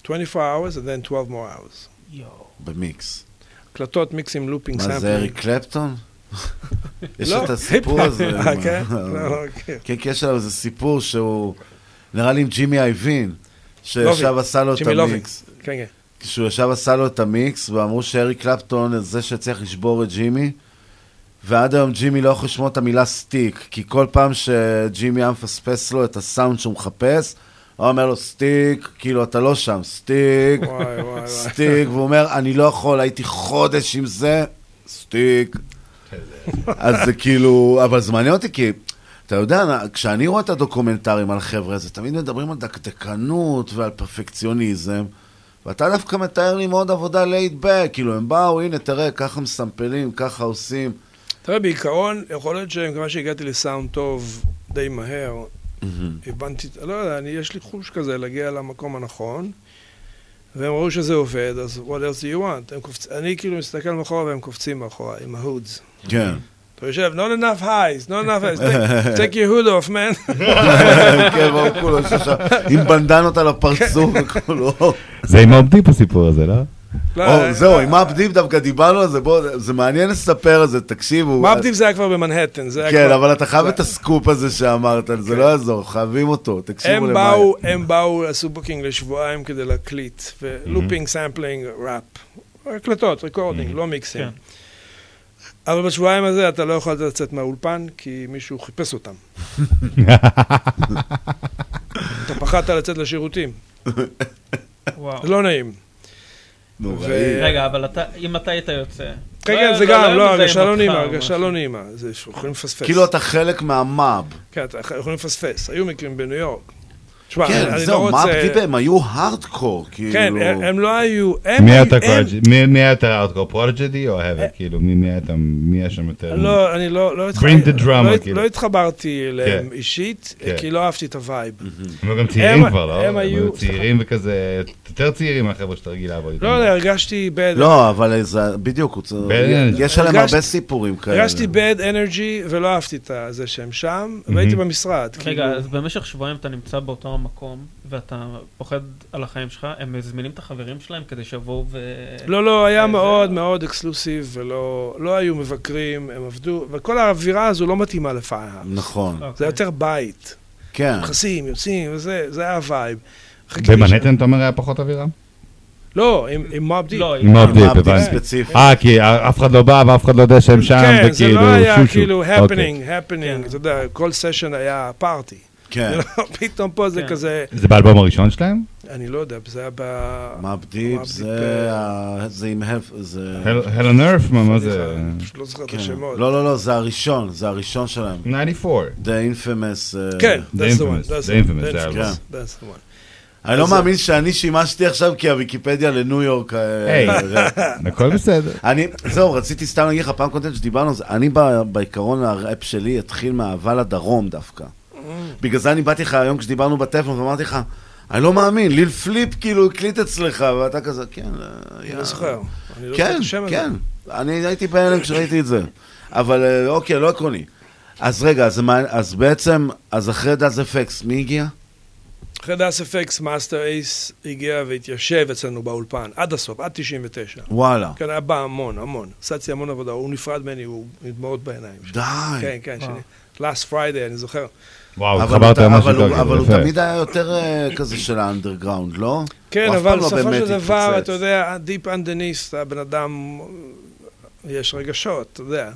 24 hours and then 12 more hours. יואו. במיקס. הקלטות, מיקסים, looping, מה sampling. זה, אריק קלפטון? יש לא, את הסיפור היפ-הופ. הזה. אה, כן? לא, לא, כן. כן, כי יש עליו איזה סיפור שהוא, נראה לי עם ג'ימי איובין, שישב. עשה לו את. המיקס. כן, כן. כשהוא ישב עשה לו את המיקס, ואמרו שאריק קלפטון זה שצריך לשבור את ג'ימי, ועד היום ג'ימי לא יכול לשמוע את המילה stick, כי כל פעם שג'ימי היה מפספס לו את הסאונד שהוא מחפש, הוא אומר לו stick, כאילו אתה לא שם, stick. stick, והוא אומר, אני לא יכול, הייתי חודש עם זה, stick. אז זה כאילו, אבל זה מעניין אותי כי, אתה יודע, כשאני רואה את הדוקומנטרים על החבר'ה הזה, תמיד מדברים על דקדקנות ועל פרפקציוניזם, ואתה דווקא מתאר לי מאוד עבודה laid back, כאילו הם באו, הנה תראה, ככה מסמפלים, ככה עושים. תראה, בעיקרון, יכול להיות שמכיוון שהגעתי לסאונד טוב די מהר, הבנתי, לא יודע, אני, יש לי חוש כזה להגיע למקום הנכון, והם ראו שזה עובד, אז what else do you want? קופצ... אני כאילו מסתכל מאחורה והם קופצים מאחורה עם ה hoods. כן. אתה יושב, not enough highs, not enough highs, take, your hood off, man. כן, והוא כולו עם בנדנות על הפרצוף וכולו. זה עם Mobb Deep הסיפור הזה, לא? או, זהו, עם Mobb Deep דווקא דיברנו על זה, בואו, זה מעניין לספר על זה, תקשיבו. Mobb Deep זה היה כבר במנהטן, זה היה כן, כבר... אבל אתה חייב את הסקופ הזה שאמרת, זה לא יעזור, חייבים אותו, תקשיבו למה... הם באו, עשו booking לשבועיים כדי להקליט, ו looping, sampling, ראפ. הקלטות, recording, לא מיקסים. אבל בשבועיים הזה אתה לא יכולת לצאת מהאולפן, כי מישהו חיפש אותם. אתה פחדת לצאת לשירותים. וואו. זה לא נעים. נוראי. רגע, אבל אתה, אם אתה היית יוצא... כן, לא- כן, זה לא- גם, לא, הרגשה לא נעימה, הרגשה. לא נעימה. זה יכולים לפספס. כאילו אתה חלק מהמאב. כן, אתה יכולים לפספס. היו מקרים בניו יורק. תשמע, כן, אני לא זהו, רוצה... מאפ-דיפ הם היו הארדקור, כאילו. כן, הם הם לא היו... הם מי היו- אתה הם-? מי- יותר ארטקור? פרוג'די או האבר? כאילו, מי- מי אתה, מי היה שם יותר? לא, אני לא, לא, התח- Bring the drama, לא, כאילו. לא התחברתי אליהם כן. אישית, כן. כי לא אהבתי את הווייב. הם היו גם צעירים הם- כבר, לא? הם היו... צעירים וכזה, יותר צעירים מהחבר'ה שאתה רגיל לעבוד איתם. לא יודע, הרגשתי bad... לא, אבל זה, בדיוק, יש עליהם הרבה סיפורים כאלה. הרגשתי bad energy ולא אהבתי את זה שהם שם, והייתי במשרד. רגע, כאילו. אז במשך שבועיים אתה נמצא באותו המקום, ואתה פוחד על החיים שלך, הם מזמינים את החברים שלהם כדי שיבואו ו... לא, לא, היה זה- מאוד מאוד אקסקלוסיב, ולא לא היו מבקרים, הם עבדו, וכל האווירה הזו לא מתאימה לפיירהאוס. נכון. זה יותר בית. כן. נכנסים, יוצאים, וזה, זה היה ה vibe. במנהטן אתה אומר היה פחות אווירה? לא, עם- Mobb Deep. לא, עם Mobb Deep, הבנתי. ספציפי. אה, כי אף אחד לא בא ואף אחד לא יודע שהם שם, כן, זה וכאילו, לא היה שושו. כאילו אוקיי. happening, happening, אתה יודע, כל סשן היה party. כן. פתאום פה זה כן. כזה, זה באלבום הראשון שלהם? אני לא יודע, זה היה ב... Mobb Deep Mobb Deep, זה עם on Earth, מה זה? פשוט לא זוכר את כן. השמות. לא, לא, לא, זה הראשון, זה הראשון שלהם. 94. The Infamous... אה, כן, The that's the one, The Infamous, זה האלבום. אני לא מאמין שאני שימשתי עכשיו כי הוויקיפדיה לניו יורק. אה, היי, אה, הכל בסדר. אני, זהו, רציתי סתם להגיד לך, פעם קודמת שדיברנו על זה, אני ב- בעיקרון הראפ שלי התחיל מאהבה לדרום דווקא. בגלל זה אני באתי לך היום כשדיברנו בטלפון ואמרתי לך, אני לא מאמין, ליל פליפ כאילו הקליט אצלך, ואתה כזה, כן, אה, אני יא." לא זוכר. אני לא זוכר כן, את השם הזה. כן, אני הייתי בהלם כשראיתי את זה. אבל אה, אוקיי, לא עקרוני. אז רגע, אז מה- אז בעצם, אז אחרי Das EFX, מי הגיע? אחרי Das EFX, Masta Ace הגיע והתיישב אצלנו באולפן, עד הסוף, עד 99. וואלה. כן, היה בא המון, המון. אצלי המון עבודה, הוא נפרד ממני, הוא עם דמעות בעיניים. די. כן, כן, שני. last Friday, אני זוכר. וואו, אבל התחברת אבל הוא- יותר, אבל הוא יפה. תמיד היה יותר אה, כזה של האנדרגראונד, לא? כן, אבל לא בסופו של דבר. אתה יודע, Deep Underneath, הבן אדם, יש רגשות, אתה יודע.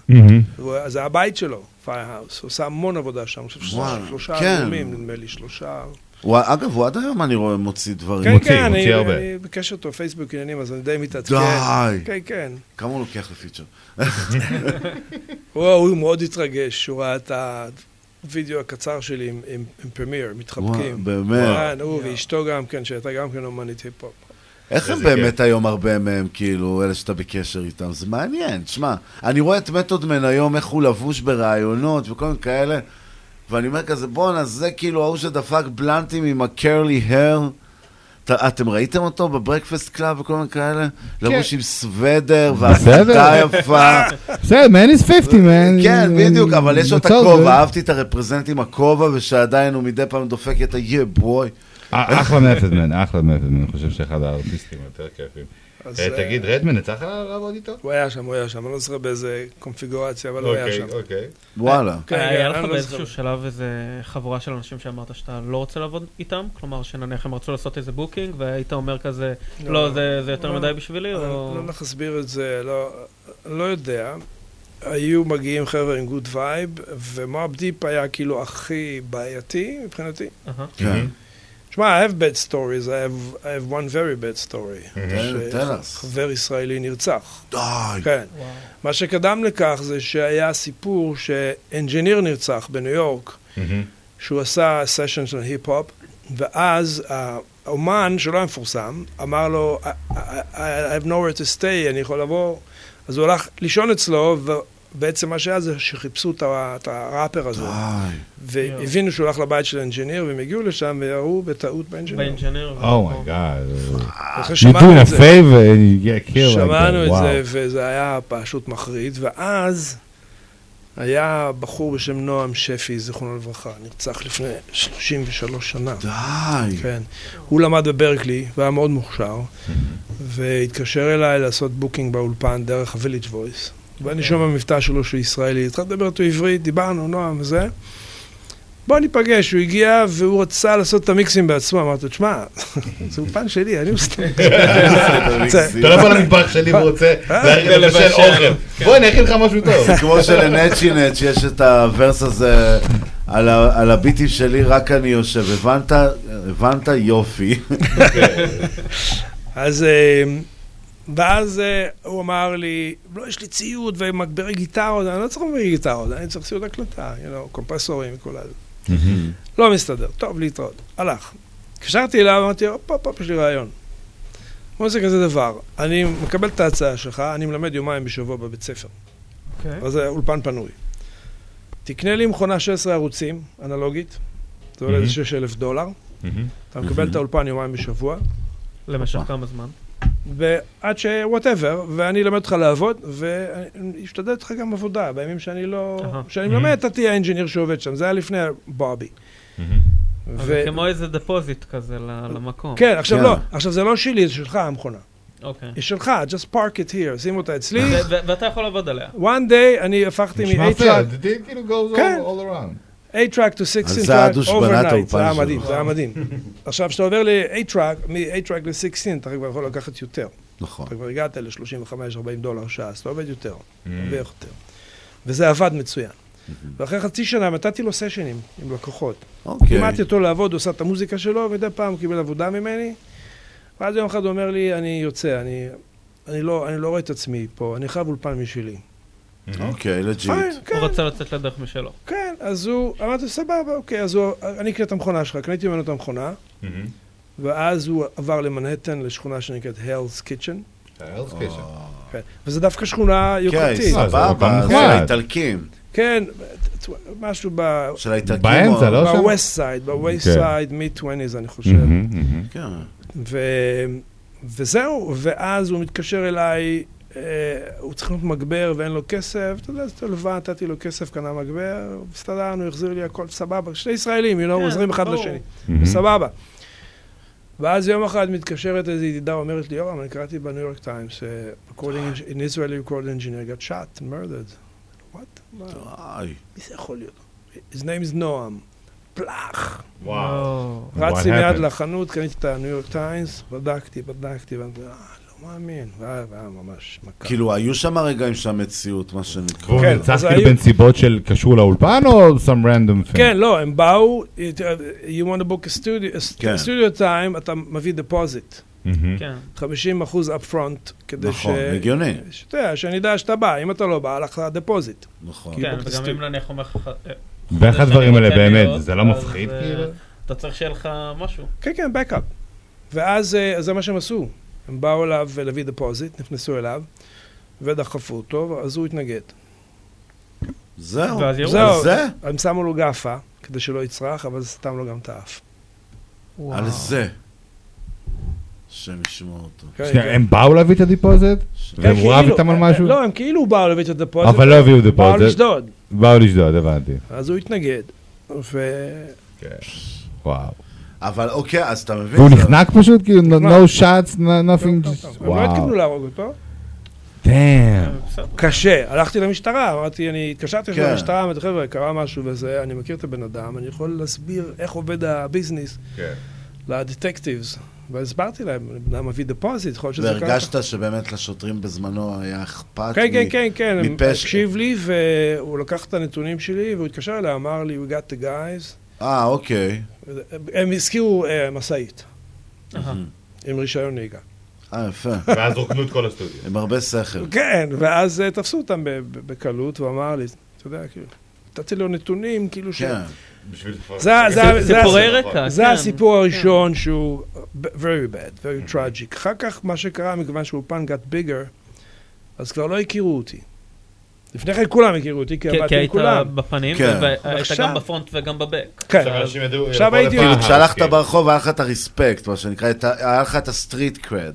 זה הבית שלו, Firehouse. הוא עושה המון עבודה שם. אני חושב שזה שלושה כן. אלבומים, נדמה לי, שלושה. הוא- אגב, הוא עד היום, אני רואה, מוציא דברים. כן, מוציא, כן, אני מוציא הרבה. אני בקשר איתו, פייסבוק עניינים, אז אני די מתעדכן. די. כן, כן. כמה הוא לוקח ל feature? הוא הוא מאוד התרגש, הוא ראה את הווידאו הקצר שלי עם- עם עם Premier, מתחבקים. וואו, באמת? כן, הוא ואשתו גם כן, שהייתה גם כן אומנית היפ-הופ. איך הם באמת היום הרבה מהם, כאילו, אלה שאתה בקשר איתם? זה מעניין, תשמע, אני רואה את Method Man היום, איך הוא לבוש בראיונות וכל מיני כאלה, ואני אומר כזה, בואנה, זה כאילו ההוא שדפק בלנטים עם ה curly hair, אתה- אתם ראיתם אותו ב Breakfast Club וכל מיני כאלה? כן. לבוש עם סוודר. והפקה יפה. בסדר, man is 50, man. כן, בדיוק, אבל יש לו את הכובע. אהבתי את ה represent עם הכובע, ושעדיין הוא מדי פעם דופק את ה-yeah boy. אה, אחלה Method Man, אחלה Method Man, אני חושב שאחד הארטיסטים היותר כיפים. אז, אה, אה, תגיד, Redman, יצא לך לעבוד איתו? הוא היה שם, הוא היה שם, אני לא זוכר באיזה קונפיגורציה, אבל הוא היה אוקיי, שם. אוקיי. וואלה. כן, היה לך אני לא באיזשהו. שלב איזה חבורה של אנשים שאמרת שאתה לא רוצה לעבוד איתם? כלומר, שנניח הם רצו לעשות איזה booking, והיית אומר כזה, לא, זה זה יותר לא, מדי בשבילי, או... לא הולך להסביר את זה, לא, לא יודע. היו מגיעים חבר'ה עם good vibe, ו Mobb Deep היה כאילו הכי בעייתי מבחינתי. אהה. כן. שמע, I have bad stories, I have, I have one very bad story. us. חבר ישראלי נרצח. די. כן. מה שקדם לכך זה שהיה סיפור ש engineer נרצח בניו יורק, שהוא עשה session של היפ-הופ, ואז האומן, שלא היה מפורסם, אמר לו, I, I, I have nowhere to stay, אני יכול לבוא, אז הוא הלך לישון אצלו, ובעצם מה שהיה זה שחיפשו את הראפר הזה. והבינו שהוא הלך לבית של ה engineer, והם הגיעו לשם וירו בטעות באנג'יניר. באנג'יניר. אומייגאד. אחרי You're שמענו doing את a זה. favor and you get killed like שמענו את. זה, וזה היה פשוט מחריד, ואז היה בחור בשם נועם שפי, זיכרונו לברכה, נרצח לפני 33 שנה. די. כן. הוא למד ב Berklee, והיה מאוד מוכשר, והתקשר אליי לעשות booking באולפן דרך ה-Village Voice. ואני שומע מבטא שלו שהוא ישראלי, התחלתי לדבר איתו עברית, דיברנו, נועם וזה. בוא ניפגש, הוא הגיע והוא רצה לעשות את המיקסים בעצמו, אמרתי לו, תשמע, זה אולפן שלי, אני מסתכל. אתה לא בא למטבח שלי ורוצה אה? לבשל אוכל. בוא, אני אכין לך משהו טוב. זה כמו שלנצ'י נץ' יש את ה verse הזה על ה- על הביטים שלי, רק אני יושב. הבנת? הבנת? יופי. אז, אה, ואז אה, הוא אמר לי, לא, יש לי ציוד ומגברי גיטרות, אני לא צריך מגברי גיטרות, אני צריך ציוד הקלטה, you know, קומפרסורים וכל הזה. לא מסתדר, טוב, להתראות. הלך. התקשרתי אליו, אמרתי, הופ, הופ, הופ, יש לי רעיון. הוא עושה כזה דבר, אני מקבל את ההצעה שלך, אני מלמד יומיים בשבוע בבית ספר. אוקיי. אז זה אולפן פנוי. תקנה לי מכונה 16 ערוצים, אנלוגית, זה עולה מהמם. איזה 6,000 דולר. מהמם. אתה מקבל את האולפן יומיים בשבוע. למשך כמה זמן? ועד ש... whatever, ואני אלמד אותך לעבוד, ואני אשתדל איתך גם עבודה, בימים שאני לא... כשאני מלמד, אתה תהיה ה engineer שעובד שם, זה היה לפני בובי. אז זה כמו איזה deposit כזה למקום. כן, עכשיו לא, עכשיו זה לא שלי, זה שלך המכונה. אוקיי. היא שלך, just park it here, שים אותה אצלי. ואתה יכול לעבוד עליה. one day אני הפכתי נשמע מ-8 פייר, track, זה כאילו goes כן. all around. 8 track to 16 אז זה הדוש track overnight, זה היה. מדהים, זה היה מדהים. עכשיו, כשאתה עובר ל-8 track, מ-8 track ל-16, אתה כבר יכול לקחת יותר. נכון. אתה כבר הגעת ל-35-40 דולר שעה, אז אתה עובד יותר, הרבה יותר. וזה עבד מצוין. ואחרי חצי שנה נתתי לו סשנים עם לקוחות. אוקיי. לימדתי אותו לעבוד, הוא עושה את המוזיקה שלו, ומדי פעם הוא קיבל עבודה ממני. ואז יום אחד הוא אומר לי, אני יוצא, אני, אני, לא, אני לא רואה את עצמי פה, אני חייב אולפן משלי. אוקיי, legit. Fine, כן. הוא רצה לצאת לדרך משלו. כן, אז הוא, אמרתי, סבבה, אוקיי, אז הוא, אני אקנה את המכונה שלך, קניתי ממנו את המכונה, ואז הוא עבר למנהטן, לשכונה שנקראת Hell's Kitchen. Hell's Kitchen. כן, וזה דווקא שכונה יוקרתית. כן, סבבה, של האיטלקים. כן, משהו ב... של האיטלקים. באמצע, לא שם? ב-West Side, ב-West כן. Side, mid-20s, אני חושב. כן. וזהו, ואז הוא מתקשר אליי, אה, הוא צריך לקנות מגבר ואין לו כסף, אתה יודע, זה לבן, נתתי לו כסף, קנה מגבר, הסתדרנו, החזיר לי הכל, סבבה, שני ישראלים, you know, כן, עוזרים אחד. לשני, מהמם. סבבה. ואז יום אחד מתקשרת איזו ידידה, אומרת לי, יורם, אני קראתי בניו יורק טיימס, ש- recording, an Israeli recording engineer got shot and murdered. What? מי זה יכול להיות? His name is נועם. פלאח. וואו. רצתי What מיד happened? לחנות, קניתי את הניו יורק טיימס, בדקתי, בדקתי, ואמרתי, אה, מאמין, והיה ממש מכה. כאילו, היו שם רגעים של המציאות, מה שנקרא. והוא כן, נרצח כאילו בנסיבות של קשור לאולפן או some random thing? כן, לא, הם באו, uh, you want to book a studio, a כן. studio time, אתה מביא deposit. מהמם. כן. 50 אחוז up front, כדי ש... נכון, הגיוני. שאתה יודע, שאני יודע שאתה בא, אם אתה לא בא, הלך לך deposit. נכון. כן, וגם. אם נניח אומר לך... אה, ואיך הדברים האלה באמת, זה לא מפחיד כאילו? אתה צריך שיהיה לך משהו. כן, כן, backup. ואז אה, זה מה שהם עשו. הם באו אליו להביא deposit, נכנסו אליו, ודחפו אותו, אז הוא התנגד. זהו. זהו, זה? הם שמו לו גאפה, כדי שלא יצרח, אבל זה סתם לו גם את האף. על זה. השם ישמור אותו. כן, כן. הם באו להביא את הדיפוזיט? והם כן, רב כאילו- איתם על משהו? לא, הם כאילו באו להביא את ה deposit. אבל לא הביאו באו deposit. לשדוד. באו לשדוד, הבנתי. אז הוא התנגד. ו... וואו. אבל אוקיי, אז אתה מבין? והוא זה- נחנק פשוט? כאילו, no shots, no- nothing? הם לא. התכוונו להרוג אותו. Damn. קשה. הלכתי למשטרה, אמרתי, אני התקשרתי כן. למשטרה, אמרתי, חבר'ה, קרה משהו וזה, אני מכיר את הבן אדם, אני יכול להסביר איך עובד ה business כן. ל detectives. והסברתי להם, בן אדם מביא דפוזיט, יכול להיות שזה ככה. והרגשת שבאמת לשוטרים בזמנו היה אכפת כן, כן, כן, כן, הם מפשע. הקשיב לי, והוא לקח את הנתונים שלי, והוא התקשר אליי, אמר לי, we got the guys. אה, אוקיי. הם הזכירו אה, משאית, עם רישיון נהיגה. אה, יפה. ואז רוקנו את כל הסטודיו. עם הרבה שכל. כן, ואז אה, תפסו אותם ב- ב- בקלות, הוא אמר לי, אתה יודע, כאילו, נתתי לו נתונים, כאילו ש... כן. זה-. הסיפור הראשון שהוא very bad, very tragic. אחר כך, מה שקרה, מכיוון שהאולפן got bigger, אז כבר לא הכירו אותי. לפני כן כולם הכירו אותי, כי כי- עבדתי כי עם היית כולם. בפנים, כן. והיית עכשיו- גם ב front וגם ב back. כן. עכשיו הייתי-. כאילו, כשהלכת כן. ברחוב היה לך את ה respect, מה שנקרא, היה לך את ה street cred.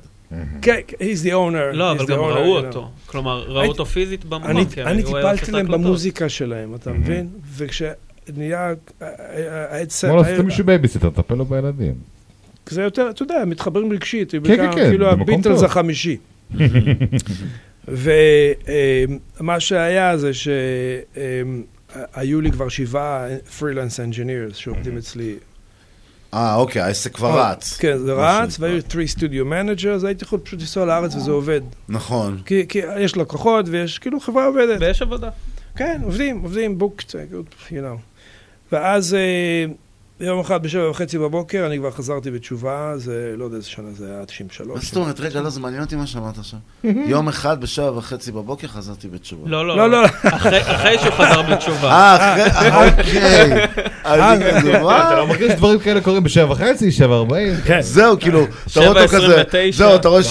כן, he's the owner. לא, אבל גם ראו. אותו. כלומר, ראו אותו פיזית במקום. אני, כי טיפלתי להם. במוזיקה שלהם, אתה מבין? וכשנהיה... כמו לעשות מישהו בייביסיטר, טפל לו בילדים. זה יותר, אתה יודע, מתחברים רגשית, כן, בעיקר, כן, כאילו הביטלס. החמישי. ומה שהיה זה שהיו לי כבר שבעה freelance engineers שעובדים אצלי. אה, אוקיי, העסק כבר רץ. כן, זה רץ, והיו 3 studio managers, הייתי יכול פשוט לנסוע לארץ וזה עובד. נכון. כי כי יש לקוחות ויש, כאילו חברה עובדת. ויש עבודה. כן, עובדים, עובדים, booked, you know. ואז אה, יום אחד בשבע וחצי בבוקר, אני כבר חזרתי בתשובה, זה לא יודע איזה שנה זה היה, 93. מה זאת אומרת? רגע, לא, זה מעניין אותי מה שאמרת עכשיו. יום אחד בשבע וחצי בבוקר חזרתי בתשובה. לא, לא, לא, לא. אחרי שהוא חזר בתשובה. אה, אחרי, אה, אוקיי. אני כזה, אתה? לא מרגיש שדברים כאלה קוראים בשבע וחצי, שבע ארבעים? כן. זהו, כאילו, אתה רואה אותו כזה, 7:29. זהו, אתה רואה 7.25,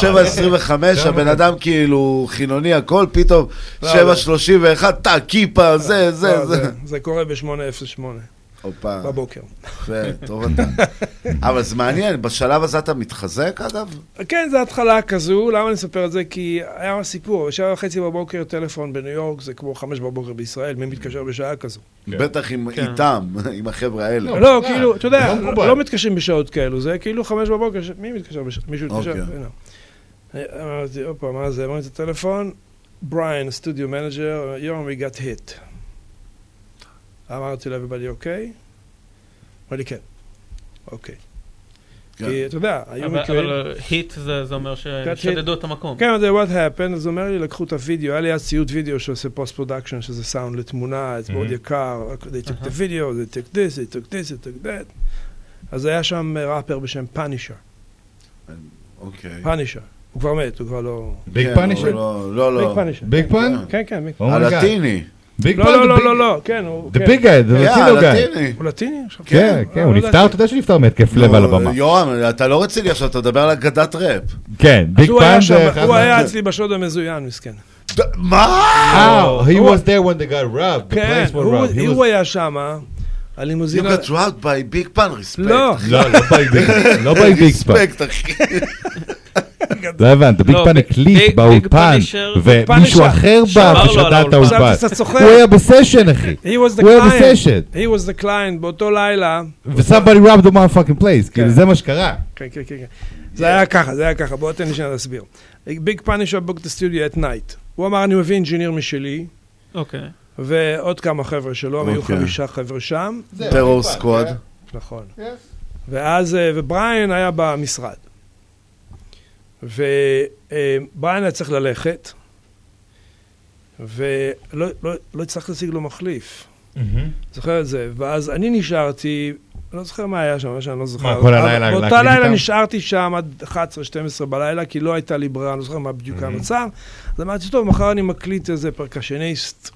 שבע הבן אדם כאילו חילוני הכל, פתאום לא, 7.31, טה, כיפה, זה, זה, לא, זה. זה קורה ב-8:08 הופה, בבוקר. יפה, טוב אתה. אבל זה מעניין, בשלב הזה אתה מתחזק אגב? כן, זו התחלה כזו, למה אני מספר את זה? כי היה סיפור, בשבע וחצי בבוקר טלפון בניו יורק, זה כמו חמש בבוקר בישראל, מי מתקשר בשעה כזו? בטח עם- כן. איתם, עם החבר'ה האלה. לא, כאילו, אתה יודע, לא. לא מתקשרים בשעות כאלו, זה כאילו חמש בבוקר, מי מתקשר בשעה? מישהו מתקשר? אוקיי. הנה. אמרתי, הופה, מה זה? אמרתי את הטלפון, בריין, studio manager, יום we got hit. אמרתי ל-everybody אוקיי? אמר לי כן. אוקיי. כן. כי אתה יודע, היו מקרים... אבל היט זה אומר ששדדו את המקום. כן, זה what happened, אז הוא אומר לי, לקחו את הוידאו, היה לי אז ציוד וידאו שעושה post production, שזה סאונד לתמונה, זה מאוד יקר, they took the video, they took this, they took this, they took that. אז היה שם ראפר בשם פאנישר, אוקיי. פאנישר. הוא כבר מת, הוא כבר לא... ביג כן, פאנישר? לא, לא. ביג פאנישר. ביג פאן? כן, כן, ביג. הלטיני. ביג לא? לא, לא, לא, לא, כן, הוא... The כן. big guy, the כן, Latino guy. הלטיני. הוא לטיני עכשיו? כן, כן, אה, הוא לא נפטר. אתה יודע שהוא נפטר מהתקף לב על הבמה. יורם, אתה לא רציני עכשיו, אתה מדבר על אגדת ראפ. כן, ביג הוא היה זה הוא מה- היה אצלי בשוד המזוין, מסכן. מה? אה, he was there when they got robbed. The כן, place was הוא- robbed. He הוא was- היה שם, You הלימוזינה... got robbed by big pan, respect. לא. לא, לא ביג פאן. לא ביג ביג פאן. respect, אחי. לא הבנת, ביג לא, ביג- הקליט באולפן, ומישהו אחר בא על את האולפן. הוא היה בסשן, אחי. הוא היה. בסשן. He was the client באותו לילה. ו-somebody robbed the motherfucking place, כאילו זה מה שקרה. כן, כן, כן. כן. זה היה ככה, זה היה ככה, בוא תן לי שנייה להסביר. ביג פאנישר book את הסטודיו at night. הוא אמר, אני מביא engineer משלי, אוקיי. ועוד כמה חבר'ה שלו, היו אוקיי. חמישה חבר'ה שם. טרור סקוואד. נכון. ואז, אה, ובריין היה במשרד. ובריין היה צריך ללכת, ולא לא, לא הצלחתי להשיג לו מחליף. זוכר את זה? ואז אני נשארתי, לא זוכר מה היה שם, מה שאני לא זוכר. מה, כל הלילה באותה לילה איתם? נשארתי שם עד 11-12 בלילה, כי לא הייתה לי ברירה, אני לא זוכר מה בדיוק המצב. אז אמרתי, טוב, מחר אני מקליט איזה percussionist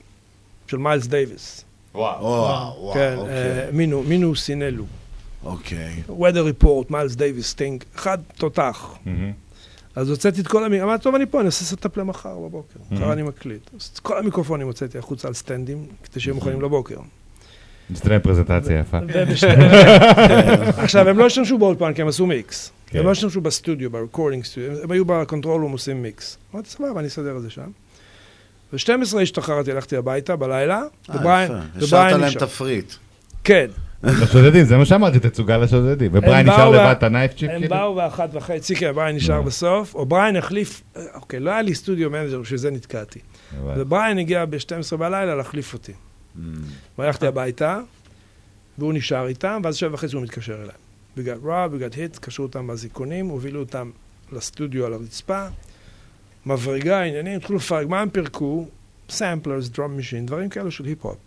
של מיילס דייוויס. וואו, וואו, כן, אוקיי. אה, מינו, מינו סינלו. אוקיי. Weather Report, מיילס דייוויס, סטינג, אחד תותח. אז הוצאתי את כל המיקרופונים, אמרתי, טוב, אני פה, אני עושה setup למחר בבוקר. מחר אני מקליט. אז את כל המיקרופונים הוצאתי החוצה על סטנדים, כדי שיהיו מוכנים לבוקר. נצטרך פרזנטציה יפה. עכשיו, הם לא השתמשו באולפן, כי הם עשו מיקס. כן. הם לא השתמשו בסטודיו, ב recording studio, הם היו ב control room עושים מיקס. אמרתי, סבבה, אני אסדר את זה שם. ב-12 השתחררתי, הלכתי הביתה בלילה, אה, ובריין יפה. ובריין השארת להם נשאר. תפריט. כן. לשודדים, זה מה שאמרתי, תצוגה לשודדים. ובריין הם נשאר לבד את הנייף צ'יפ הם כאילו? באו באחת וחצי, כן, בריין נשאר בסוף, או בריין החליף, אוקיי, לא היה לי studio manager, בשביל זה נתקעתי. ובריין הגיע ב-12 בלילה להחליף אותי. והלכתי הביתה, והוא נשאר איתם, ואז שבע וחצי הוא מתקשר אליי. Robbed, we got hit, קשרו אותם באזיקונים, הובילו אותם לסטודיו על הרצפה, מברגה, עניינים, התחילו לפרק, מה הם פירקו? samplers, drum machine, דברים כאלו של היפ-הופ.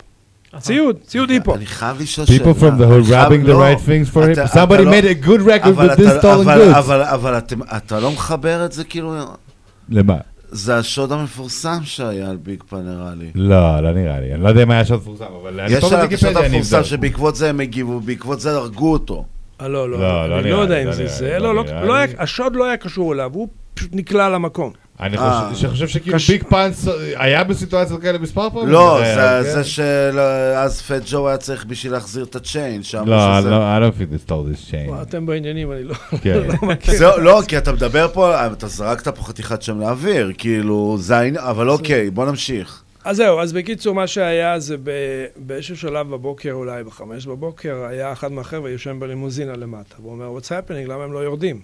ציוד, ציוד היפ-הופ. אני חייב לשאול People from the hood חייב- grabbing the לא. right things for him. Somebody לא- made a good record with this stolen goods. אבל- אתה לא מחבר את זה כאילו... למה? זה השוד המפורסם שהיה על ביג פן נראה לי. לא, לא נראה לי. אני לא יודע אם היה שוד מפורסם, אבל יש עליו את השוד המפורסם. שבעקבות זה הם הגיבו, בעקבות זה הרגו אותו. אה, לא, לא, לא, לא אני לא יודע אם זה זה. השוד לא היה קשור אליו, הוא פשוט נקלע למקום. אני אה. חושב- שכאילו קש- ביג פאנס היה בסיטואציות כאלה מספר פעמים? לא, היה- זה- זה שאז פט ג'ו היה צריך בשביל להחזיר את הצ'יין. שאמרו לא, שזה- לא, I don't think they stole this chain. וואו, אתם בעניינים, אני לא כן. לא מכיר. לא, כי אתה מדבר פה, אתה זרקת פה חתיכת שם לאוויר, כאילו, זה העניין, אבל אוקיי, בוא נמשיך. אז זהו, אז בקיצור, מה שהיה זה באיזשהו שלב בבוקר, אולי בחמש בבוקר, היה אחד מהחבר'ה יושן בלימוזינה למטה, והוא אומר, what's happening, למה הם לא יורדים?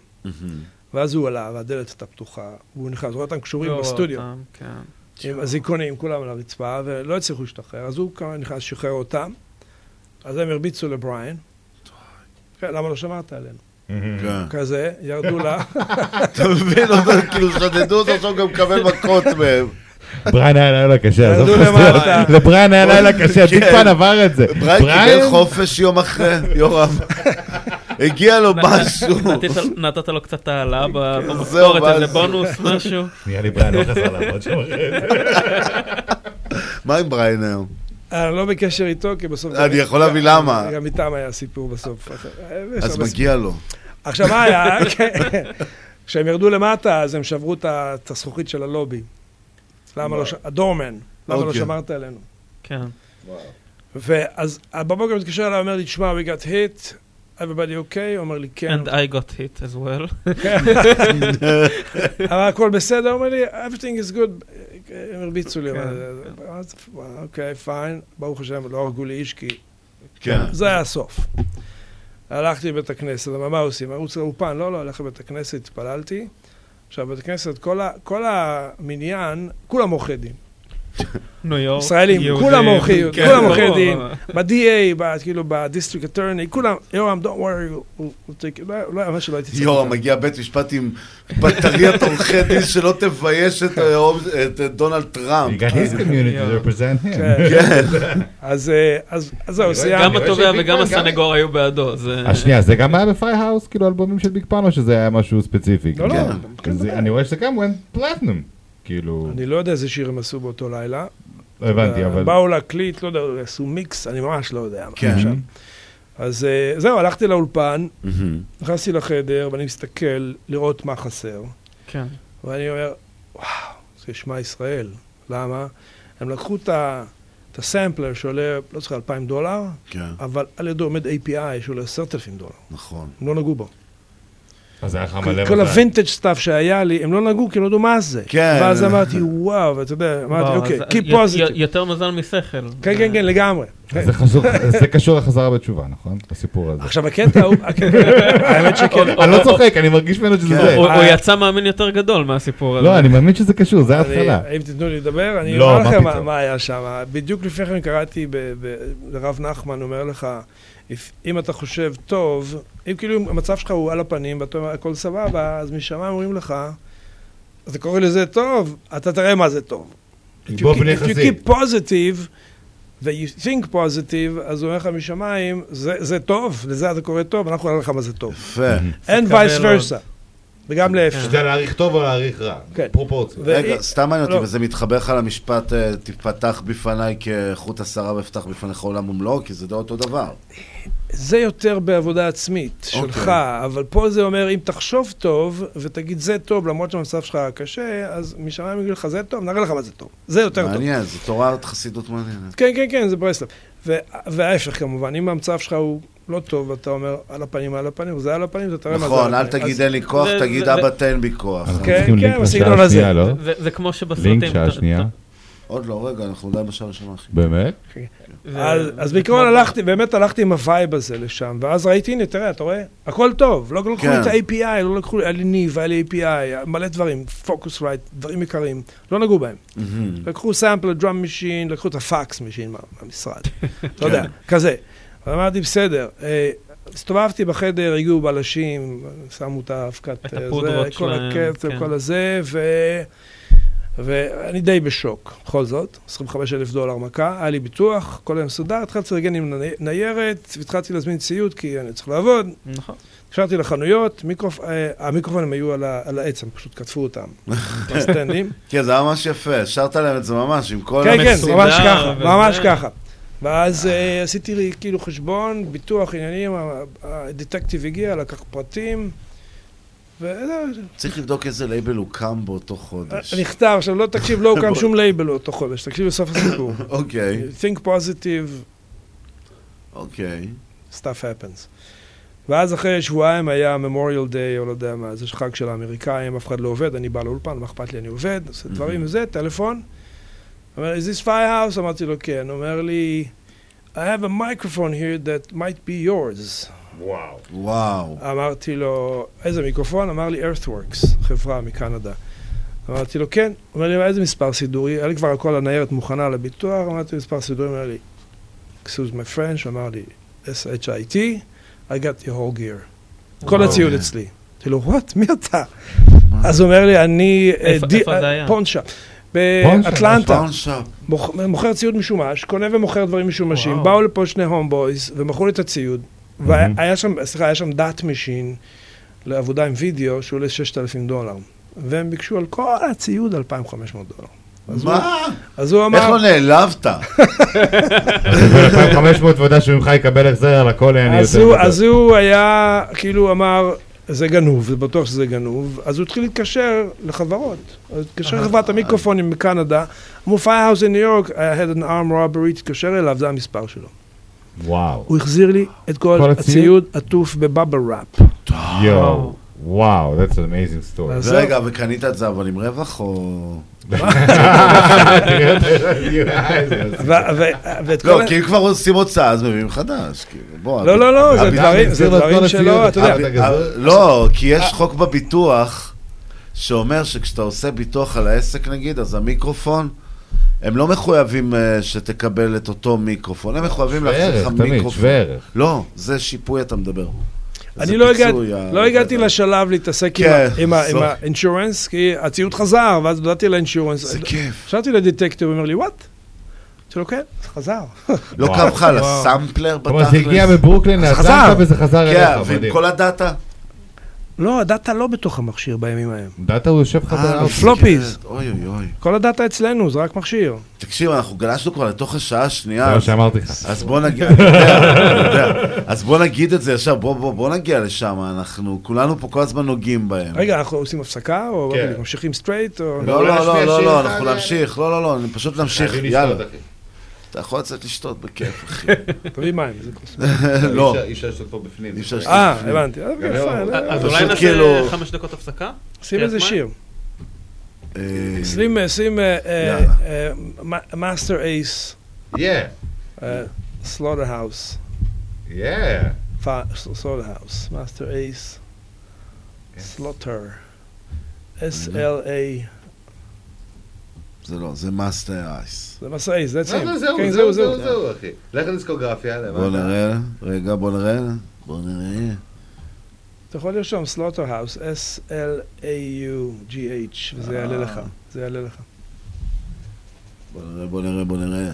ואז הוא עלה, והדלת הייתה פתוחה, והוא נכנס, רואה אותם קשורים לא, בסטודיו. אותם, כן. עם אזיקונים, כולם על הרצפה, ולא הצליחו להשתחרר, אז הוא כמה נכנס, שחרר אותם, אז הם הרביצו לבריין. כן, למה לא שמרת עלינו? כן. כזה, ירדו לה. אתה מבין אותו, כאילו שדדו אותו, עכשיו גם מקבל מכות מהם. בריין היה לילה קשה, עזוב את. למטה. לבריין היה לילה קשה. פאן עבר את זה. בריין קיבל חופש יום אחרי, יורם. הגיע לו משהו. נתת- לו קצת העלאה במשכורת, איזה זה? בונוס, משהו. נראה לי בריין לא חזר לעבוד שם אחרי זה. מה עם בריין היום? אני לא בקשר איתו, כי בסוף... אני יכול להבין למה. גם איתם היה סיפור בסוף. יש אז הרבה מגיע לו. עכשיו, מה היה? כשהם ירדו למטה, אז הם שברו את הזכוכית של הלובי. למה לא... ש- הדורמן. למה לא אוקיי. שמרת עלינו? כן. ואז בבוקר הוא מתקשר אליי, אומר לי, תשמע, we got hit, everybody okay? הוא אומר לי, כן. And I got hit as well. אבל הכל בסדר? הוא אומר לי, everything is good. הם הרביצו לי. כן, אז, אוקיי, פיין. ברוך השם, לא הרגו לי איש, כי... כן. זה היה הסוף. הלכתי לבית הכנסת, אמר, מה עושים? ערוץ לאולפן, לא, לא, הלכתי לבית הכנסת, התפללתי. עכשיו, בית הכנסת, כל, ה, כל המניין, כולם עורכי דין. ניו יורק, ישראלים, כולם עורכי כן, כולם עורכי. דין, ב-DA, כאילו ב district attorney, כולם, יורם, don't worry, הוא take it, לא, לא, שלא הייתי צריך. יורם. מגיע בית משפט עם בטריית עורכי דין שלא תבייש את אה, אה, דונלד טראמפ. כן. אז אה, אז- אז זהו, סיימתי. גם התובע וגם הסנגור היו בעדו. השנייה, זה גם היה בפריי האוס, כאילו אלבומים של ביג פאן, או שזה היה משהו ספציפי? לא, לא, כן. זה- אני רואה שזה גם went platinum. כאילו, אני לא יודע איזה שיר הם עשו באותו לילה. לא הבנתי, אה, אבל... באו להקליט, לא יודע, עשו מיקס, אני ממש לא יודע. מה כן. עכשיו. אז אה, זהו, הלכתי לאולפן. נכנסתי לחדר, ואני מסתכל לראות מה חסר. כן. ואני אומר, וואו, זה שמע ישראל. למה? הם לקחו את ה... את הסמפלר שעולה, לא זוכר, 2,000 דולר, כן, אבל על ידו עומד API שעולה 10,000 דולר. נכון. הם לא נגעו בו. אז היה לך מלא כל מזל. ה vintage stuff שהיה לי, הם לא נגעו כי הם לא ידעו מה זה. כן. ואז אמרתי, וואו, ואתה יודע, אמרתי, אוקיי, keep positive. יותר מזל משכל. כן, כן, כן, לגמרי. אז זה קשור לחזרה בתשובה, נכון? הסיפור הזה. עכשיו, הקטע הוא, האמת שכן. אני לא צוחק, אני מרגיש ממנו שזה הוא- זה. הוא הוא יצא מאמין יותר גדול מהסיפור הזה. לא, אני מאמין שזה קשור, זה ההתחלה. אם תיתנו לי לדבר, אני לא, אומר לכם מה- היה שם. בדיוק לפני כן קראתי לרב נחמן, אומר לך, אם אתה חושב טוב, אם כאילו המצב שלך הוא על הפנים ואתה אומר הכל סבבה, אז משמיים אומרים לך, אתה קורא לזה טוב, אתה תראה מה זה טוב. If you keep- if you keep positive, ו-you think positive, אז הוא אומר לך משמיים, זה זה טוב, לזה אתה קורא טוב, אנחנו נראה לך מה זה טוב. יפה. אין תקבל vice versa. וגם להפך. שתדע להעריך טוב או להעריך רע. כן. פרופורציות. ו- רגע, סתם מעניין אותי, לא. וזה מתחבר לך למשפט, אה, תפתח בפניי כחוט השערה ואפתח בפניך עולם ומלואו, כי זה די אותו דבר. זה יותר בעבודה עצמית אוקיי. שלך, אבל פה זה אומר, אם תחשוב טוב ותגיד זה טוב, למרות שהמצב שלך קשה, אז משמיים יגידו לך זה טוב, נראה לך מה זה טוב. זה יותר טוב. מעניין, זו תורת חסידות מעניינת. כן, כן, כן, זה ברסלב. ו- וההפך כמובן, אם המצב שלך הוא לא טוב, ואתה אומר, על הפנים, על הפנים, זה על הפנים, אתה תראה מה זה נכון, אל. תגיד אין לי כוח, זה- תגיד זה- אבא תן בי כוח. כן, כן, לינק בסגנון הזה. לא? זה- זה כמו שבסרטים... עוד לא, רגע, אנחנו עדיין בשעה הראשונה, אחי. באמת? אז, אז בעיקרון הלכתי, באמת הלכתי עם ה vibe הזה לשם, ואז ראיתי, הנה, תראה, אתה רואה? הכל טוב, לא לקחו לי כן. את ה-API, לא לקחו לי, היה לי Neve, היה לי API, מלא דברים, Focusrite, דברים יקרים, לא נגעו בהם. לקחו sample drum machine, לקחו את ה fax machine מה- מהמשרד, לא יודע, כן. כזה. אמרתי, בסדר. אה, הסתובבתי בחדר, הגיעו בלשים, שמו את האבקת, את אה, הפודרות זה, כל שלהם, הקצב, כן. כל הזה, ו... ואני די בשוק, בכל זאת, 25 אלף דולר מכה, היה לי ביטוח, כל היום מסודר, התחלתי לארגן עם ני- ניירת, והתחלתי להזמין ציוד, כי אני צריך לעבוד. נכון. התקשרתי לחנויות, מיקרופ... אה, המיקרופונים היו על, ה... על העץ, הם פשוט קטפו אותם, הסטנדים. כן, זה היה ממש יפה, השארת להם את זה ממש, עם כל כן, כן, המסילה ממש ככה. ממש ככה. ואז אה, עשיתי לי כאילו חשבון, ביטוח, עניינים, ה detective הגיע, לקח פרטים. צריך לבדוק איזה לייבל הוקם באותו חודש. נכתב, עכשיו לא תקשיב, לא הוקם שום לייבל לאותו חודש, תקשיב לסוף הסיפור. אוקיי. think positive, אוקיי. stuff happens. ואז אחרי שבועיים היה Memorial Day, או לא יודע מה, זה חג של האמריקאים, אף אחד לא עובד, אני בא לאולפן, מה אכפת לי, אני עובד, עושה דברים וזה, טלפון. אומר, is this firehouse? אמרתי לו, כן. אומר לי, I have a microphone here that might be yours. וואו. וואו. אמרתי לו, איזה מיקרופון? אמר לי, Earthworks, חברה מקנדה. אמרתי לו, כן. הוא אומר לי, איזה מספר סידורי? היה לי כבר הכל הניירת מוכנה לביטוח, אמרתי לו, מספר סידורי, הוא אומר לי, excuse my French, אמר לי, S-H-I-T, I got the whole gear. כל. הציוד אצלי. אמרתי לו, what? מי אתה? אז הוא אומר לי, אני... אה, איפה- איפה זה אה, היה? Pawn shop, באטלנטה. מוכר ציוד משומש, קונה ומוכר דברים משומשים. באו לפה שני homeboys ומכרו לי את הציוד. והיה שם, סליחה, היה שם DAT machine לעבודה עם וידאו שעולה 6,000 דולר. והם ביקשו על כל הציוד 2,500 דולר. אז מה? אז הוא אמר... איך לא נעלבת? 2,500 ועודה שהוא ממך יקבל החזר על הכל, אז יותר. אז הוא היה, כאילו אמר, זה גנוב, זה בטוח שזה גנוב, אז הוא התחיל להתקשר לחברות. הוא התקשר לחברת המיקרופונים מקנדה, Firehouse in New York, I had an armed robbery, תתקשר אליו, זה המספר שלו. וואו. הוא החזיר לי את כל כל הציוד? הציוד עטוף ב bubble wrap. יואו. וואו, that's an amazing story. אז ורגע, וקנית את זה אבל עם רווח או... לא, כי אם כבר עושים הוצאה, אז מביאים חדש. כאילו, לא, לא, לא, זה דברים- שלא, אתה יודע. הב- ה- לא, כי יש חוק בביטוח שאומר שכשאתה עושה ביטוח על העסק נגיד, אז המיקרופון, הם לא מחויבים אה, שתקבל את אותו מיקרופון, הם מחויבים שווה להחזיר לך ערך, תמיד, מיקרופון. שווה ערך. לא, זה שיפוי אתה מדבר. אני לא פיצוי, הגעתי- ה- לא הגעתי לשלב להתעסק כן, עם ה- עם זו- האינשורנס, כי הציוד חזר, ואז הודעתי לאינשורנס. זה כיף. חשבתי לדטקטיב, הוא אומר לי, וואט? אמרתי לו, כן, זה חזר. לא. כאב לך על. הסמפלר זאת אומרת, בתכלס? זה הגיע מברוקלין זה לאטלנטה חזר. וזה חזר כן, אליך, ועם מדהים. כל הדאטה? לא, הדאטה לא בתוך המכשיר בימים ההם. דאטה הוא יושב לך אה, ב output. floppies. אוי אוי אוי. כל הדאטה אצלנו, זה רק מכשיר. תקשיב, אנחנו גלשנו כבר לתוך השעה השנייה. זה מה אז- שאמרתי לך. אז בוא נגיד. אז בוא נגיד את זה ישר, בוא, בוא, בוא נגיע לשם, אנחנו כולנו פה כל הזמן נוגעים בהם. רגע, אנחנו עושים הפסקה, או כן. ממשיכים straight. לא, לא, לא, לא, לא, אנחנו אה, נמשיך, לא, לא, לא, אני פשוט נמשיך, יאללה. אתה יכול לצאת לשתות בכיף, אחי. תביא מים, זה כוס. לא. אי אפשר לשתות פה בפנים. אי אפשר לשתות אה, בפנים. הבנתי. לא. אז פשוט אולי נעשה כאילו- חמש דקות הפסקה? שים איזה? שיר. אה, שים, אה, שים. Masta Ace, Yeah, SlaughtaHouse. yeah. SlaughtaHouse. Masta Ace. Slaughter. S-L-A. זה לא, זה Masta Ace. זה Ace, זה. לא, זהו, כן, זהו, זהו, זהו, אחי. לך לדיסקוגרפיה, בוא למטה. נראה, רגע, בוא נראה, בוא נראה. אתה יכול לרשום Slaughter House, S-L-A-U-G-H, וזה יעלה לך. זה יעלה לך. בוא נראה, בוא נראה, בוא נראה.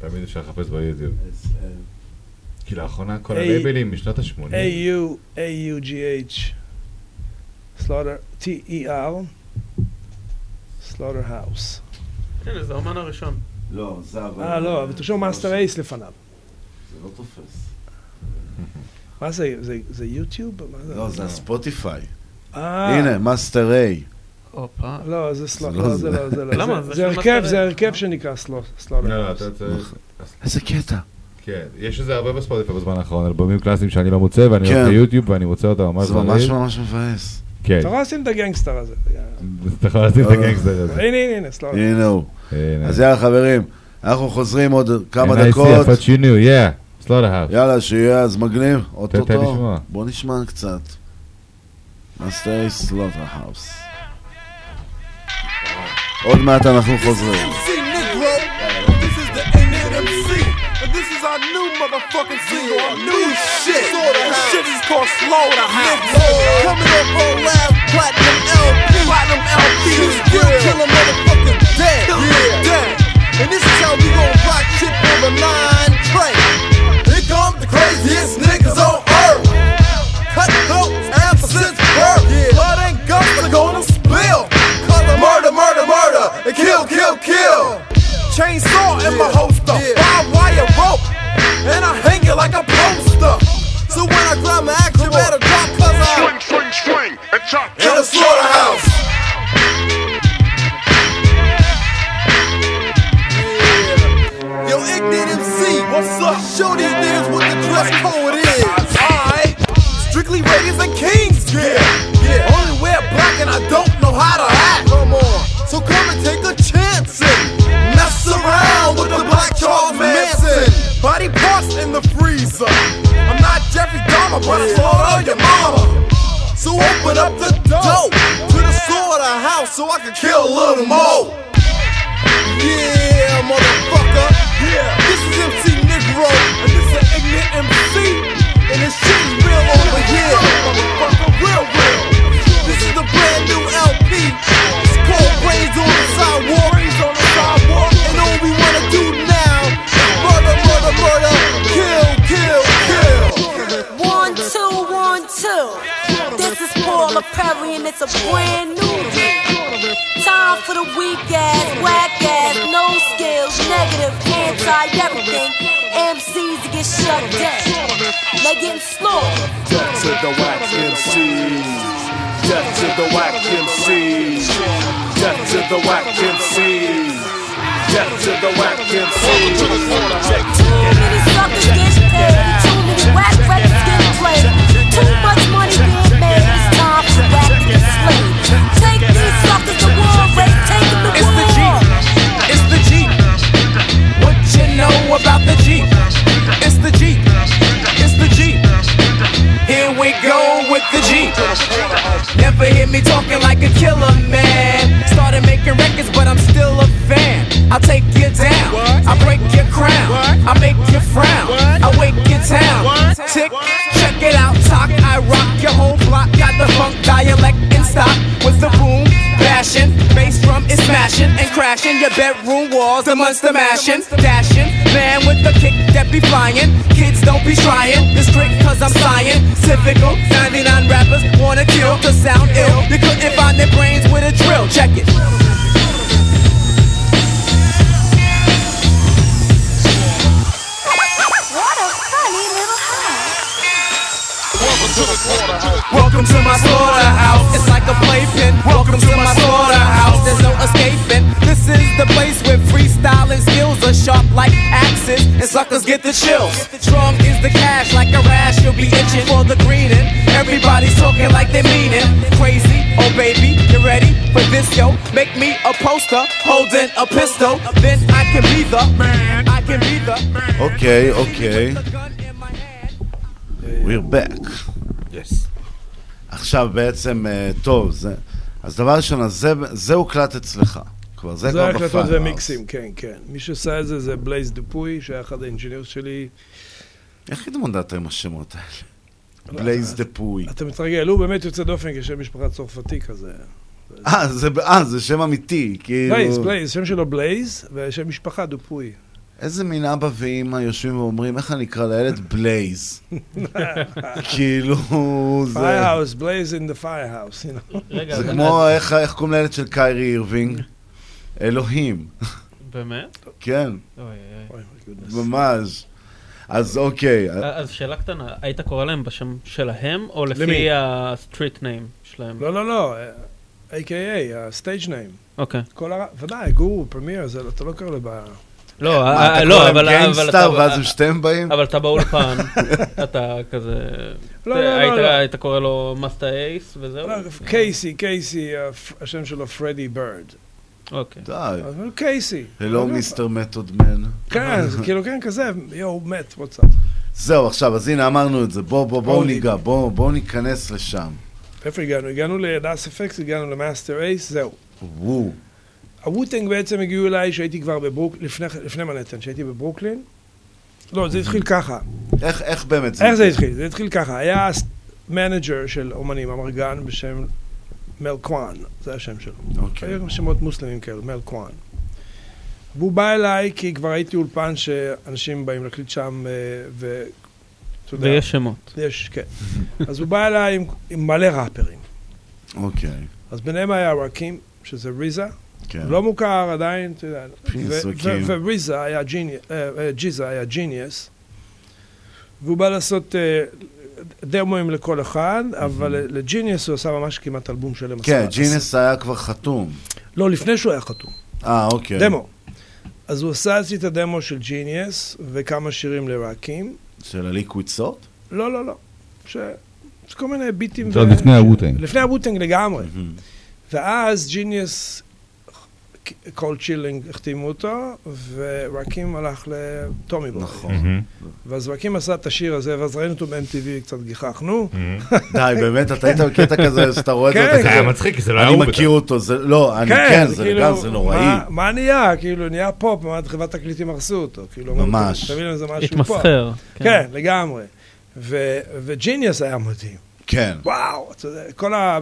תמיד אפשר לחפש ביוטיוב. כי לאחרונה כל הלייבלים משנות ה-80. A-U-A-U-G-H. סלוטר, T-E-R. סלוטר כן, זה האומן הראשון. לא, זה אבל... אה, לא, אבל תרשום מאסטר לא, אייס לפניו. זה לא תופס. מה זה, זה יוטיוב? לא, זה לא. הספוטיפיי. אה. הנה, מאסטר איי. הופה. לא, זה סלוט, לא, לא זה לא, זה לא. למה? זה הרכב, זה הרכב שנקרא סלוט. לא, אתה נכון. איזה קטע. כן, יש איזה הרבה בספוטיפיי בזמן האחרון, אלבומים קלאסיים שאני לא מוצא, ואני רואה ביוטיוב כן. ואני רוצה אותם ממש זה ממש ממש מבאס. כן. אתה יכול לשים את הגנגסטר הזה. אתה יכול לשים את אה. הגנגסטר הזה. הנה, הנה, הנה, סלאם. הנה הוא. אז יאללה, חברים, אנחנו חוזרים עוד כמה דקות. יאללה, שיהיה אז מגניב, אוטוטו. בוא נשמע קצת. מאסטרי סלוטר האוס. עוד מעט אנחנו חוזרים. my new motherfucking single. Yeah, new, new shit. This shit is called Slaughterhouse. Yeah. Coming up on live platinum LP. Platinum LP. Still yeah. killing motherfucking dead. Yeah. dead. And this is how we gon' rock shit on the nine train. Here come the craziest niggas on earth. Cut throats ever since birth. Blood and guts are gonna spill. Cause murder, murder, murder. And kill, kill, kill. Chainsaw in my holster. Barbed wire rope. עכשיו בעצם אה, טוב, זה... אז דבר ראשון, אז זה, זה הוקלט אצלך. כבר, זה, זה כבר ב final. זה הקלטות ומיקסים, כן, כן. מי שעשה את זה זה Blaise Dupuy, שהיה אחד ה engineers שלי. איך התמודדת עם השמות האלה? לא, לא, Blaise אה, Dupuy. אתה מתרגל, הוא באמת יוצא דופן כשם משפחה צרפתי כזה. אה, זה, אה, זה שם אמיתי, כאילו... Blaise, Blaise, שם שלו Blaise, ושם משפחה Dupuy. איזה מין אבא ואימא יושבים ואומרים, איך אני אקרא לילד? Blaise. כאילו, זה... Firehouse, Blaze in the Firehouse. זה כמו, איך קוראים לילד של קיירי אירווינג? אלוהים. באמת? כן. Oh ממש. אז אוקיי. אה- אה, אז שאלה קטנה, היית קורא להם בשם שלהם, או לפי ה street name שלהם? לא, לא, לא, A.K.A, ה stage name. אוקיי. ודאי, Guru, Premier, אתה לא קורא לו ב... להם אבל... אבל גנגסטר אתה- ואז הם שתיהם באים? אבל אתה באולפן, אתה כזה... לא, אתה- לא, לא, היית- לא. היית קורא לו מאסטר אייס וזהו? לא, קייסי, קייסי, השם שלו פרדי בירד. אוקיי. די. אבל קייסי. הלו מיסטר מתוד מן. כן, זה כאילו, כן, כזה, יואו, מת, וואטסאפ. זהו, עכשיו, אז הנה אמרנו את זה, בואו בוא, בוא בואו ניגע, בואו בוא ניכנס לשם. איפה הגענו? הגענו לדאס אפקס, הגענו למאסטר אייס, זהו. וואו. ה Wu-Tang בעצם הגיעו אליי שהייתי כבר בברוקלין, לפני, לפני מנהטן, שהייתי בברוקלין. לא, זה התחיל ככה. איך, איך באמת זה איך זה התחיל? זה התחיל ככה, היה manager של אומנים, אמרגן בשם Melquan, זה השם שלו. אוקיי. היו גם שמות מוסלמים כאלו, Melquan. והוא בא אליי כי כבר הייתי אולפן שאנשים באים להקליט שם, אה, ו... יודע, ויש שמות. יש, כן. אז הוא בא אליי עם, עם מלא ראפרים. אוקיי. אז ביניהם היה Rakeem, שזה RZA. כן. לא מוכר עדיין, אתה יודע. Prince ו- Rakeem. ו- ו RZA היה Genius, GZA היה Genius. והוא בא לעשות אה, דמואים לכל אחד, אבל ל Genius הוא עשה ממש כמעט אלבום שלם. כן, עשה- Genius היה כבר חתום. לא, לפני שהוא היה חתום. אה, אוקיי. דמו. אז הוא עשה אצלי את הדמו של Genius וכמה שירים ל Rakeem. של ה Liquid Swords? לא, לא, לא. ש... כל מיני ביטים. זה עוד לפני ה Wu-Tang. לפני ה Wu-Tang לגמרי. ואז Genius, Cold Chillin' החתימו אותו, ו Rakeem הלך ל Tommy Boy. נכון. ואז Rakeem עשה את השיר הזה, ואז ראינו אותו ב-MTV, קצת גיחכנו. די, באמת, אתה היית בקטע כזה, שאתה רואה את זה, כן. אתה זה היה מצחיק, זה לא היה אני הוא מכיר בכלל. אותו, זה, לא, אני כן, כן, זה כאילו, לגמרי, זה נוראי. מה- נהיה? כאילו, נהיה פופ, מה, חברת תקליטים הרסו אותו. כאילו, ממש. תביא לנו איזה משהו התמסחר, פופ. כן. כן, לגמרי. ו- ו Genius היה מדהים. כן. וואו, אתה יודע, כל ה-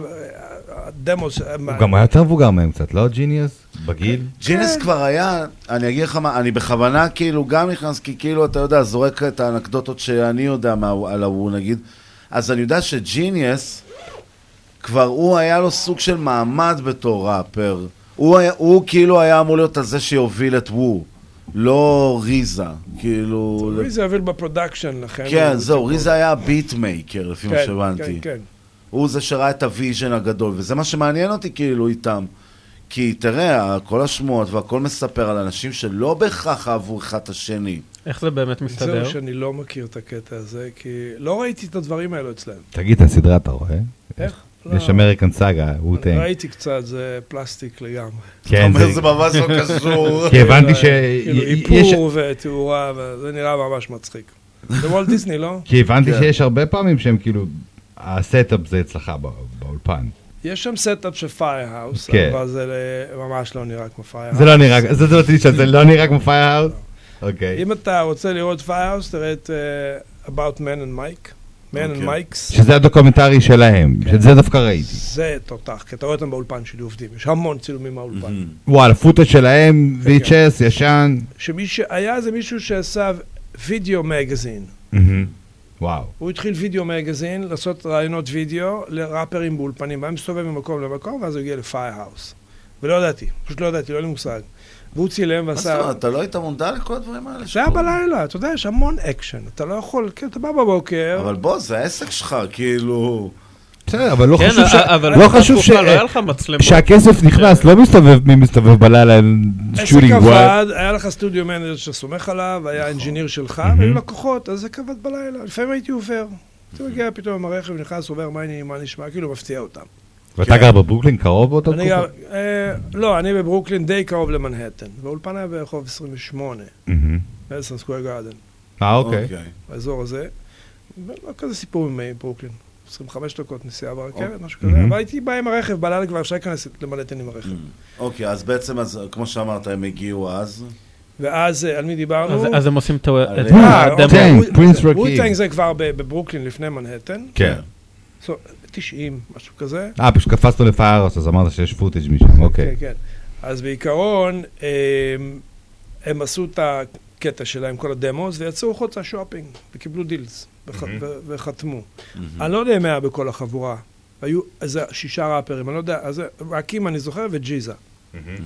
הדמו... ש- הוא גם היה יותר מבוגר מהם קצת, לא Genius? בגיל? Genius כבר היה, אני אגיד לך מה, אני בכוונה כאילו גם נכנס, כי כאילו, אתה יודע, זורק את האנקדוטות שאני יודע מה, על ההוא נגיד, אז אני יודע ש Genius, כבר הוא היה לו סוג של מעמד בתור ראפר. הוא, היה, הוא כאילו היה אמור להיות הזה שיוביל את וו, לא RZA, כאילו... RZA הוביל ב production, לכן... כן, זהו, RZA היה beatmaker, לפי מה כן, שהבנתי. כן, כן. הוא זה שראה את ה vision הגדול, וזה מה שמעניין אותי כאילו איתם. כי תראה, כל השמועות והכל מספר על אנשים שלא בהכרח אהבו אחד את השני. איך זה באמת מסתדר? זהו שאני לא מכיר את הקטע הזה, כי לא ראיתי את הדברים האלו אצלם. תגיד, את הסדרה אתה רואה? איך? יש לא. American Saga, Wu-Tang. ראיתי קצת, זה פלסטיק לגמרי. כן, אתה אומר, זה ממש לא קשור. כי הבנתי ש... כאילו יש- איפור ותאורה, וזה נראה ממש מצחיק. זה וולט דיסני, לא? כי הבנתי כן. שיש הרבה פעמים שהם כאילו, ה setup זה אצלך בא- באולפן. יש שם setup של Firehouse, כן. אבל זה ממש לא נראה כמו Firehouse. זה לא נראה, זה זה רציתי לשאול, זה לא נראה כמו Firehouse? אוקיי. אם אתה רוצה לראות Firehouse, תראה את אה, Of Men and Mics. And אוקיי. Mics. שזה הדוקומנטרי שלהם, כן. שזה דווקא ראיתי. זה תותח, כי אתה רואה אותם באולפן שלי עובדים, יש המון צילומים מהאולפן. וואלה, footage שלהם, כן, VHS, ישן. שהיה זה מישהו שעשה וידאו מגזין. וואו. הוא התחיל וידאו מגזין, לעשות ראיונות וידאו לראפרים באולפנים. היה מסתובב ממקום למקום, ואז הוא הגיע ל Firehouse. ולא ידעתי, פשוט לא ידעתי, לא היה לי מושג. והוא צילם מה זאת ועשה... אומרת, אתה לא היית מודע לכל הדברים האלה? זה היה בלילה, אתה יודע, יש המון אקשן. אתה לא יכול, כן, אתה בא בבוקר. אבל בוא, זה העסק שלך, כאילו... בסדר, אבל לא כן, חשוב ש... אבל לא חשוב ש... לא היה לך מצלמות. שהכסף נכנס, לא מסתובב מי מסתובב בלילה, עסק שוטינג עבד, היה לך studio manager שסומך עליו, היה engineer שלך, והיו לקוחות, אז זה עבד בלילה. לפעמים הייתי עובר. הייתי מגיע פתאום עם הרכב, נכנס, עובר, מה נשמע, כאילו מפתיע אותם. ואתה גר בברוקלין קרוב באותה תקופה? אה, לא, אני בברוקלין די קרוב למנהטן, והאולפן היה ברחוב 28, מהמם. Madison Square Garden, אה, אוקיי. באזור הזה. לא כזה סיפור עם ברוקלין, 25 דקות נסיעה ברכבת, אוקיי. משהו כזה. אבל הייתי בא עם הרכב, בלילה כבר אפשר להיכנס למנהטן עם הרכב. אוקיי, אז בעצם, אז כמו שאמרת, הם הגיעו אז. ואז, אה, על מי דיברנו? אז- הם עושים את ה- אה. אוקיי, כן, Prince Rakeem. Wu-Tang זה כבר בברוקלין לפני מנהטן. כן. So, 90, משהו כזה. אה, פשוט קפצנו ל Firehouse, אז אמרת שיש footage משם, אוקיי. כן, כן. אז בעיקרון, הם, הם עשו את הקטע שלהם, כל ה demos, ויצאו החוצה שופינג, וקיבלו deals, וח, ו- וחתמו. אני לא יודע אם היה בכל החבורה. היו איזה שישה ראפרים, אני לא יודע, אז Rakeem אני זוכר, ו GZA.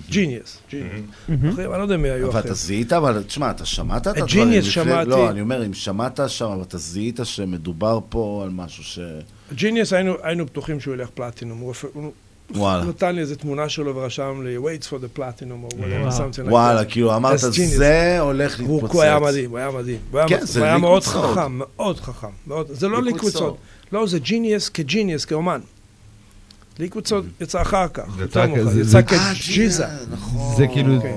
Genius. Genius. אני לא יודע מי היו אבל אחרים. אתה זיהית, אבל תשמע, אתה שמעת את הדברים? Genius לפני- שמעתי. לא, אני אומר, אם שמעת שם, אבל אתה זיהית שמדובר פה על משהו ש... Genius היינו, בטוחים שהוא ילך פלטינום. הוא, וואלה. נתן לי איזה תמונה שלו ורשם לי, wait for the platinum or whatever, something like וואלה, that. כאילו אמרת. זה הולך הוא- להתפוצץ. הוא היה מדהים, הוא היה מדהים. הוא היה כן, הוא היה מאוד. חכם, מאוד חכם. זה לא. סוד. לא, זה Genius כ Genius, כאומן. Liquid Swords יצא אחר כך, זה יותר יצא מאוחר. כזה- יצא זה- כ GZA. זה כאילו... אוקיי.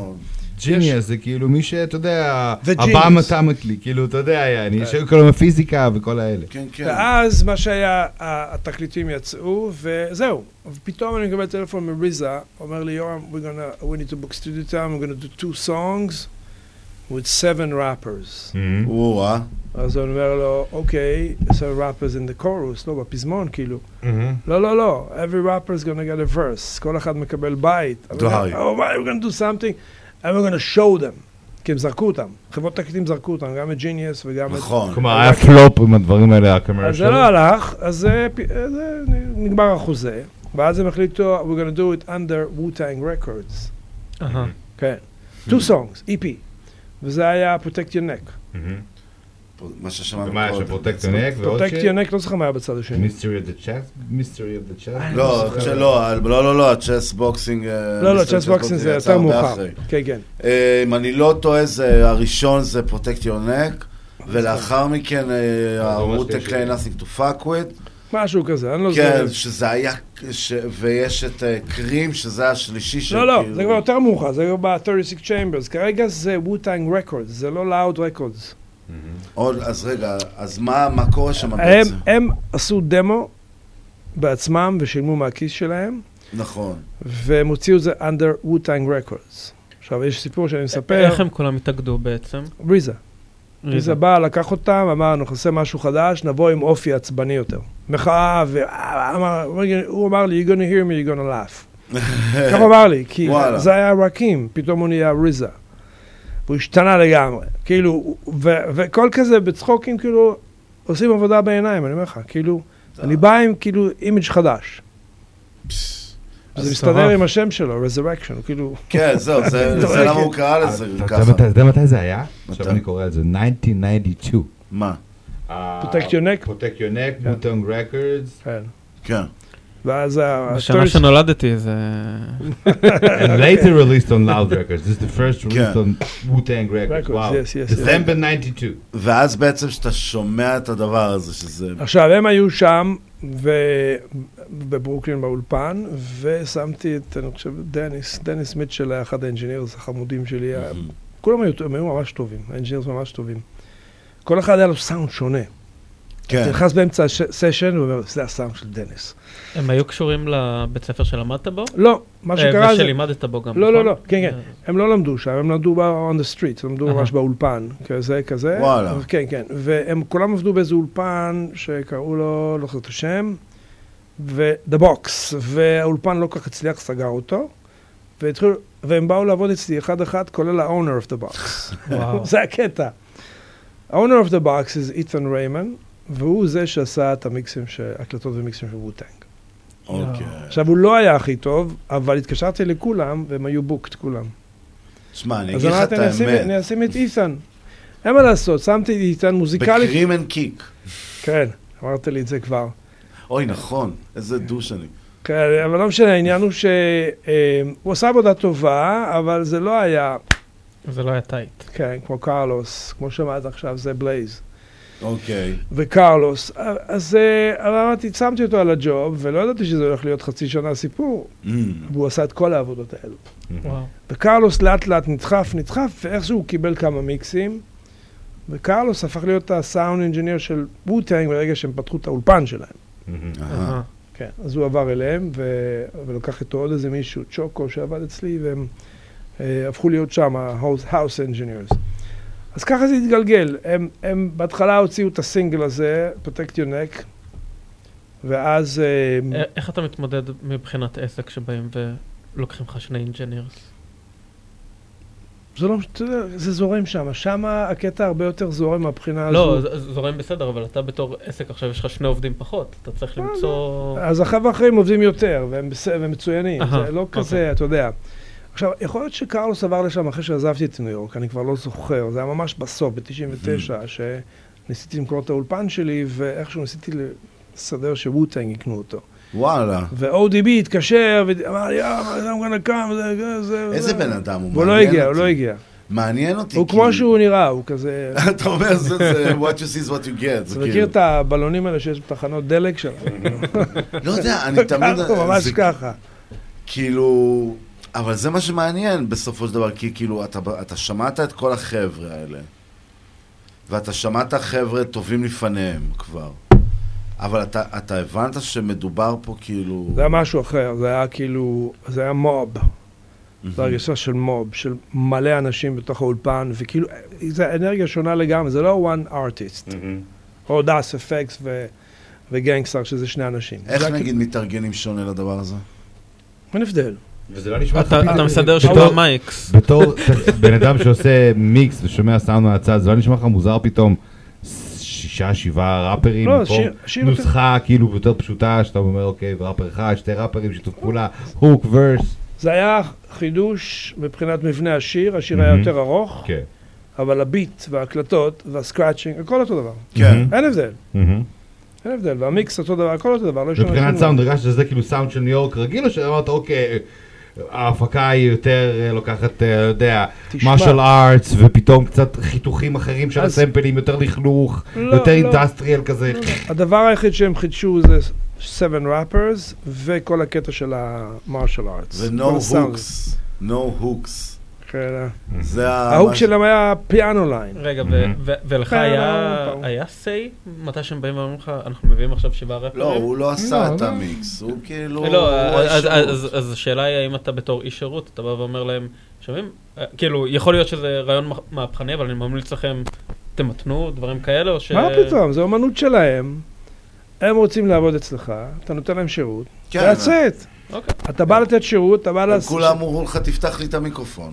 Genius, זה כאילו מי שאתה יודע, הבא genius. mathematically, כאילו, אתה יודע, יעני, שכל הפיזיקה וכל האלה. כן, ואז מה שהיה, התקליטים יצאו, וזהו. ופתאום אני מקבל טלפון מ RZA, אומר לי, יורם, we need to book studio time, we're gonna do two songs with seven rappers. או-אה. אז הוא אומר לו, אוקיי, seven rappers in the chorus, לא, בפזמון, כאילו. מהמם. לא, לא, לא, every rapper is gonna get a verse, כל אחד מקבל בית. Oh, we're gonna do something, and we're gonna show them. כי הם זרקו אותם, חברות תקליטים זרקו אותם, גם את ג'יניוס וגם את... נכון. כלומר, היה פלופ עם הדברים האלה, אז הקומרשל. זה לא הלך, אז זה נגמר החוזה, ואז הם החליטו, we're gonna do it under Wu-Tang Records. אהה. כן. two songs, EP. וזה היה Protect Ya Neck. מה ששמענו ומה, יש קודם. Protect Ya Neck ועוד Protect Your Neck, לא זוכר מה היה בצד השני. Mystery of the Chess? Mystery of the Chess? לא, לא, לא, לא, ה Chessboxin'. לא, לא, Chessboxin' זה יותר מאוחר. כן, כן. אה, אם אני לא טועה, הראשון זה Protect Ya Neck, ולאחר מכן הרוטק קליי nothing to fuck with. משהו כזה, אני לא כן, זוכר. שזה היה, ש- ויש את אה, קרים, שזה השלישי לא, לא, שכאילו- זה כבר יותר מאוחר, זה כבר ב-36 Chambers. כרגע זה Wu-Tang Records, זה לא Loud Records. עוד, אז רגע, אז מה מה קורה שם הם, בעצם? הם עשו דמו בעצמם ושילמו מהכיס שלהם, נכון. והם הוציאו את זה under Wu-Tang Records. עכשיו, יש סיפור שאני מספר. איך הם כולם התאגדו בעצם? ריזה. ריזה בא, לקח אותם, אמר, אנחנו נעשה משהו חדש, נבוא עם אופי עצבני יותר. מחאה, והוא אמר לי, you're gonna hear me, you're gonna laugh. ככה הוא אמר לי, כי. זה היה Rakeem, פתאום הוא נהיה RZA. והוא השתנה לגמרי. כאילו, ו- וכל כזה בצחוקים, כאילו, עושים עבודה בעיניים, אני אומר לך, כאילו, אני בא עם כאילו image חדש. אז זה מסתדר. עם השם שלו, resurrection, הוא כאילו... כן, זהו, זה- זה למה הוא קרא לזה אתה- ככה. אתה יודע מתי זה היה? עכשיו אני קורא על זה, 1992. מה? Protect your neck? Protect your neck, Wu-Tang Records. כן. כן. ואז ה... בשנה שנולדתי זה... And later released on Loud Records. This is the first released כן. on Wu-Tang Records. Records, Wow. yes, yes, yes. December 92. ואז בעצם שאתה שומע את הדבר הזה, שזה... עכשיו, הם היו שם, ו... בברוקלין באולפן, ושמתי את, אני חושב, דניס, דניס מיטשל היה אחד ה engineers החמודים שלי. כולם היו, הם היו ממש טובים, ה engineers ממש טובים. כל אחד היה לו סאונד שונה. כן. אתה נכנס באמצע ה session, הוא אומר, זה הסאונד של דניס. הם היו קשורים לבית ספר שלמדת בו? לא, מה אה, שקרה זה... ושלימדת בו גם, לא, לא, נכון? לא, כן, כן. הם לא למדו שם, הם למדו ב- on the street, הם למדו. ממש באולפן, כזה, כזה. וואלה. כן, כן. והם כולם עבדו באיזה אולפן שקראו לו, לא זוכר את השם, ו-The Box, והאולפן לא כל כך הצליח, סגר אותו, והתחילו, והם באו לעבוד אצלי אחד-אחד, כולל ה-owner of the box. וואו. זה הקטע. ה-owner of the box is אית'ן ריימן, והוא זה שעשה את המיקסים, ש- הקלטות ומיקסים של ווטנג. אוקיי. עכשיו, הוא לא היה הכי טוב, אבל התקשרתי לכולם, והם היו בוקט כולם. תשמע, אני אז אגיד לך את אמרתי, אני אשים- האמת. אני אשים את אית'ן. אין מה לעשות, שמתי את אית'ן מוזיקלית. בקרים אין קיק. כן, אמרת לי את זה כבר. אוי, נכון, איזה דוש אני. כן, אבל לא משנה, העניין הוא שהוא עשה עבודה טובה, אבל זה לא היה, זה לא היה טייט. כן, כמו קרלוס, כמו שאמרת עכשיו, זה בלייז. אוקיי. וקרלוס, אז אה, אמרתי, שמתי אותו על הג'וב, ולא ידעתי שזה הולך להיות חצי שנה סיפור, Mm. והוא עשה את כל העבודות האלו. וואו. וקרלוס לאט לאט נדחף, נדחף, ואיכשהו הוא קיבל כמה מיקסים, וקרלוס הפך להיות ה sound engineer של Wu-Tang ברגע שהם פתחו את האולפן שלהם. אהה. כן, אז הוא עבר אליהם, ו... ולקח איתו עוד איזה מישהו, צ'וקו, שעבד אצלי, והם אה, הפכו להיות שם ה-house engineers. אז ככה זה התגלגל. הם, הם בהתחלה הוציאו את הסינגל הזה, Protect Your Neck, ואז... אה, א- איך אתה מתמודד מבחינת עסק שבאים ולוקחים לך שני engineers? זה לא, זה זורם שם. שם הקטע הרבה יותר זורם מהבחינה לא, הזו. ז- זורם בסדר, אבל אתה בתור עסק עכשיו יש לך שני עובדים פחות, אתה צריך למצוא... אז החבר'ה האחרים עובדים יותר, והם. והם מצוינים, זה לא אוקיי. כזה, אתה יודע. עכשיו, יכול להיות שקרלוס עבר לשם אחרי שעזבתי את ניו יורק, אני כבר לא זוכר, זה היה ממש בסוף, ב-99, שניסיתי למכור את האולפן שלי, ואיכשהו ניסיתי לסדר שווטנג יקנו אותו. וואלה. ו-ODB התקשר ואמר לי, אה, I'm gonna come, זה, זה, זה. איזה זה." בן אדם הוא? והוא לא הגיע, הוא. לא הגיע. מעניין אותי. הוא כמו שהוא נראה, הוא כזה... אתה אומר, זה זה what you see is what you get. זה אתה מכיר כאילו- את הבלונים האלה שיש בתחנות דלק שלנו? לא יודע, אני תמיד... ככה, ממש זה- ככה. כאילו... אבל זה מה שמעניין בסופו של דבר, כי כאילו, אתה, אתה שמעת את כל החבר'ה האלה, ואתה שמעת חבר'ה טובים לפניהם כבר, אבל אתה, אתה הבנת שמדובר פה כאילו... זה היה משהו אחר, זה היה כאילו, זה היה מוב. זו הרגשה של mob, של מלא אנשים בתוך האולפן, וכאילו, זו אנרגיה שונה לגמרי, זה לא one artist. או Das EFX ו Gang Starr, שזה שני אנשים. איך זה נגיד מתארגנים שונה לדבר הזה? אין הבדל. וזה לא נשמע אתה- מסדר שבעה mics. בתור בן אדם שעושה מיקס ושומע סאונד מהצד, זה לא נשמע לך מוזר פתאום שישה, שבעה ראפרים, לא, שיר- נוסחה כאילו יותר פשוטה, שאתה אומר אוקיי, ראפר אחד, שתי ראפרים, שיתוף פעולה, hook, verse. זה היה חידוש מבחינת מבנה השיר, השיר היה. יותר ארוך, כן. אבל ה beat וההקלטות וה scratching, הכל אותו דבר. כן. אין הבדל. אין הבדל, והמיקס אותו דבר, הכל אותו דבר, לא מבחינת. סאונד, הרגשת שזה כאילו סאונד של ניו יורק רגיל, או שאמרת אוקיי, ההפקה היא יותר אה, לוקחת, אה, לא יודע. martial arts, ופתאום קצת חיתוכים אחרים של אז- הסמפלים, יותר לכלוך, לא, יותר לא. industrial כזה. הדבר היחיד שהם חידשו זה seven rappers וכל הקטע של ה martial arts. ו-no hooks. no hooks. כן. זה ה... ה hook ש- שלהם היה piano line. רגע, ולך היה say מתי שהם באים ואומרים לך, אנחנו מביאים עכשיו שבעה רפרים? לא, הוא לא עשה את המיקס, הוא כאילו... לא, אז- השירות. אז- אז השאלה היא האם אתה בתור איש שירות, אתה בא ואומר להם, שומעים? אה, כאילו, יכול להיות שזה רעיון מהפכני, אבל אני ממליץ לכם, תמתנו, דברים כאלה, או ש... מה פתאום, זו אמנות שלהם. הם רוצים לעבוד אצלך, אתה נותן להם שירות, כן. that's it. אוקיי. אתה בא לתת שירות, אתה בא לעשות... כולם אמרו לך, תפתח לי את המיקרופון.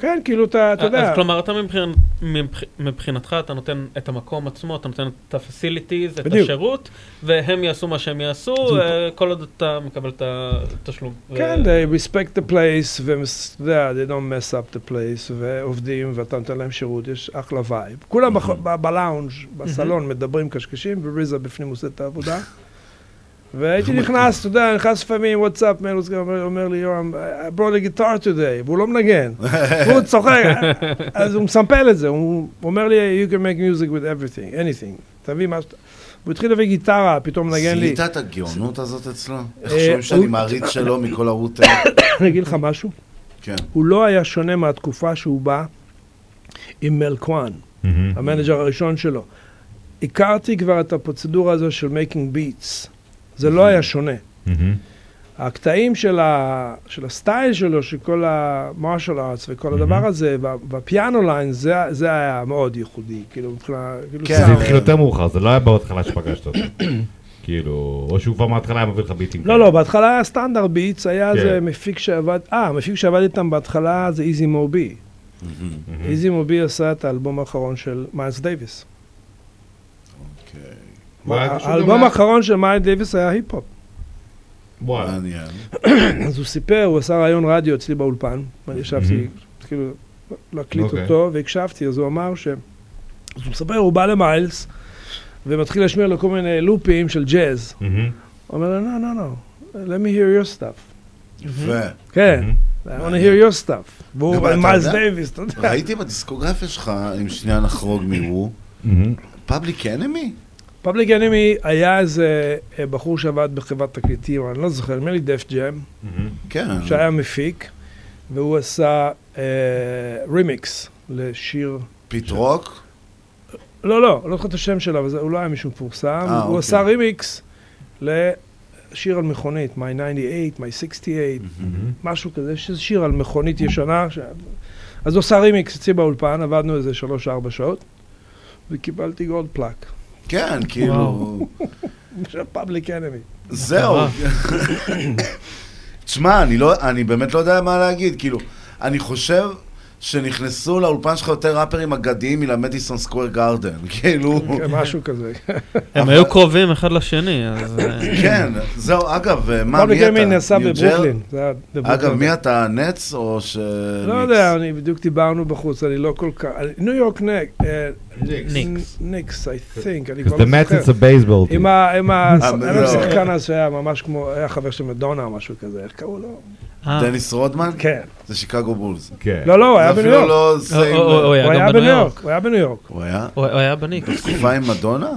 כן, כאילו אתה, אתה יודע. אז כלומר, אתה מבחינ- מבח- מבחינתך, אתה נותן את המקום עצמו, אתה נותן את ה-facilities, את. השירות, והם יעשו מה שהם יעשו. אה, כל עוד אתה מקבל את התשלום. כן, they respect the place, והם, אתה יודע, they don't mess up the place, ועובדים, ואתה נותן להם שירות, יש אחלה וייב. כולם ב- בלאונג', בסלון, מדברים קשקשים, וריזה בפנים עושה את העבודה. והייתי נכנס, אתה יודע, נכנס לפעמים, וואטסאפ, מן, אומר אומר לי, יורם, I brought a guitar today, והוא לא מנגן. והוא צוחק, אז הוא מסמפל את זה, הוא אומר לי, you can make music with everything, anything. תביא מה שאתה... הוא התחיל להביא גיטרה, פתאום מנגן לי. זיהית את הגאונות הזאת אצלו? איך אה, שומעים שאני הוא- מעריץ שלו מכל הרוטה? אני אגיד לך משהו? כן. הוא לא היה שונה מהתקופה שהוא בא עם מלקואן. ה manager הראשון שלו. הכרתי כבר את הפרוצדורה הזו של making beats. זה לא היה שונה. הקטעים של, ה, של ה style שלו, של כל ה martial arts וכל הדבר הזה, ב piano line, זה, זה היה מאוד ייחודי, כאילו מבחינה... כאילו זה סאונד. התחיל יותר מאוחר, זה לא היה בהתחלה שפגשת אותו. כאילו, או שהוא כבר מההתחלה היה מביא לך ביטים. לא, לא, בהתחלה היה standard beats, היה כן. איזה מפיק שעבד, אה, המפיק שעבד איתם בהתחלה זה Easy Mo Bee. Easy Mo Bee עשה את האלבום האחרון של מיילס דייוויס. האלבום האחרון של מיילס דייוויס היה היפ-הופ. וואלה. מעניין. אז הוא סיפר, הוא עשה ראיון רדיו אצלי באולפן, ואני ישבתי, כאילו, להקליט אוקיי. אותו, והקשבתי, אז הוא אמר ש... אז הוא מספר, הוא בא למיילס, ומתחיל להשמיע לו כל מיני לופים של ג'אז. מהמם. הוא אומר לו, no, no, no, let me hear your stuff. יפה. כן, I want to hear your stuff. והוא מיילס דייוויס, אתה יודע. ראיתי בדיסקוגרפיה שלך, אם שנייה נחרוג מהמם. Public Enemy? Public Enemy היה איזה אה, בחור שעבד בחברת תקליטים, אני לא זוכר, נדמה לי Def Jam, כן. שהיה מפיק, והוא עשה רימיקס לשיר Pete Rock? לא, לא, לא זוכר את השם שלו, אבל הוא לא היה מישהו מפורסם. אה, הוא אוקיי. עשה רימיקס לשיר על מכונית, My 98, My 68, משהו כזה, שזה שיר על מכונית ישנה. ש... אז הוא עשה רימיקס אצלי באולפן, עבדנו איזה שלוש-ארבע שעות, וקיבלתי gold plaque. כן, כאילו... Public Enemy. זהו. תשמע, אני, לא, אני באמת לא יודע מה להגיד, כאילו, אני חושב שנכנסו לאולפן שלך יותר ראפרים אגדיים מלמדיסון סקוור גארדן, כאילו... כן, משהו כזה. הם היו קרובים אחד לשני, אז... אה, כן, זהו, אגב, מה, כל מי אתה? ג'ר- בברוקלין. אגב, מי אתה, נץ או ש... לא יודע, אני בדיוק דיברנו בחוץ, אני לא כל כך... ניו יורק נק. ניקס. ניקס, I think, אני כבר the לא Mets זוכר. it's a baseball עם אה, לא. להם שחקן אז שהיה ממש כמו, היה חבר של מדונה או משהו כזה, איך קראו לו? אה. דניס רודמן? כן. זה שיקגו בולס. כן. לא, לא, הוא היה בניו יורק. לא הוא- היה בניו יורק. הוא היה בניו יורק. הוא היה? הוא היה בניקס. תקופה עם מדונה?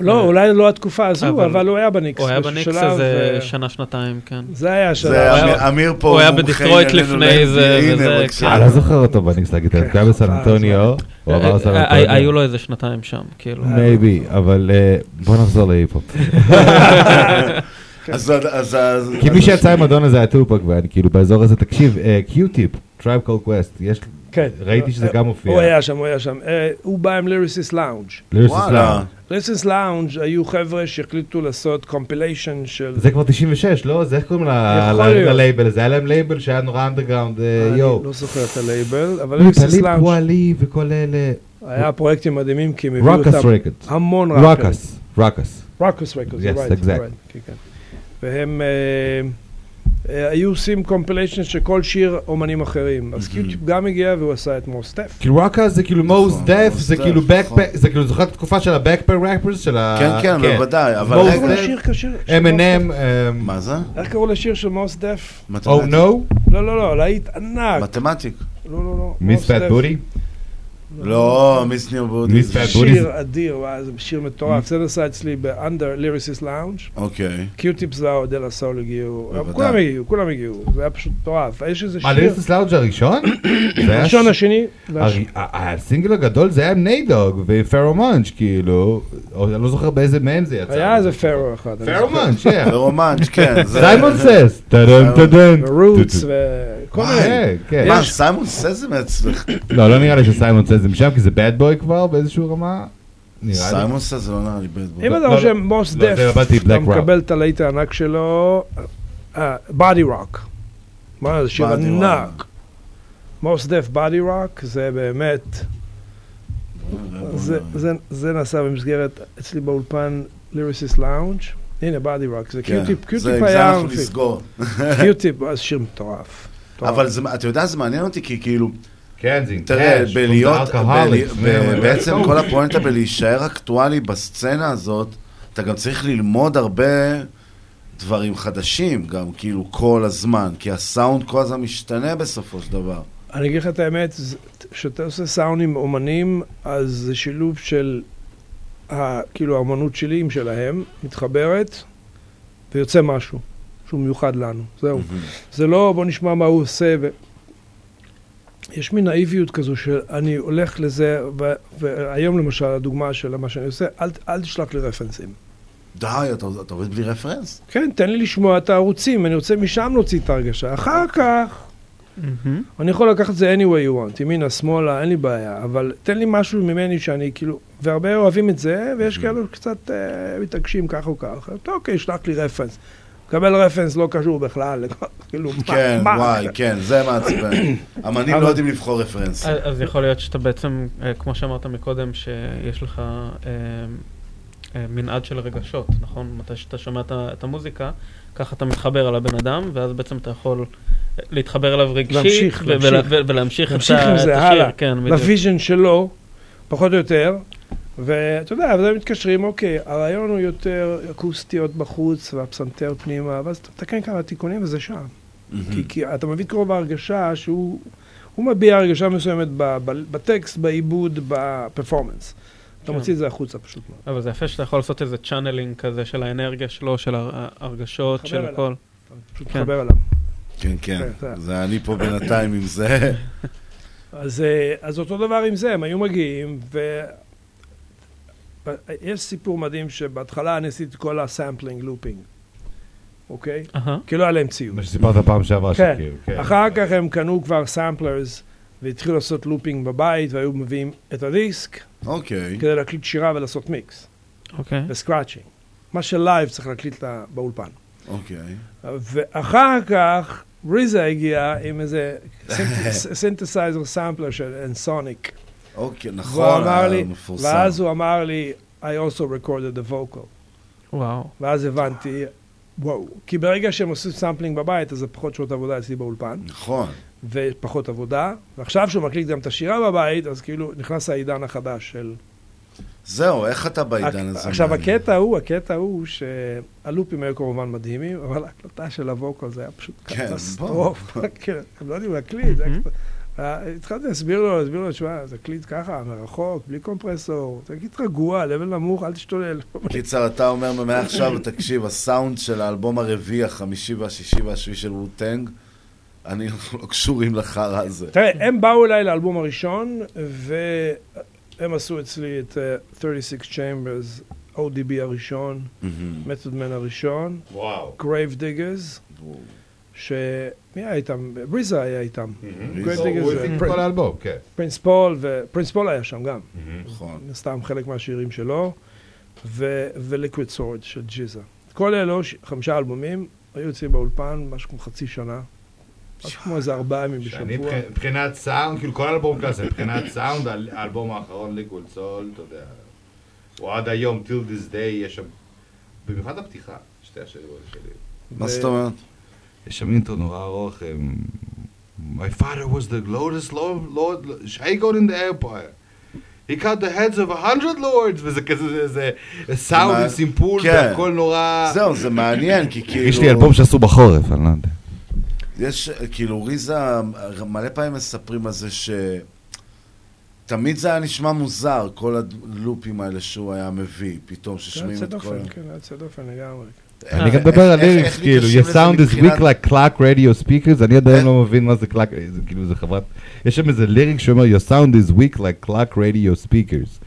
לא, אולי לא התקופה הזו, אבל- הוא היה בניקס. הוא היה בניקס איזה אה, שנה, שנתיים, כן. זה היה. זה היה- אמיר- פה הוא היה בדיטרויט לפני זה, כן. אני לא זוכר אותו בניקס להגיד, הוא היה בסן אנטוניו, הוא עבר לסן אה, אה, אנטוניו. היו לו איזה שנתיים שם, כאילו. maybe, אבל אה, בוא נחזור להיפ-הופ. אז- אז... אז- כי מי שיצא עם מדונה זה היה טופק, ואני כאילו באזור הזה, תקשיב, Q-Tip, Tribe Called Quest, יש, כן. ראיתי שזה גם מופיע. הוא היה שם, הוא היה שם. אה, הוא בא עם Lyricist Lounge. Lyricist. Lounge. Lyricist Lounge היו חבר'ה שהחליטו לעשות compilation של... זה כבר 96, לא? זה איך קוראים. ללייבל הזה? היה להם לייבל שהיה נורא אנדרגראונד, אני יואו. לא זוכר את הלייבל, אבל Lyricist Lounge וואלי וכל אלה. היה פרויקטים מדהימים, כי הם הביאו Rawkus אותם. המון ראפרים. Rawkus, Rawkus. Rawkus Records, Yes, right, והם אה, אה, היו עושים compilation של כל שיר אומנים אחרים. אז Q-Tip גם הגיע והוא עשה את Mos Def. כאילו רוקס זה כאילו מוז דף, זה כאילו נכון. backpack, זה כאילו זוכר את התקופה של הבקפר ראפרס של ה... כן, כן, בוודאי, אבל Mos רגע- Def, שיר כשיר. M&M, מה זה? איך קראו לשיר של מוס דף? Oh no? לא, לא, לא, להיט ענק. מתמטיק. לא, לא, לא. מיס מוס פאט דף. לא, מיס ניו בודי. בוטי? שיר אדיר, זה שיר מטורף. זה נסע אצלי באנדר ליריסיס לאונג'. אוקיי. קיוטיפס זאו, דלה סול הגיעו. כולם הגיעו, כולם הגיעו. זה היה פשוט מטורף. יש איזה מה, שיר... ליריסס לאונג' הראשון? הראשון, השני. הסינגל הגדול זה היה עם ניידוג ופרומנץ' כאילו, או אני לא זוכר באיזה מהם זה יצא. היה איזה פרו אחד. פרומנץ', זוכר. כן. פרומנץ', כן. זה- סיימון סס, טדן טדן. ורוטס וכל מיני. כן. מה, סיימון סס זה מאצלך? לא, לא נראה לי שסיימון סס זה משם, כי זה bad boy כבר באיזשהו רמה. סיימון סס זה לא נראה לי בית אם בו. אתה לא, חושב לא. מוס לא, דף, זה הבנתי, אתה Rock. מקבל את הלהיט הענק שלו, Body Rock. מה זה שיר Body ענק. Mos Def Body Rock זה באמת, זה- זה- זה נעשה במסגרת אצלי באולפן Lyricist Lounge. הנה Body Rock, זה כן, Q-Tip, זה- Q-Tip עם זה היה... אנחנו נסגור. Q-Tip, אז שיר מטורף. אבל זה- אתה יודע, זה מעניין אותי, כי כאילו... כן, זה תראה, בלהיות, man. בעצם. כל הפואנטה בלהישאר אקטואלי בסצנה הזאת, אתה גם צריך ללמוד הרבה דברים חדשים, גם כאילו כל הזמן, כי הסאונד כל הזמן משתנה בסופו של דבר. אני אגיד לך את האמת, כשאתה עושה סאונד עם אומנים, אז זה שילוב של, ה, כאילו, האומנות שלי עם שלהם, מתחברת, ויוצא משהו שהוא מיוחד לנו, זהו. זה לא בוא נשמע מה הוא עושה, ו... יש מין נאיביות כזו שאני הולך לזה, ו... והיום למשל, הדוגמה של מה שאני עושה, אל, אל תשלח לי רפרנסים. די, אתה, אתה עובד בלי רפרנס? כן, תן לי לשמוע את הערוצים, אני רוצה משם להוציא את ההרגשה. אחר כך, אני יכול לקחת את זה any way you want, ימינה, שמאלה, אין לי בעיה, אבל תן לי משהו ממני שאני כאילו, והרבה אוהבים את זה, ויש כאלו קצת אה, מתעקשים כך או כך. טוב, אוקיי, שלח לי רפרנס. מקבל רפרנס לא קשור בכלל, כאילו, מה, כן? וואי, כן, זה מעצבן. אמנים אבל- לא יודעים לבחור רפרנס. אז יכול להיות שאתה בעצם, אה, כמו שאמרת מקודם, שיש לך אה, אה, מנעד של רגשות, נכון? מתי שאתה שומע את המוזיקה, ככה אתה מתחבר על הבן אדם, ואז בעצם אתה יכול להתחבר אליו רגשית, להמשיך, להמשיך. ולהמשיך את להמשיך ה- עם זה השיר, הלאה, כן. ל vision שלו, פחות או יותר, ואתה יודע, וזה מתקשרים, אוקיי, הרעיון הוא יותר אקוסטיות בחוץ והפסנתר פנימה, ואז אתה מתקן כמה תיקונים וזה שם. כי, כי אתה מביא קרוב ההרגשה שהוא הוא מביע הרגשה מסוימת ב, ב, בטקסט, בעיבוד, ב performance. אתה כן. מוציא את זה החוצה פשוט מאוד. אבל זה יפה שאתה יכול לעשות איזה channeling כזה של האנרגיה שלו, של הר- ההרגשות, של אליו. הכל. פשוט כן. מתחבר אליו. כן, כן, כן, זה- זה אני פה בינתיים עם זה. אז, אה, אז אותו דבר עם זה, הם היו מגיעים, ויש סיפור מדהים שבהתחלה אני עשיתי את כל ה sampling looping, אוקיי? כי לא היה להם ציוד. מה שסיפרת פעם שעברה, כן. שכאילו, כן. אחר כך הם קנו כבר samplers, והתחילו לעשות looping בבית, והיו מביאים את הדיסק, אוקיי. כדי להקליט שירה ולעשות מיקס. אוקיי. ו scratching. מה ש live צריך להקליט לה- באולפן. אוקיי. ואחר כך RZA הגיע עם איזה synthesizer sampler של Ensoniq. אוקיי, נכון, המפורסם. ואז הוא אמר לי, I also recorded the vocal. וואו. ואז הבנתי, וואו. כי ברגע שהם עושים sampling בבית, אז זה פחות שעות עבודה אצלי באולפן. נכון. ופחות עבודה. ועכשיו שהוא מקליט גם את השירה בבית, אז כאילו נכנס העידן החדש של... זהו, איך אתה בעידן הזה? עכשיו? הקטע הוא, הקטע הוא שהלופים היו כמובן מדהימים, אבל ההקלטה של ה vocal זה היה פשוט כן, קטסטרופה. כן, הם לא יודעים להקליט. זה היה קצת- אה, התחלתי להסביר לו, להסביר לו, תשמע, זה הקליט ככה, מרחוק, בלי compressor, תגיד רגוע, level נמוך, אל תשתולל. קיצר, אתה אומר מעכשיו, תקשיב, הסאונד של האלבום הרביעי, החמישי והשישי והשביעי של Wu-Tang, אני לא קשורים לחרא הזה. תראה, הם באו אליי לאלבום הראשון, והם עשו אצלי את אה, 36 Chambers, ODB הראשון. Method Man הראשון. Gravediggaz, שמי היה איתם? RZA היה איתם. RZA, הוא הפיק את כל האלבום, כן. Prince Paul, ו Prince Paul היה שם גם. נכון. סתם חלק מהשירים שלו, וליקוויד סורד של ג'יזה. כל אלו, חמישה אלבומים, היו אצלי באולפן משהו כמו חצי שנה. משהו כמו איזה ארבעה ימים בשבוע. מבח- מבחינת סאונד, כאילו כל אלבום כזה, מבחינת סאונד, האל- האלבום האחרון, ליקוויד סול, אתה יודע, הוא עד היום, till this day, יש שם, במיוחד הפתיחה, שתי האלה שלי. מה זאת אומרת? יש שם אינטרו נורא ארוך, My father was the lotus lord, lord, Shagon in the empire. He cut the heads of a hundred lords, וזה כזה, זה, זה סאונד עם סימפול, כן. והכל נורא... זהו, זה מעניין, כי כאילו... יש לי אלבום שעשו בחורף, אני לא יודע. יש, כאילו, ריזה, מלא פעמים מספרים על זה ש... תמיד זה היה נשמע מוזר, כל הלופים האלה שהוא היה מביא, פתאום זה ששומעים יוצא את כל... דופן, כן, זה יוצא דופן לגמרי. אני גם מדבר על lyrics, כאילו, your sound is weak like clock radio speakers, אני עדיין לא מבין מה זה clock, זה כאילו, זה חברת, יש שם איזה lyric שאומר, your sound is weak like clock radio speakers.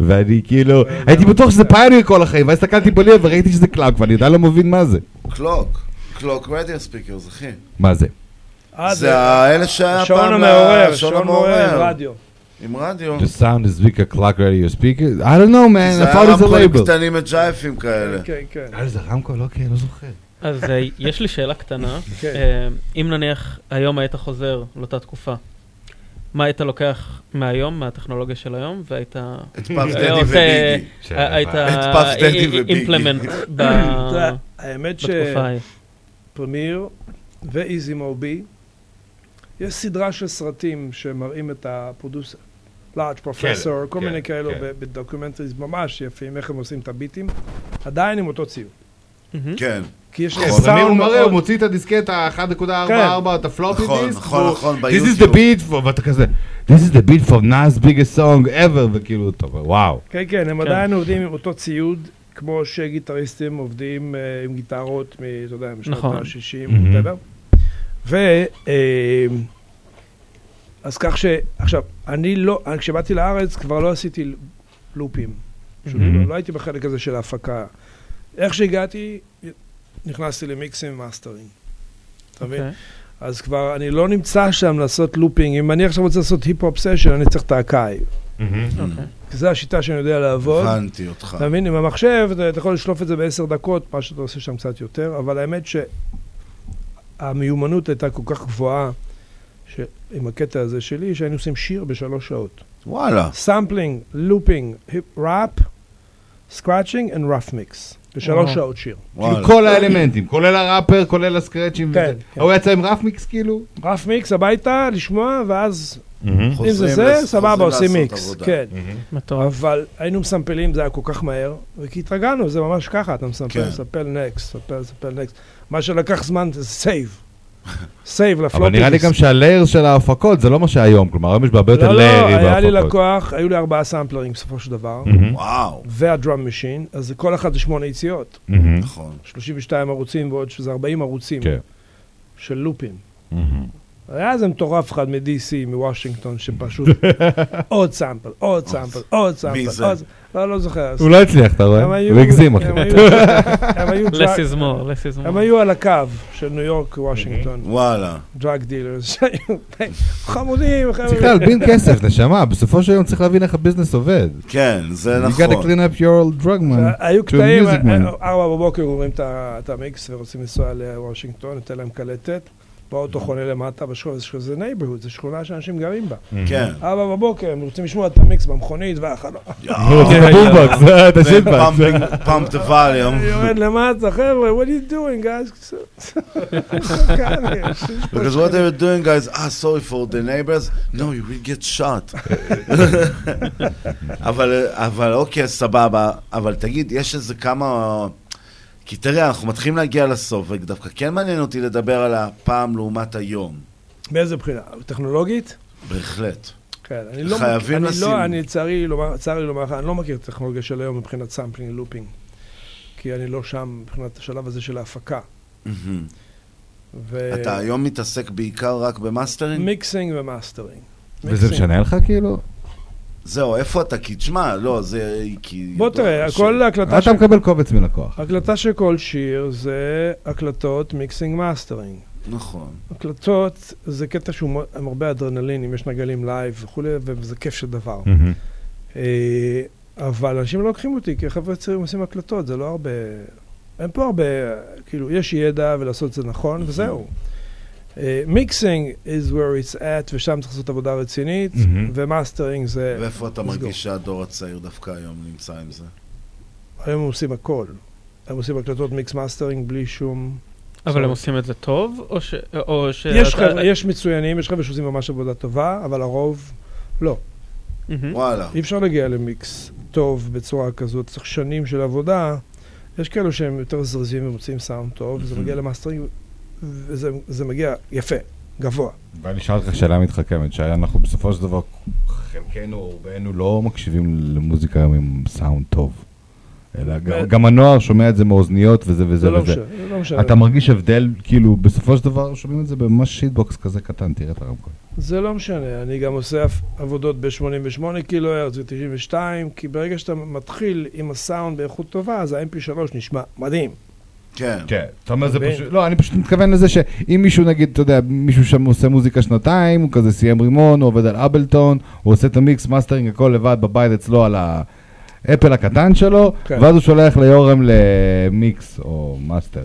ואני כאילו, הייתי בטוח שזה Pioneer כל החיים, ואז הסתכלתי ב lyric וראיתי שזה clock, ואני עדיין לא מבין מה זה. clock, clock radio speakers, אחי. מה זה? אה, זה האלה שהיה השעון פעם... המעורר, לשעון שעון מעורר עם המעורר. רדיו. עם רדיו. The sound is weak like clock radio speakers? I don't know man, זה I thought היה it's a רמקולים label. קטנים מג'ייפים כאלה. כן, כן. אה, זה רמקול? אוקיי, לא זוכר. אז אה, יש לי שאלה קטנה. כן. אה, אם נניח היום היית חוזר לאותה תקופה, מה היית לוקח מהיום, מהטכנולוגיה של היום, והיית... את פאף דדי וביגי. היית... את פאף דדי וביגי. אימפלמנט האמת בתקופה ההיא. שפרמיר ואיזי מובי, יש סדרה של סרטים שמראים את הפרודוסר. Large Professor, כל כן, מיני כאלו כן. ב documentaries ממש יפים, איך הם עושים את הביטים, עדיין עם אותו ציוד. כן. כי יש כן, אני הוא סאונד מראה, הוא מאוד... מוציא את הדיסקט ה-1.44, את ה floppy נכון, דיסק, נכון, נכון, This is ביוטיוב. the beat, for- ואתה כזה, This is the beat for Nas biggest song ever, וכאילו, אתה אומר, וואו. כן, כן, הם כן. עדיין עובדים עם אותו ציוד, כמו שגיטריסטים עובדים אה, עם גיטרות, אתה יודע, משנות נכון. ה-60, מהמם. אז כך ש... עכשיו, אני לא, אני- כשבאתי לארץ כבר לא עשיתי loops. פשוט מהמם. לא, לא הייתי בחלק הזה של ההפקה. איך שהגעתי, נכנסתי למיקסים ומאסטרים. אתה מבין? אוקיי. אז כבר אני לא נמצא שם לעשות looping. אם אני עכשיו רוצה לעשות היפ-הופ session, אני צריך את האקאי. אוקיי. כי זו השיטה שאני יודע לעבוד. הבנתי אותך. אתה מבין? עם המחשב, אתה, אתה יכול לשלוף את זה בעשר דקות, מה שאתה עושה שם קצת יותר, אבל האמת שהמיומנות הייתה כל כך גבוהה, ש... עם הקטע הזה שלי, שהיינו עושים שיר בשלוש שעות. וואלה. sampling, looping, ראפ, scratching and rough mix. בשלוש וואו. שעות שיר. כאילו כל האלמנטים, כולל הראפר, כולל הסקרצ'ים, כן. כן. הוא יצא עם rough mix כאילו? rough mix הביתה, לשמוע, ואז אם חוזרים זה זה, סבבה, עושים מיקס. כן. מטורף. אבל היינו מסמפלים, זה היה כל כך מהר, וכי התרגלנו, זה ממש ככה, אתה מסמפל, כן. מסמפל next, מסמפל, מסמפל next. מה שלקח זמן זה save. save ל floppy אבל נראה לי. גם שה layers של ההפקות זה לא מה שהיום, כלומר היום יש בהרבה יותר לא, לא, ליירים היה לי בהפקות. לקוח, היו לי ארבעה סמפלרים בסופו של דבר. וואו. וה drum machine, אז זה כל אחד זה שמונה יציאות. נכון. 32 ערוצים ועוד שזה 40 ערוצים כן. של לופים. היה איזה מטורף אחד מ-DC, מוושינגטון, שפשוט עוד sample, עוד sample, עוד sample. מי זה? לא, לא זוכר. הוא לא הצליח, אתה רואה? הם היו- הוא הגזים, אחי. Less is more, less is more. הם היו על הקו של ניו יורק, וושינגטון. וואלה. דרג דילרס, חמודים, חבר'ה. צריך להלבין כסף, נשמה, בסופו של יום צריך להבין איך הביזנס עובד. כן, זה You gotta נכון. clean up your old drug man. היו to קטעים, music man. ארבע בבוקר אומרים את המיקס ורוצים לנסוע לוושינגטון, ניתן להם קלטת. באוטו חונה למטה בשכונה, זה- זה נייברהוד, זה שכונה שאנשים גרים בה. כן. ארבע בבוקר, הם רוצים לשמוע את המיקס במכונית, והחלום. זה הבומבוקס, זה את השיטבקס. פאמפ דה ווליום. אני יורד למטה, חבר'ה, what are you doing, guys? Because what they were doing, guys, ah, sorry for the neighbors, no, you will get shot. אבל, אבל אוקיי, סבבה, אבל תגיד, יש איזה כמה... כי תראה, אנחנו מתחילים להגיע לסוף, ודווקא כן מעניין אותי לדבר על הפעם לעומת היום. באיזה בחינה? טכנולוגית? בהחלט. כן, אני לא חייבים מכיר- לשים- אני לא, אני צר לי לומר לך, אני לא מכיר את הטכנולוגיה של היום מבחינת sampling looping. כי אני לא שם מבחינת השלב הזה של ההפקה. ו- אתה היום מתעסק בעיקר רק ב mastering? mixing ו mastering. וזה משנה לך כאילו? זהו, איפה אתה? כי תשמע, לא, זה... כי... בוא תראה, כל הקלטה אתה מקבל קובץ מלקוח. הקלטה של כל שיר זה הקלטות mixing mastering. נכון. הקלטות זה קטע שהוא מאוד- עם הרבה אדרנלין, אם יש נגנים live וכולי, וזה כיף של דבר. אה, אבל אנשים לא לוקחים אותי, כי חבר'ה צעירים עושים הקלטות, זה לא הרבה... אין פה הרבה, כאילו, יש ידע ולעשות את זה נכון, וזהו. mixing is where it's at, ושם צריך לעשות עבודה רצינית, מהמם. ומאסטרינג זה... ואיפה אתה. מרגיש שהדור הצעיר דווקא היום נמצא עם זה? היום הם עושים הכל. הם עושים הקלטות mix mastering בלי שום... אבל הם. עושים את זה טוב, או ש... או ש... יש אתה- חבר'ה, יש מצוינים, יש חבר'ה שעושים ממש עבודה טובה, אבל הרוב לא. מהמם. וואלה. אי אפשר להגיע למיקס טוב בצורה כזאת, צריך שנים של עבודה. יש כאלו שהם יותר זריזים ומוצאים סאונד טוב, וזה מגיע למאסטרינג, וזה זה מגיע יפה, גבוה. ואני אשאל אותך שאלה מתחכמת, שאנחנו בסופו של דבר, חלקנו, רובנו לא מקשיבים למוזיקה עם סאונד טוב. אלא גם- גם הנוער שומע את זה מאוזניות וזה וזה זה לא וזה. זה לא משנה. אתה מרגיש הבדל, כאילו, בסופו של דבר שומעים את זה בממש shitbox כזה קטן, תראה את הרמקול. זה לא משנה, אני גם עושה עב- עבודות ב-88 קילו הרץ ו-92, כי ברגע שאתה מתחיל עם הסאונד באיכות טובה, אז ה-MP3 נשמע מדהים. כן. כן. אתה אומר זה? פשוט, לא, אני פשוט מתכוון לזה שאם מישהו נגיד, אתה יודע, מישהו שם עושה מוזיקה שנתיים, הוא כזה סיים רימון, הוא עובד על אבלטון, הוא עושה את המיקס, מאסטרינג, הכל לבד בבית אצלו על האפל הקטן שלו, כן. ואז הוא שולח ליורם למיקס או מאסטר.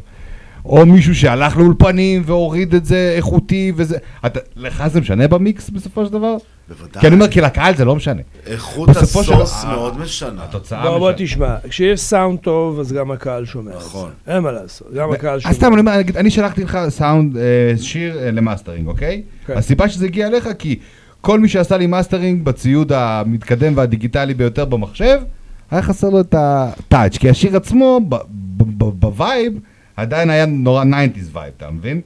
או מישהו שהלך לאולפנים והוריד את זה איכותי וזה, אתה, לך זה משנה במיקס בסופו של דבר? בוודאי. כי אני אומר, כי לקהל זה לא משנה. איכות בסופו של- מאוד משנה. התוצאה בוא, בוא משנה. תשמע, כשיש סאונד טוב, אז גם הקהל שומע את נכון. זה. אין מה לעשות, גם הקהל שומע. אז סתם, אני אומר, נגיד, אני שלחתי לך סאונד, אה, שיר אה, למאסטרינג, אוקיי? כן. הסיבה שזה הגיע אליך, כי כל מי שעשה לי מאסטרינג בציוד המתקדם והדיגיטלי ביותר במחשב, היה חסר לו את ה touch, כי השיר עצמו, ב- ב- ב- ב vibe, עדיין היה נורא 90's vibe, אתה מבין?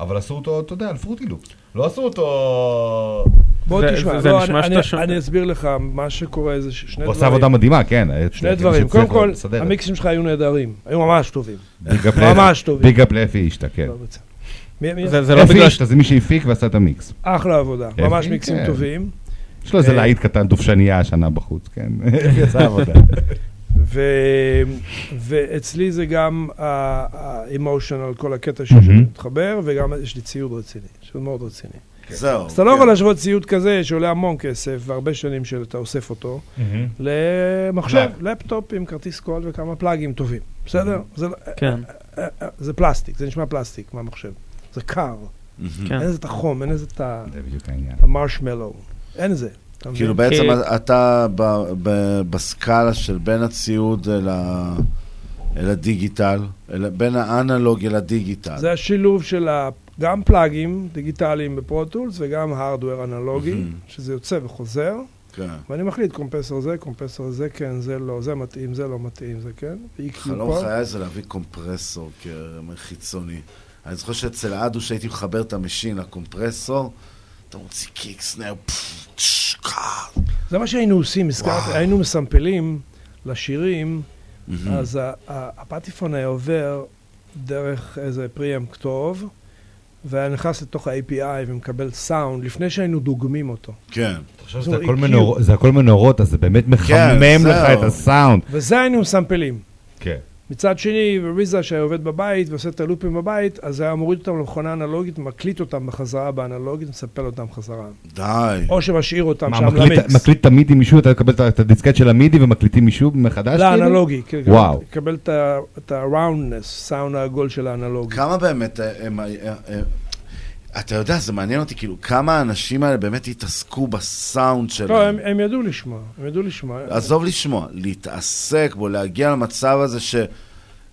אבל עשו אותו, אתה יודע, על פרוטי לופס. לא עשו אותו... בוא זה- תשמע, זה לא, אני- שאתה אני- שומע- אני אסביר לך, מה שקורה זה ששני הוא דברים. עושה עבודה מדהימה, כן. שני מישהו דברים, קודם כל. המיקסים שלך היו נהדרים, היו ממש טובים. ממש טובים. big up לאפי אישטה, כן. לא, זה- לא בגלל אישטה זה מי שהפיק ועשה את המיקס. אחלה עבודה, אפי, ממש מיקסים כן. טובים. יש לו איזה אה, להיט קטן, דובשניה השנה בחוץ, כן. עשה עבודה. ו- ואצלי זה גם ה-emotional, כל הקטע מהמם. שמתחבר, וגם יש לי ציוד רציני, ציוד מאוד רציני. זהו. אז אתה לא כן. יכול להשוות ציוד כזה שעולה המון כסף, והרבה שנים שאתה אוסף אותו, למחשב, לפטופ עם כרטיס קול וכמה plugים טובים, בסדר? זה לא- כן. אה, אה, זה פלסטיק, זה נשמע פלסטיק מהמחשב. זה קר. כן. אין לזה את החום, אין לזה את ה- זה בדיוק העניין. המרשמלו. אין זה. כאילו בעצם כי- אתה ב- ב- בסקאלה של בין הציוד אל ה- אל הדיגיטל, אל- בין האנלוג אל הדיגיטל. זה השילוב של ה- גם פלאגים דיגיטליים בפרוטולס וגם הארדוור אנלוגי. שזה יוצא וחוזר, כן. ואני מחליט קומפסור זה, קומפסור זה, כן, זה לא, זה מתאים, זה לא מתאים, זה כן, חלום. חיי זה להביא קומפרסור כחיצוני. אני זוכר שאצל אדו שהייתי מחבר את המשין לקומפרסור, אתה מוציא קיק סנאר, פפפ, צ'ש, קאט. זה מה שהיינו עושים, הזכרת. היינו מסמפלים לשירים. אז הפטיפון היה עובר דרך איזה פריאמפ טוב, והיה נכנס לתוך ה-API ומקבל סאונד לפני שהיינו דוגמים אותו. כן. עכשיו זה הכל מנורות, אז זה באמת מחמם לך זהו. את הסאונד. וזה היינו מסמפלים. כן. מצד שני, וריזה שהיה עובד בבית ועושה את הלופים בבית, אז היה מוריד אותם למכונה אנלוגית, מקליט אותם בחזרה באנלוגית, מספל אותם חזרה. די. או שמשאיר אותם מה, שם מקליט- למיקס. מקליט את המידי מישהו, אתה מקבל את הדיסקט של המידי ומקליטים מישהו מחדש? לא, כאילו? אנלוגי. כן, וואו. קבל את ה-roundness, סאונד העגול של האנלוגי. כמה באמת אה, הם... אתה יודע, זה מעניין אותי, כאילו, כמה האנשים האלה באמת התעסקו בסאונד שלהם. לא, הם, הם ידעו לשמוע, הם ידעו לשמוע. עזוב לשמוע, להתעסק בו, להגיע למצב הזה ש...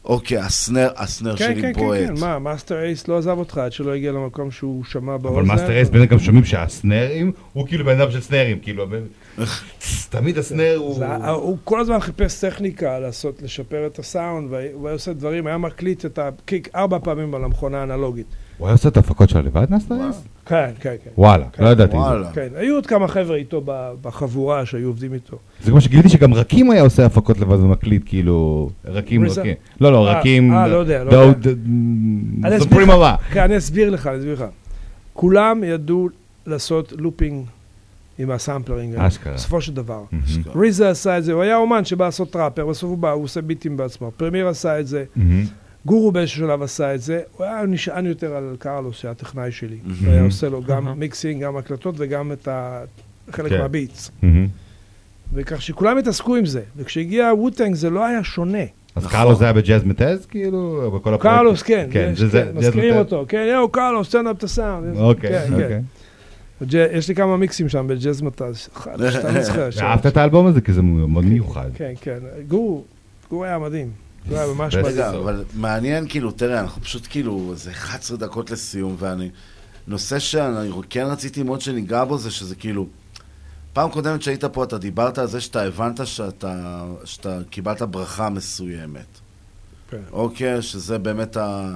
אוקיי, ה snare, ה snare כן, שלי כן, כן, בועט. כן, מה, מאסטר אייס לא עזב אותך עד שלא הגיע למקום שהוא שמע באוזן. אבל מאסטר אייס באמת גם שומעים שהסנרים, הוא כאילו בן אדם של סנרים, כאילו, תמיד ה snare הוא... הוא כל הזמן חיפש טכניקה לעשות, לשפר את הסאונד, והוא היה עושה דברים, היה מקליט את ה kick ארבע פעמים על המכונה האנלוגית. הוא היה עושה את ההפקות שלו לבד מאסטר אייס? כן, כן, כן. וואלה, כן. לא ידעתי. כן, היו עוד כמה חבר'ה איתו בחבורה שהיו עובדים איתו. זה כמו שגיליתי שגם רקים היה עושה הפקות לבד ומקליט, כאילו, רקים. לא, לא, אה, רקים... אה, לא לא דאוד- אסביר סופרים הבא. כן, אני אסביר לך, אני אסביר לך. כולם ידעו לעשות looping עם ה sampling. וואלה, אשכרה. בסופו של דבר. ריזה עשה את זה, הוא היה אומן שבא לעשות ראפר, בסוף הוא בא, הוא עושה ביטים בעצמו. פרמיר עשה את זה. גורו באיזשהו שלב עשה את זה, הוא היה נשען יותר על קרלוס, שהיה הטכנאי שלי. הוא היה עושה לו גם. mixing, גם הקלטות וגם את ה... חלק כן. מהביטס. וכך שכולם התעסקו עם זה. וכשהגיע ווטנג זה לא היה שונה. אז קרלוס היה בג'אז מטז, כאילו, בכל הפרויקט? קרלוס, כן, כן, יש, זה- זה- כן, ג'אז מזכירים. אותו, כן, יואו, קרלוס, תן up את הסאונד. אוקיי, כן, אוקיי. כן. יש לי כמה מיקסים שם בג'אז מטז. אחד, שאתה לא זוכר. ואהבת את האלבום הזה? כי זה מאוד מיוחד. כן, כן. גור, גור היה מדהים. גור היה ממש. מדהים. אבל מעניין, כאילו, תראה, אנחנו פשוט כאילו, זה 11 דקות לסיום, ואני... נושא שאני כן רציתי מאוד שניגע בו, זה שזה כאילו... פעם קודמת שהיית פה, אתה דיברת על זה שאתה הבנת שאתה, שאתה קיבלת ברכה מסוימת. כן. אוקיי? שזה באמת ה...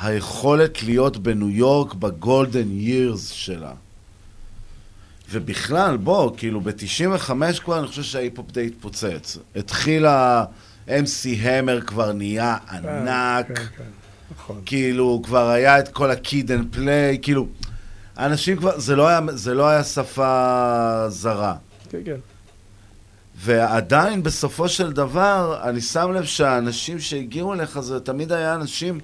היכולת להיות בניו יורק בגולדן ירס שלה. ובכלל, בוא, כאילו, ב-95 כבר אני חושב שההיפ-הופ די התפוצץ. התחיל ה-MC המר כבר נהיה ענק. כן, כן, נכון. כאילו, כבר היה את כל ה-kid and play, כאילו, אנשים כבר, זה לא היה, זה לא היה שפה זרה. כן, כן. ועדיין, בסופו של דבר, אני שם לב שהאנשים שהגיעו אליך, זה תמיד היה אנשים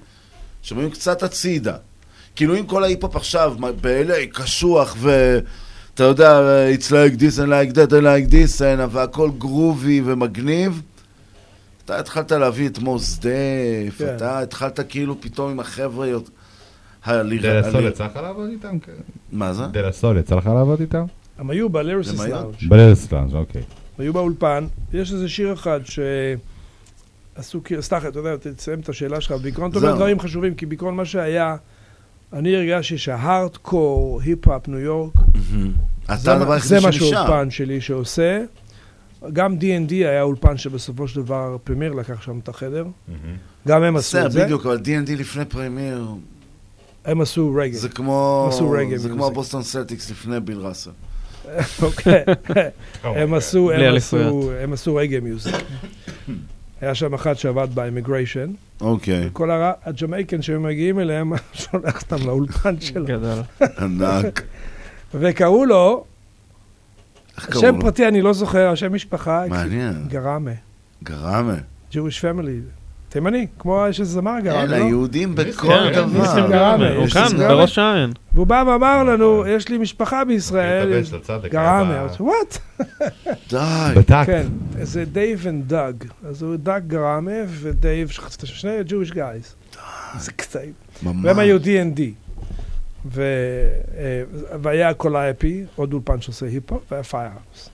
שבאים קצת הצידה. כאילו, אם כל ההיפ-הופ עכשיו ב-LA קשוח, ואתה יודע, it's like this and like that and like this, and, והכל גרובי ומגניב, אתה התחלת להביא את מוס דף, כן. אתה התחלת כאילו פתאום עם החבר'ה... יות- דלה סול הליר- יצא לך לעבוד איתם? מה זה? דלה סול יצא לך לעבוד איתם? הם היו היו? לאונג'. בלרס לאנג', אוקיי. היו באולפן, יש איזה שיר אחד שעשו כאילו, סליחה, אתה יודע, תסיים את השאלה שלך, בעיקרון אתה אומר. דברים חשובים, כי בעיקרון מה שהיה, אני הרגשתי שההארדקור, היפ-הופ, ניו יורק, אתה זה הדבר מה- זה. שהאולפן שלי שעושה. גם D&D היה אולפן שבסופו של דבר פרמיר לקח שם את החדר. גם הם עשו את זה. בדיוק, אבל D&D לפני פרמייר, הם עשו רגע. זה כמו... עשו reggae זה כמו music. בוסטון סלטיקס לפני ביל ראסל. אוקיי. הם עשו, reggae music. היה שם אחד שעבד ב immigration. אוקיי. כל ה Jamaican שהיו מגיעים אליהם, שולח אותם לאולפן שלו. גדול. ענק. וקראו לו, שם? פרטי אני לא זוכר, השם משפחה, מעניין. גראמה, גראמה. Jewish family. תימני, כמו יש איזה זמר גראמה, לא? היהודים בכל כן, דבר. ניסים גראמה, הוא כאן. בראש העין. והוא בא ואמר לנו, יש לי משפחה בישראל, אמרתי, what? די. בטקט. כן, זה דייב ודאג. אז הוא דאג גראמה ודייב, שני Jewish guys. זה קטעים. ממש. והם היו D&D. ו- אה, והיה Calliope, עוד אולפן שעושה היפ-הופ, והיה פיירהאוס.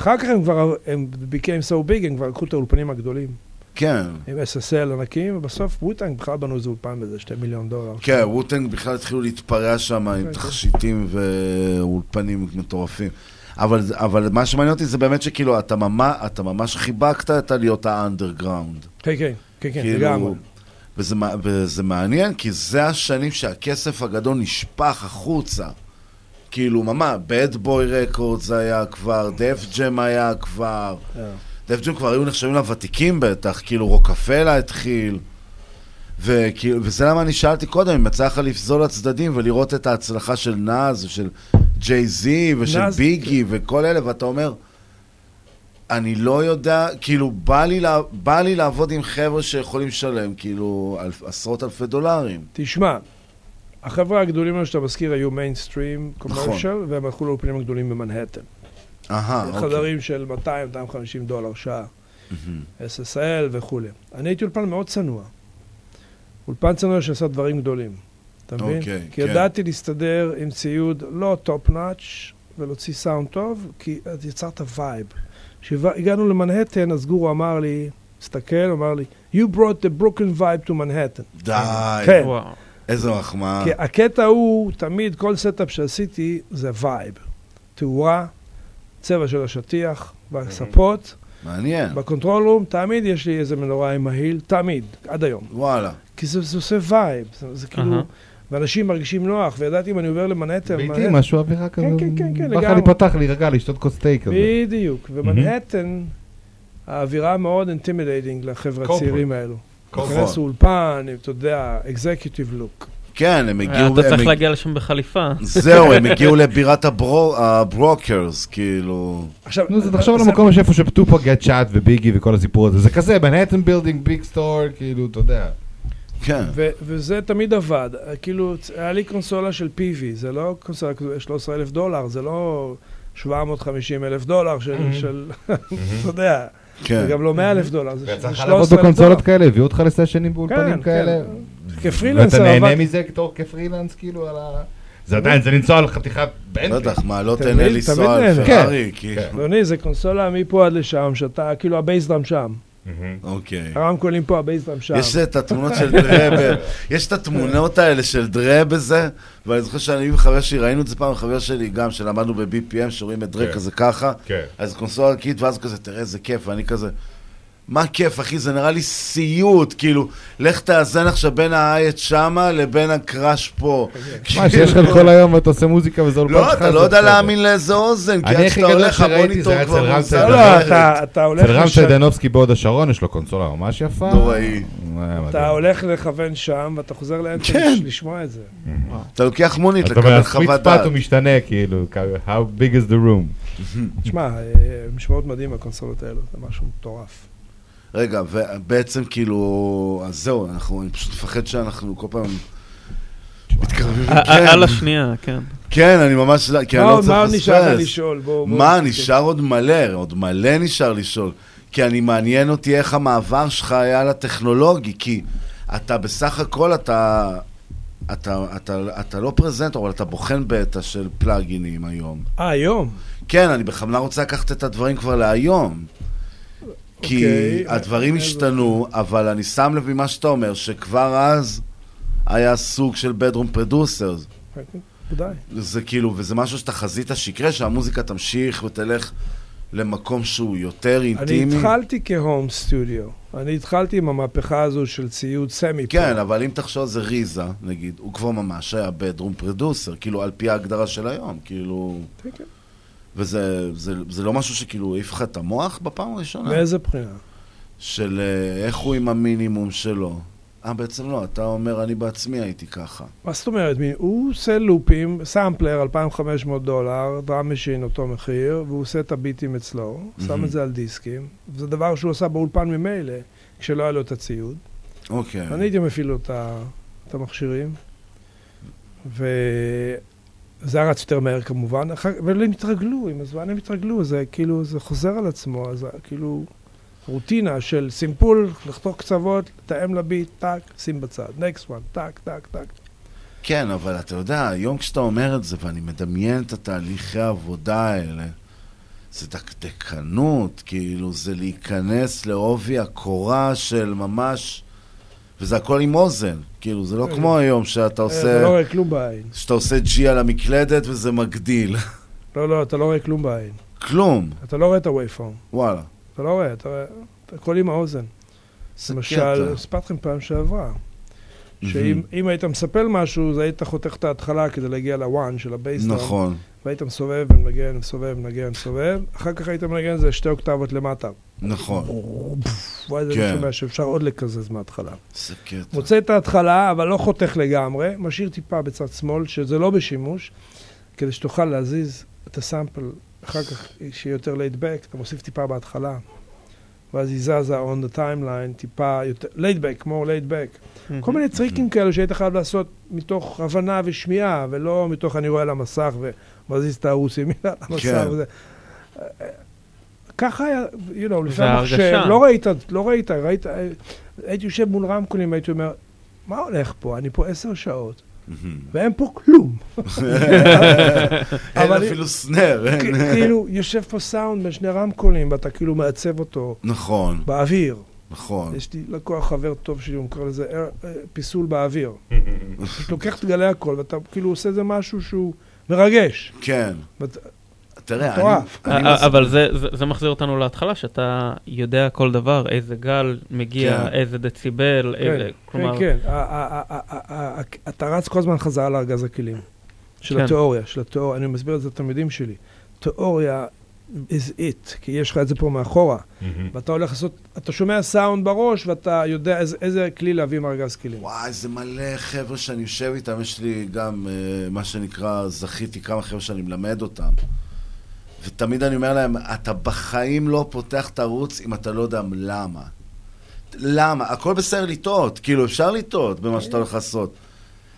אחר כך הם כבר, הם became so big, הם כבר לקחו את האולפנים הגדולים. כן. עם SSL ענקים, ובסוף ווטנג בכלל בנו איזה אולפן באיזה שתי מיליון דולר. כן, ווטנג בכלל התחילו להתפרע שם עם כן, תכשיטים ואולפנים מטורפים. אבל, אבל מה שמעניין אותי זה באמת שכאילו, אתה ממש, אתה ממש חיבקת את עליות האנדרגראונד. כן, כן, כן, כן, כאילו, לגמרי. וזה, וזה מעניין, כי זה השנים שהכסף הגדול נשפך החוצה. כאילו, ממש, בד בוי רקורד זה היה כבר, דף ג'ם היה כבר. כן. דף ג'ם כבר היו נחשבים לוותיקים בטח, כאילו רוקפלה התחיל. וכאילו, וזה למה אני שאלתי קודם, אם יצא לך לפזול לצדדים ולראות את ההצלחה של נאז ושל ג'יי זי ושל נאז, ביגי וכל אלה, ואתה אומר, אני לא יודע, כאילו, בא לי, לה, בא לי לעבוד עם חבר'ה שיכולים לשלם, כאילו, אלף, עשרות אלפי דולרים. תשמע, החבר'ה הגדולים האלה שאתה מזכיר היו מיינסטרים נכון. קומרשל, והם הלכו לאולפנים הגדולים במנהטן. אהה, אוקיי. חדרים של 200-250 דולר שעה, SSL וכולי. אני הייתי אולפן מאוד צנוע. אולפן צנוע שעשה דברים גדולים, אתה מבין? אוקיי, כי כן. ידעתי להסתדר עם ציוד לא top notch ולהוציא סאונד טוב, כי אז יצרת vibe. כשהגענו למנהטן, אז גורו אמר לי, הסתכל, אמר לי, You brought the Brooklyn vibe to Manhattan. די. כן. וואו. איזה מחמאה. כי הקטע הוא, תמיד, כל setup שעשיתי זה vibe. תאורה, צבע של השטיח, והספות. מעניין. ב control room, תמיד יש לי איזה מנורה עם מהיל, תמיד, עד היום. וואלה. כי זה, זה עושה vibe, זה, זה כאילו. ואנשים מרגישים נוח, וידעתי אם אני עובר למנהטן... ביתי, מנהטן- משהו אווירה כזה. כן, כן, כן, כן, לך לגמרי. להיפתח, להירגע, לשתות כוס תה כזה. בדיוק, ומנהטן, האווירה מאוד intimidating לחבר'ה. הצעירים האלו. Corporate. להיכנס לאולפן, אתה יודע, executive look. כן, הם הגיעו... אתה צריך להגיע לשם בחליפה. זהו, הם הגיעו לבירת הברו- ה brokers, כאילו... עכשיו, זה תחשוב על המקום שאיפה שטופאק got shot וביגי וכל הסיפור הזה, זה כזה, מנהטן building, big store, כאילו, אתה יודע. כן. וזה תמיד עבד. כאילו, היה לי קונסולה של Peavey, זה לא קונסולה כזו, 13 אלף דולר, זה לא 750 אלף דולר של, Mhm. של אתה יודע, כן. זה גם לא 100 אלף דולר, זה ויצא לך 13,000 לעבוד דולר. בקונסולות כאלה, הביאו אותך לסשנים באולפנים כן, כאלה. כן. כפרילנסר ואתה נהנה מזה בתור כפרילנס, כאילו, על ה... זה עדיין, זה לנסוע על חתיכת בנטלי. בטח, מה, לא תהנה לנסוע על נהנה. פרארי, כן. כאילו. אדוני, זה קונסולה מפה עד לשם, שאתה, כאילו הבייסדרם שם. אוקיי. הרמקולים פה, הבייסדרם שם. יש את התמונות של דרה, ב- יש את התמונות האלה של דרה בזה, ואני זוכר שאני וחבר שלי, ראינו את זה פעם, חבר שלי גם, שלמדנו ב-BPM, שרואים את דרה כן. כזה ככה, כן. אז קונסולה ענקית, ואז כזה, תראה איזה כיף, ואני כזה, מה כיף, אחי, זה נראה לי סיוט, כאילו, לך תאזן עכשיו בין האייט שמה לבין הקראש פה. מה, שיש לך את כל היום ואתה עושה מוזיקה וזה אולפן לא, שלך, אתה זה לא יודע. להאמין לאיזה אוזן, כי אני עד שאתה הולך, המוניטור כבר מוזר. לא, אתה- אתה הולך אצל רם סיידנובסקי בהוד השרון יש לו קונסולה ממש יפה. נוראי. מדהים. אתה הולך לכוון שם, ואתה חוזר לאנטון כן. לשמוע את זה. אתה לוקח מונית אתה אומר, לקבל הסוויט חוות דעת. הוא משתנה, כאילו, how big is the room. תשמע, אה, משמעות מדהים הקונסולות האלו, זה משהו מטורף. רגע, ובעצם כאילו, אז זהו, אנחנו, אני פשוט מפחד שאנחנו כל פעם מתקרבים. כן. על השנייה, כן. כן, אני ממש, לא- כי אני מה לא עוד- רוצה מה עוד נשאר לך לפספס. לשאול? בוא- בוא מה. נשאר עוד מלא, עוד מלא נשאר לשאול. כי אני מעניין אותי איך המעבר שלך היה לטכנולוגי, כי אתה בסך הכל, אתה... אתה, אתה, אתה לא פרזנטור, אבל אתה בוחן בטא של פלאגינים היום. אה, היום? כן, אני בכוונה רוצה לקחת את הדברים כבר להיום. כי אוקיי, הדברים אה, השתנו, אבל אני שם לב ממה שאתה אומר, שכבר אז היה סוג של bedroom producers. ודאי. זה כאילו, וזה משהו שאתה חזית שיקרה, שהמוזיקה תמשיך ותלך למקום שהוא יותר אני אינטימי. התחלתי כהום סטודיו. אני התחלתי עם המהפכה הזו של ציוד סמי כן, אבל אם תחשוב על זה ריזה, נגיד, הוא כבר ממש היה bedroom producer, כאילו, על פי ההגדרה של היום, כאילו... כן, כן. וזה זה, זה לא משהו שכאילו העיף לך את המוח בפעם הראשונה? מאיזה בחינה? של אה, איך הוא עם המינימום שלו. אה, בעצם לא, אתה אומר, אני בעצמי הייתי ככה. מה זאת אומרת? מי- הוא עושה לופים, סאמפלר, 2,500 דולר, drum machine אותו מחיר, והוא עושה את הביטים אצלו, שם מהמם. את זה על דיסקים. זה דבר שהוא עשה באולפן ממילא, כשלא היה לו את הציוד. אוקיי. אני הייתי מפעיל לו את ה- את וזה היה רץ יותר מהר כמובן, אבל הם התרגלו, עם הזמן הם התרגלו, זה כאילו, זה חוזר על עצמו, אז כאילו, רוטינה של סימפול, לחתוך קצוות, לתאם לביט, טאק, שים בצד, next one, טאק, טאק, טאק. כן, אבל אתה יודע, היום כשאתה אומר את זה, ואני מדמיין את התהליכי העבודה האלה, זה דקדקנות, כאילו, זה להיכנס לעובי הקורה של ממש... וזה הכל עם אוזן, כאילו, זה לא אה, כמו היום שאתה אתה עושה... לא רואה כלום בעין. שאתה עושה G על המקלדת וזה מגדיל. לא, לא, אתה לא רואה כלום בעין. כלום. אתה לא רואה את הווייפורם. וואלה. אתה לא רואה, אתה רואה, אתה הכל עם האוזן. למשל, קטע. סיפרתי לכם פעם שעברה, שאם אם היית מספל משהו, אז היית חותך את ההתחלה כדי להגיע לוואן של הבייסטראם. נכון. והיית מסובב ומנגן, מסובב, מנגן, מסובב. אחר כך היית מנגן את זה שתי אוקטבות למטה. נכון. וואי, זה כן. שומע שאפשר עוד לקזז מההתחלה. זה קטע. מוצא את ההתחלה, אבל לא חותך לגמרי, משאיר טיפה בצד שמאל, שזה לא בשימוש, כדי שתוכל להזיז את הסאמפל, אחר כך שיהיה יותר laid back, אתה מוסיף טיפה בהתחלה, ואז היא זזה on the timeline, טיפה יותר, laid back, more laid back. כל מיני טריקים כאלו שהיית חייב לעשות מתוך הבנה ושמיעה, ולא מתוך אני רואה על המסך ומזיז את הערוץ ימינה על המסך כן. וזה. ככה היה, you know, לפני וההרגשה. המחשב, לא ראית, לא ראית, ראית, הייתי יושב מול רמקולים, הייתי אומר, מה הולך פה? אני פה עשר שעות, ואין פה כלום. אין אפילו סנר, כאילו, יושב פה סאונד בין שני רמקולים, ואתה כאילו מעצב אותו נכון. באוויר. נכון. יש לי לקוח חבר טוב שלי, הוא קורא לזה אה, אה, פיסול באוויר. פשוט לוקח את גלי הקול, ואתה כאילו עושה איזה משהו שהוא מרגש. כן. תראה. אני- אני א- מס- אבל זה- מחזיר אותנו להתחלה, שאתה יודע כל דבר, איזה גל מגיע, כן. איזה דציבל, איזה, כלומר... כן, כן. אתה רץ כל הזמן חזרה לארגז הכלים. של כן. התיאוריה, של התיאוריה. אני מסביר את זה לתלמידים שלי. תיאוריה is it, כי יש לך את זה פה מאחורה. ואתה הולך לעשות, אתה שומע סאונד בראש, ואתה יודע איזה- איזה כלי להביא מארגז כלים. וואי, זה מלא חבר'ה שאני יושב איתם, יש לי גם, אה, מה שנקרא, זכיתי כמה חבר'ה שאני מלמד אותם. ותמיד אני אומר להם, אתה בחיים לא פותח את הערוץ אם אתה לא יודע למה. למה? הכל בסדר לטעות, כאילו, אפשר לטעות במה שאתה הולך לעשות.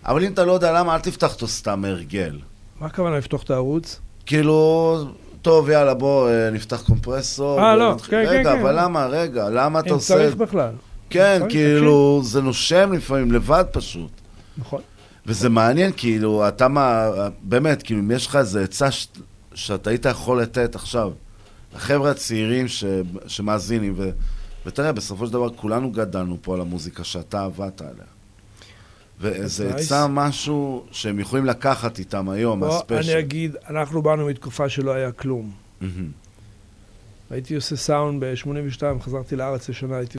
אבל אם אתה לא יודע למה, אל תפתח אותו סתם מהרגל. מה הכוונה לפתוח את הערוץ? כאילו, טוב, יאללה, בוא אה, נפתח קומפרסור. אה, לא, כן, כן, רגע, כן. אבל למה, רגע, למה אתה אם עושה... צריך בכלל. כן, כאילו, זה נושם לפעמים, לבד פשוט. נכון. וזה מעניין, כאילו, אתה מה... באמת, כאילו, אם יש לך איזו עצה. שאתה היית יכול לתת עכשיו, לחבר'ה הצעירים ש... שמאזינים, ו... ותראה, בסופו של דבר כולנו גדלנו פה על המוזיקה שאתה עבדת עליה. nice. עצה, משהו שהם יכולים לקחת איתם היום, בוא, מהספיישל. אני אגיד, אנחנו באנו מתקופה שלא היה כלום. מהמם. הייתי עושה סאונד ב-82, חזרתי לארץ לשנה, הייתי